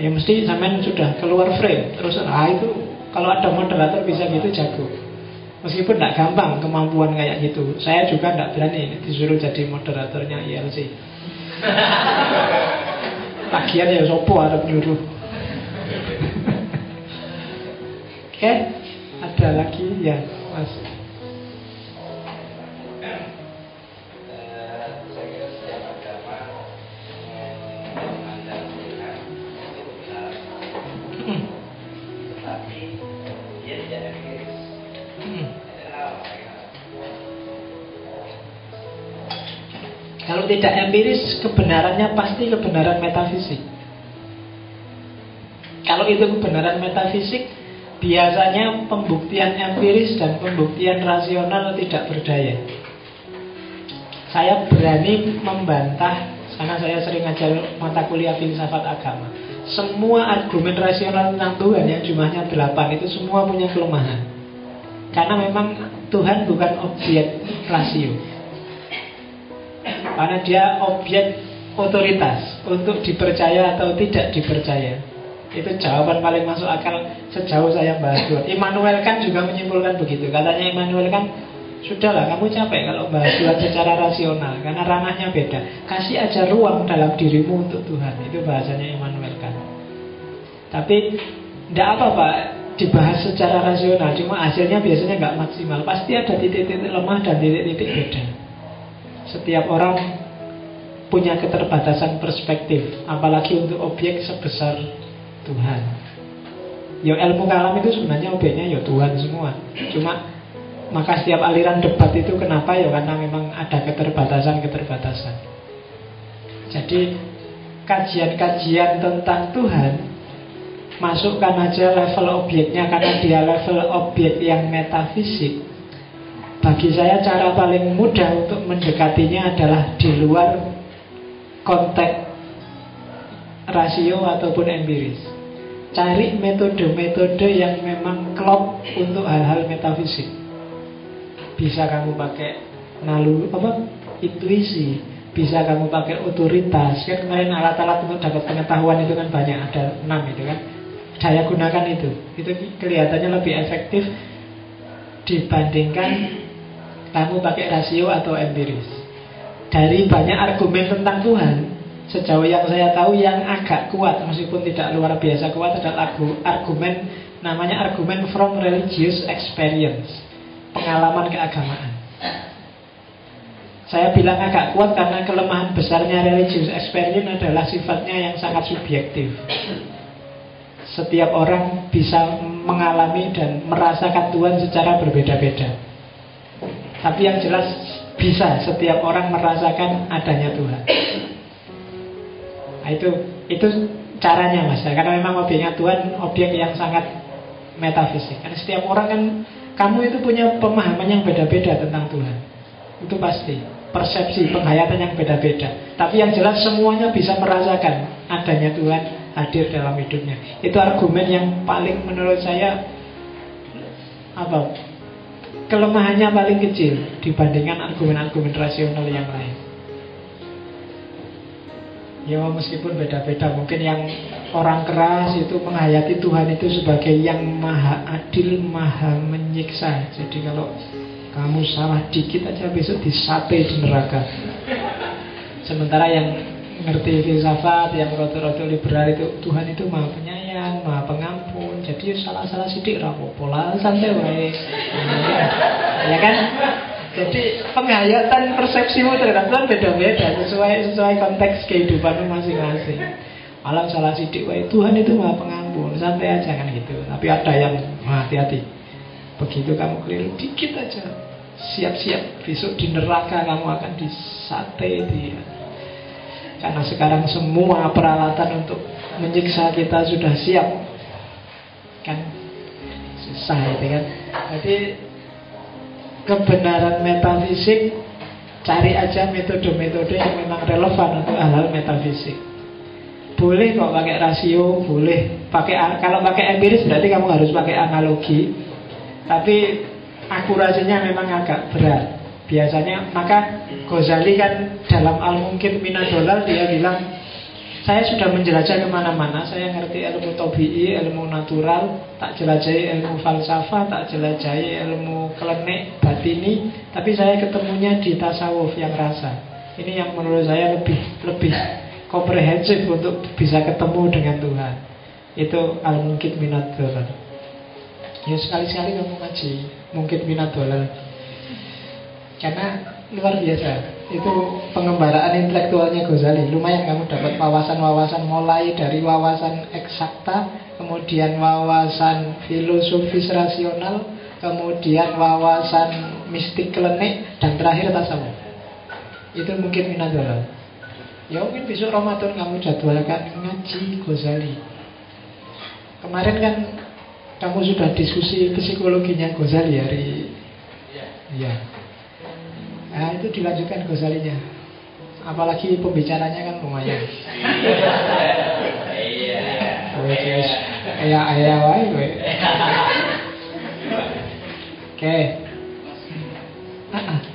A: Ya mesti sampean sudah keluar frame. Terus ah itu kalau ada moderator bisa gitu jago Meskipun tidak gampang kemampuan kayak gitu. Saya juga tidak berani disuruh jadi moderatornya ILC Lagian <laughs> ya sopo ada penyuruh Oke okay? Ada lagi? Ya Mas Kalau tidak empiris, kebenarannya pasti kebenaran metafisik. Kalau itu kebenaran metafisik, biasanya pembuktian empiris dan pembuktian rasional tidak berdaya. Saya berani membantah karena saya sering ngajar mata kuliah filsafat agama. Semua argumen rasional tentang Tuhan yang jumlahnya delapan itu semua punya kelemahan. Karena memang Tuhan bukan objek rasio. Karena dia objek otoritas untuk dipercaya atau tidak dipercaya. Itu jawaban paling masuk akal sejauh saya bahas Tuhan. Immanuel kan juga menyimpulkan begitu. Katanya Immanuel kan Sudahlah, kamu capek kalau bahas Tuhan secara rasional Karena ranahnya beda Kasih aja ruang dalam dirimu untuk Tuhan Itu bahasanya Immanuel kan Tapi Tidak apa Pak Dibahas secara rasional Cuma hasilnya biasanya nggak maksimal Pasti ada titik-titik lemah dan titik-titik beda Setiap orang Punya keterbatasan perspektif Apalagi untuk objek sebesar Tuhan Ya ilmu kalam itu sebenarnya objeknya ya Tuhan semua Cuma maka setiap aliran debat itu kenapa ya karena memang ada keterbatasan-keterbatasan. Jadi kajian-kajian tentang Tuhan masukkan aja level objeknya karena dia level objek yang metafisik. Bagi saya cara paling mudah untuk mendekatinya adalah di luar konteks rasio ataupun empiris. Cari metode-metode yang memang klop untuk hal-hal metafisik. Bisa kamu pakai nalu apa intuisi. Bisa kamu pakai otoritas. Kan kemarin alat-alat untuk dapat pengetahuan itu kan banyak. Ada enam itu kan. Daya gunakan itu. Itu kelihatannya lebih efektif dibandingkan kamu pakai rasio atau empiris dari banyak argumen tentang Tuhan sejauh yang saya tahu yang agak kuat meskipun tidak luar biasa kuat adalah argumen namanya argumen from religious experience pengalaman keagamaan. Saya bilang agak kuat karena kelemahan besarnya religious experience adalah sifatnya yang sangat subjektif. Setiap orang bisa mengalami dan merasakan Tuhan secara berbeda-beda. Tapi yang jelas bisa setiap orang merasakan adanya Tuhan. Nah, itu itu caranya mas, karena memang objeknya Tuhan objek yang sangat metafisik. Karena setiap orang kan kamu itu punya pemahaman yang beda-beda tentang Tuhan. Itu pasti. Persepsi, penghayatan yang beda-beda. Tapi yang jelas semuanya bisa merasakan adanya Tuhan hadir dalam hidupnya. Itu argumen yang paling menurut saya apa? Kelemahannya paling kecil dibandingkan argumen-argumen rasional yang lain. Ya meskipun beda-beda Mungkin yang orang keras itu menghayati Tuhan itu sebagai yang maha adil, maha menyiksa. Jadi kalau kamu salah dikit aja besok disate di neraka. Sementara yang ngerti filsafat, yang roto-roto liberal itu Tuhan itu maha penyayang, maha pengampun Jadi salah-salah sidik rapopo lah, santai wae Ya kan? Jadi penghayatan persepsimu terhadap Tuhan beda-beda sesuai sesuai konteks kehidupanmu masing-masing. Malam salah sidik, wah Tuhan itu maha pengampun, santai aja kan gitu. Tapi ada yang hati-hati. Begitu kamu keliru dikit aja, siap-siap besok di neraka kamu akan disate dia. Karena sekarang semua peralatan untuk menyiksa kita sudah siap, kan? Susah itu kan. Jadi kebenaran metafisik cari aja metode-metode yang memang relevan untuk hal-hal metafisik. Boleh kok pakai rasio boleh. Pakai kalau pakai empiris berarti kamu harus pakai analogi. Tapi akurasinya memang agak berat. Biasanya maka Ghazali kan dalam al mungkin minadolal dia bilang saya sudah menjelajah ke mana-mana. Saya ngerti ilmu tobi'i, ilmu natural Tak jelajahi ilmu falsafah Tak jelajahi ilmu klenik, batini. Tapi saya ketemunya di tasawuf yang rasa. Ini yang menurut saya lebih lebih komprehensif Untuk bisa ketemu dengan Tuhan. Itu al-mungkit minat dolal. Ya sekali-sekali kamu ngaji Mungkit minat dolal. Karena luar biasa itu pengembaraan intelektualnya Ghazali. Lumayan kamu dapat wawasan-wawasan mulai dari wawasan eksakta kemudian wawasan filosofis rasional kemudian wawasan mistik klenik dan terakhir tasawuf itu mungkin minadolal ya mungkin besok Ramadan kamu jadwalkan ngaji Ghazali. Kemarin kan kamu sudah diskusi psikologinya Ghazali hari ya Nah itu dilanjutkan gosalinya. Apalagi pembicaranya kan lumayan. Iya. Iya iya wae <laughs> Oke. Ah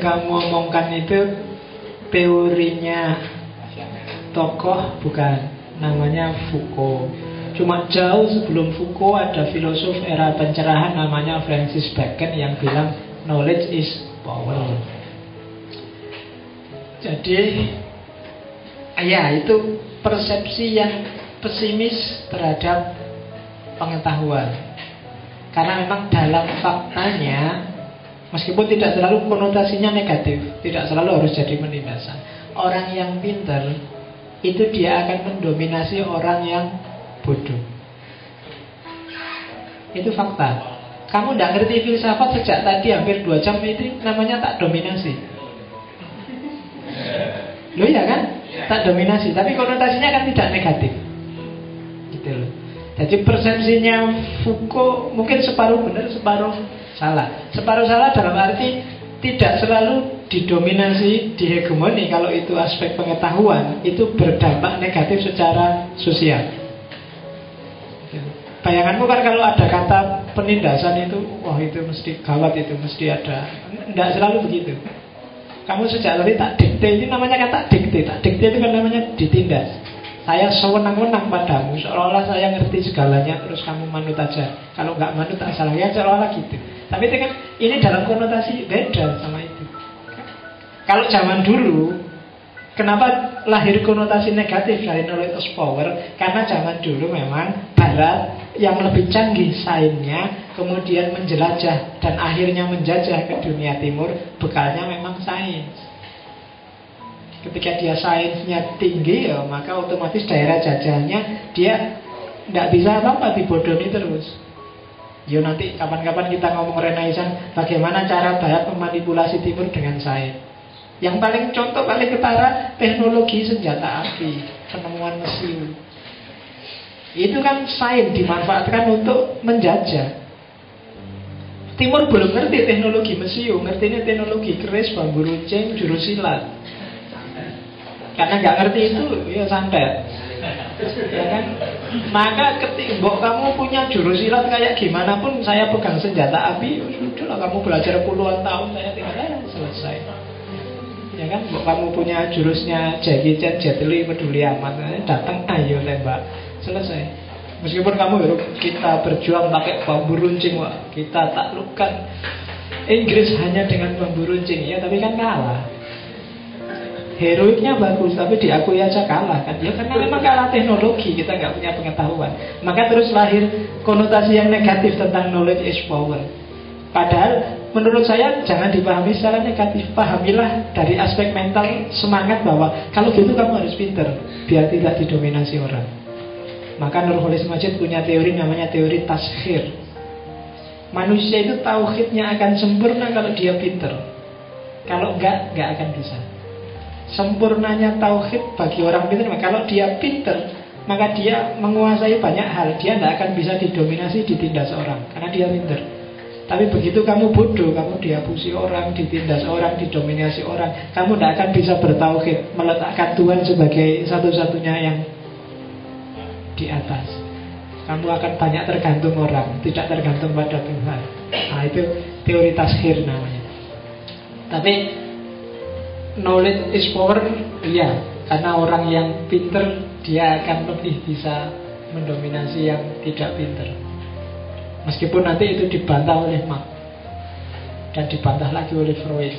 A: kamu omongkan itu teorinya tokoh bukan namanya Foucault. Cuma jauh sebelum Foucault ada filosof era pencerahan namanya Francis Bacon yang bilang knowledge is power. Jadi ya itu persepsi yang pesimis terhadap pengetahuan. Karena memang dalam faktanya Meskipun tidak selalu konotasinya negatif Tidak selalu harus jadi menindasan. Orang yang pinter Itu dia akan mendominasi orang yang bodoh. Itu fakta. Kamu tidak ngerti filsafat sejak tadi hampir dua jam itu namanya tak dominasi. Loh ya kan? Tak dominasi Tapi konotasinya kan tidak negatif. Gitu loh. Jadi persepsinya Foucault mungkin separuh benar, separuh salah. Separuh salah dalam arti tidak selalu didominasi, dihegemoni kalau itu aspek pengetahuan itu berdampak negatif secara sosial. Bayanganmu kan kalau ada kata penindasan itu, wah itu mesti gawat itu mesti ada. Tidak selalu begitu. Kamu sejak tadi tak dikte ini namanya kata dikte, tak dikte itu kan namanya ditindas. Saya sewenang-wenang padamu Seolah-olah saya ngerti segalanya Terus kamu manut aja. Kalau nggak manut tak salah. Ya seolah-olah gitu. Tapi itu kan ini dalam konotasi beda sama itu. Kalau zaman dulu Kenapa lahir konotasi negatif dari knowledge of power? Karena zaman dulu memang Barat yang lebih canggih sainsnya Kemudian menjelajah dan akhirnya menjajah ke dunia timur Bekalnya memang sains Ketika dia sainsnya tinggi ya maka otomatis daerah jajahnya dia tidak bisa apa-apa dibodohi terus. Yo nanti kapan-kapan kita ngomong renaissance bagaimana cara Barat memanipulasi Timur dengan sains. Yang paling contoh paling ketara teknologi senjata api, penemuan mesin. Itu kan sains dimanfaatkan untuk menjajah. Timur belum ngerti teknologi mesiu, ngertinya teknologi keris, bambu runcing, jurus silat. Karena nggak ngerti itu ya santet. Ya kan? Maka ketika kamu punya jurus silat kayak gimana pun saya pegang senjata api, ya sudah lah kamu belajar puluhan tahun saya tinggal ya, selesai. Ya kan, Mbok kamu punya jurusnya Jackie Chan, Jet Li, peduli amat, eh, datang ayo tembak, selesai. Meskipun kamu kita berjuang pakai bambu runcing, wah, kita taklukkan Inggris hanya dengan bambu runcing, ya tapi kan kalah heroiknya bagus tapi diakui aja kalah kan. Ya karena memang kalah teknologi kita nggak punya pengetahuan. Maka terus lahir konotasi yang negatif tentang knowledge is power. Padahal menurut saya jangan dipahami secara negatif. Pahamilah dari aspek mental semangat bahwa kalau gitu kamu harus pinter biar tidak didominasi orang. Maka Nurholis Majid punya teori namanya teori taskhir manusia itu tauhidnya akan sempurna kalau dia pinter. Kalau enggak, enggak akan bisa Sempurnanya tauhid bagi orang pintar Kalau dia pintar Maka dia menguasai banyak hal. Dia tidak akan bisa didominasi ditindas orang Karena dia pintar. Tapi begitu kamu bodoh, kamu dihapusi orang, ditindas orang, didominasi orang Kamu tidak akan bisa bertauhid Meletakkan Tuhan sebagai satu-satunya yang di atas. Kamu akan banyak tergantung orang Tidak tergantung pada Tuhan. Nah itu teori tashir namanya. Tapi knowledge is power iya. Karena orang yang pinter dia akan lebih bisa mendominasi yang tidak pinter. Meskipun nanti itu dibantah oleh Marx dan dibantah lagi oleh Freud.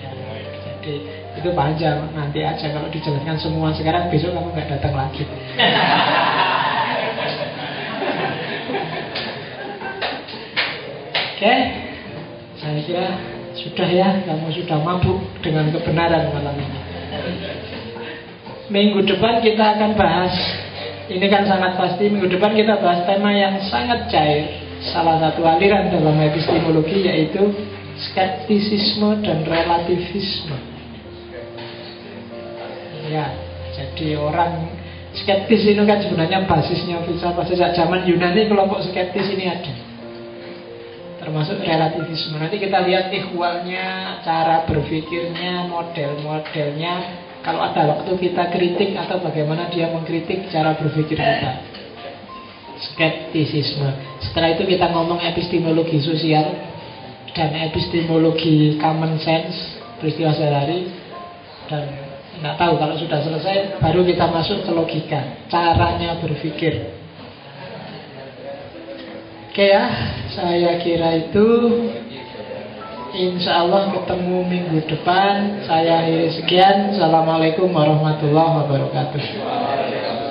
A: Ya, jadi itu panjang. Nanti aja kalau dijelaskan semua. Sekarang besok kamu nggak datang lagi. <laughs> Oke, okay. saya kira sudah ya, kamu sudah mabuk dengan kebenaran malam ini. Minggu depan kita akan bahas Ini kan sangat pasti Minggu depan kita bahas tema yang sangat cair. Salah satu aliran dalam epistemologi Yaitu skeptisisme dan relativisme. Ya, jadi orang skeptis ini kan sebenarnya basisnya filsafat. Sejak zaman Yunani kelompok skeptis ini ada termasuk relativisme. Nanti kita lihat ikhwalnya, cara berpikirnya, model-modelnya. Kalau ada waktu kita kritik atau bagaimana dia mengkritik cara berpikir kita. Skeptisisme. Setelah itu kita ngomong epistemologi sosial. dan epistemologi common sense peristiwa sehari dan nggak tahu kalau sudah selesai baru kita masuk ke logika caranya berpikir oke ya saya kira itu. Insya Allah ketemu minggu depan. Saya akhiri sekian. Assalamualaikum warahmatullahi wabarakatuh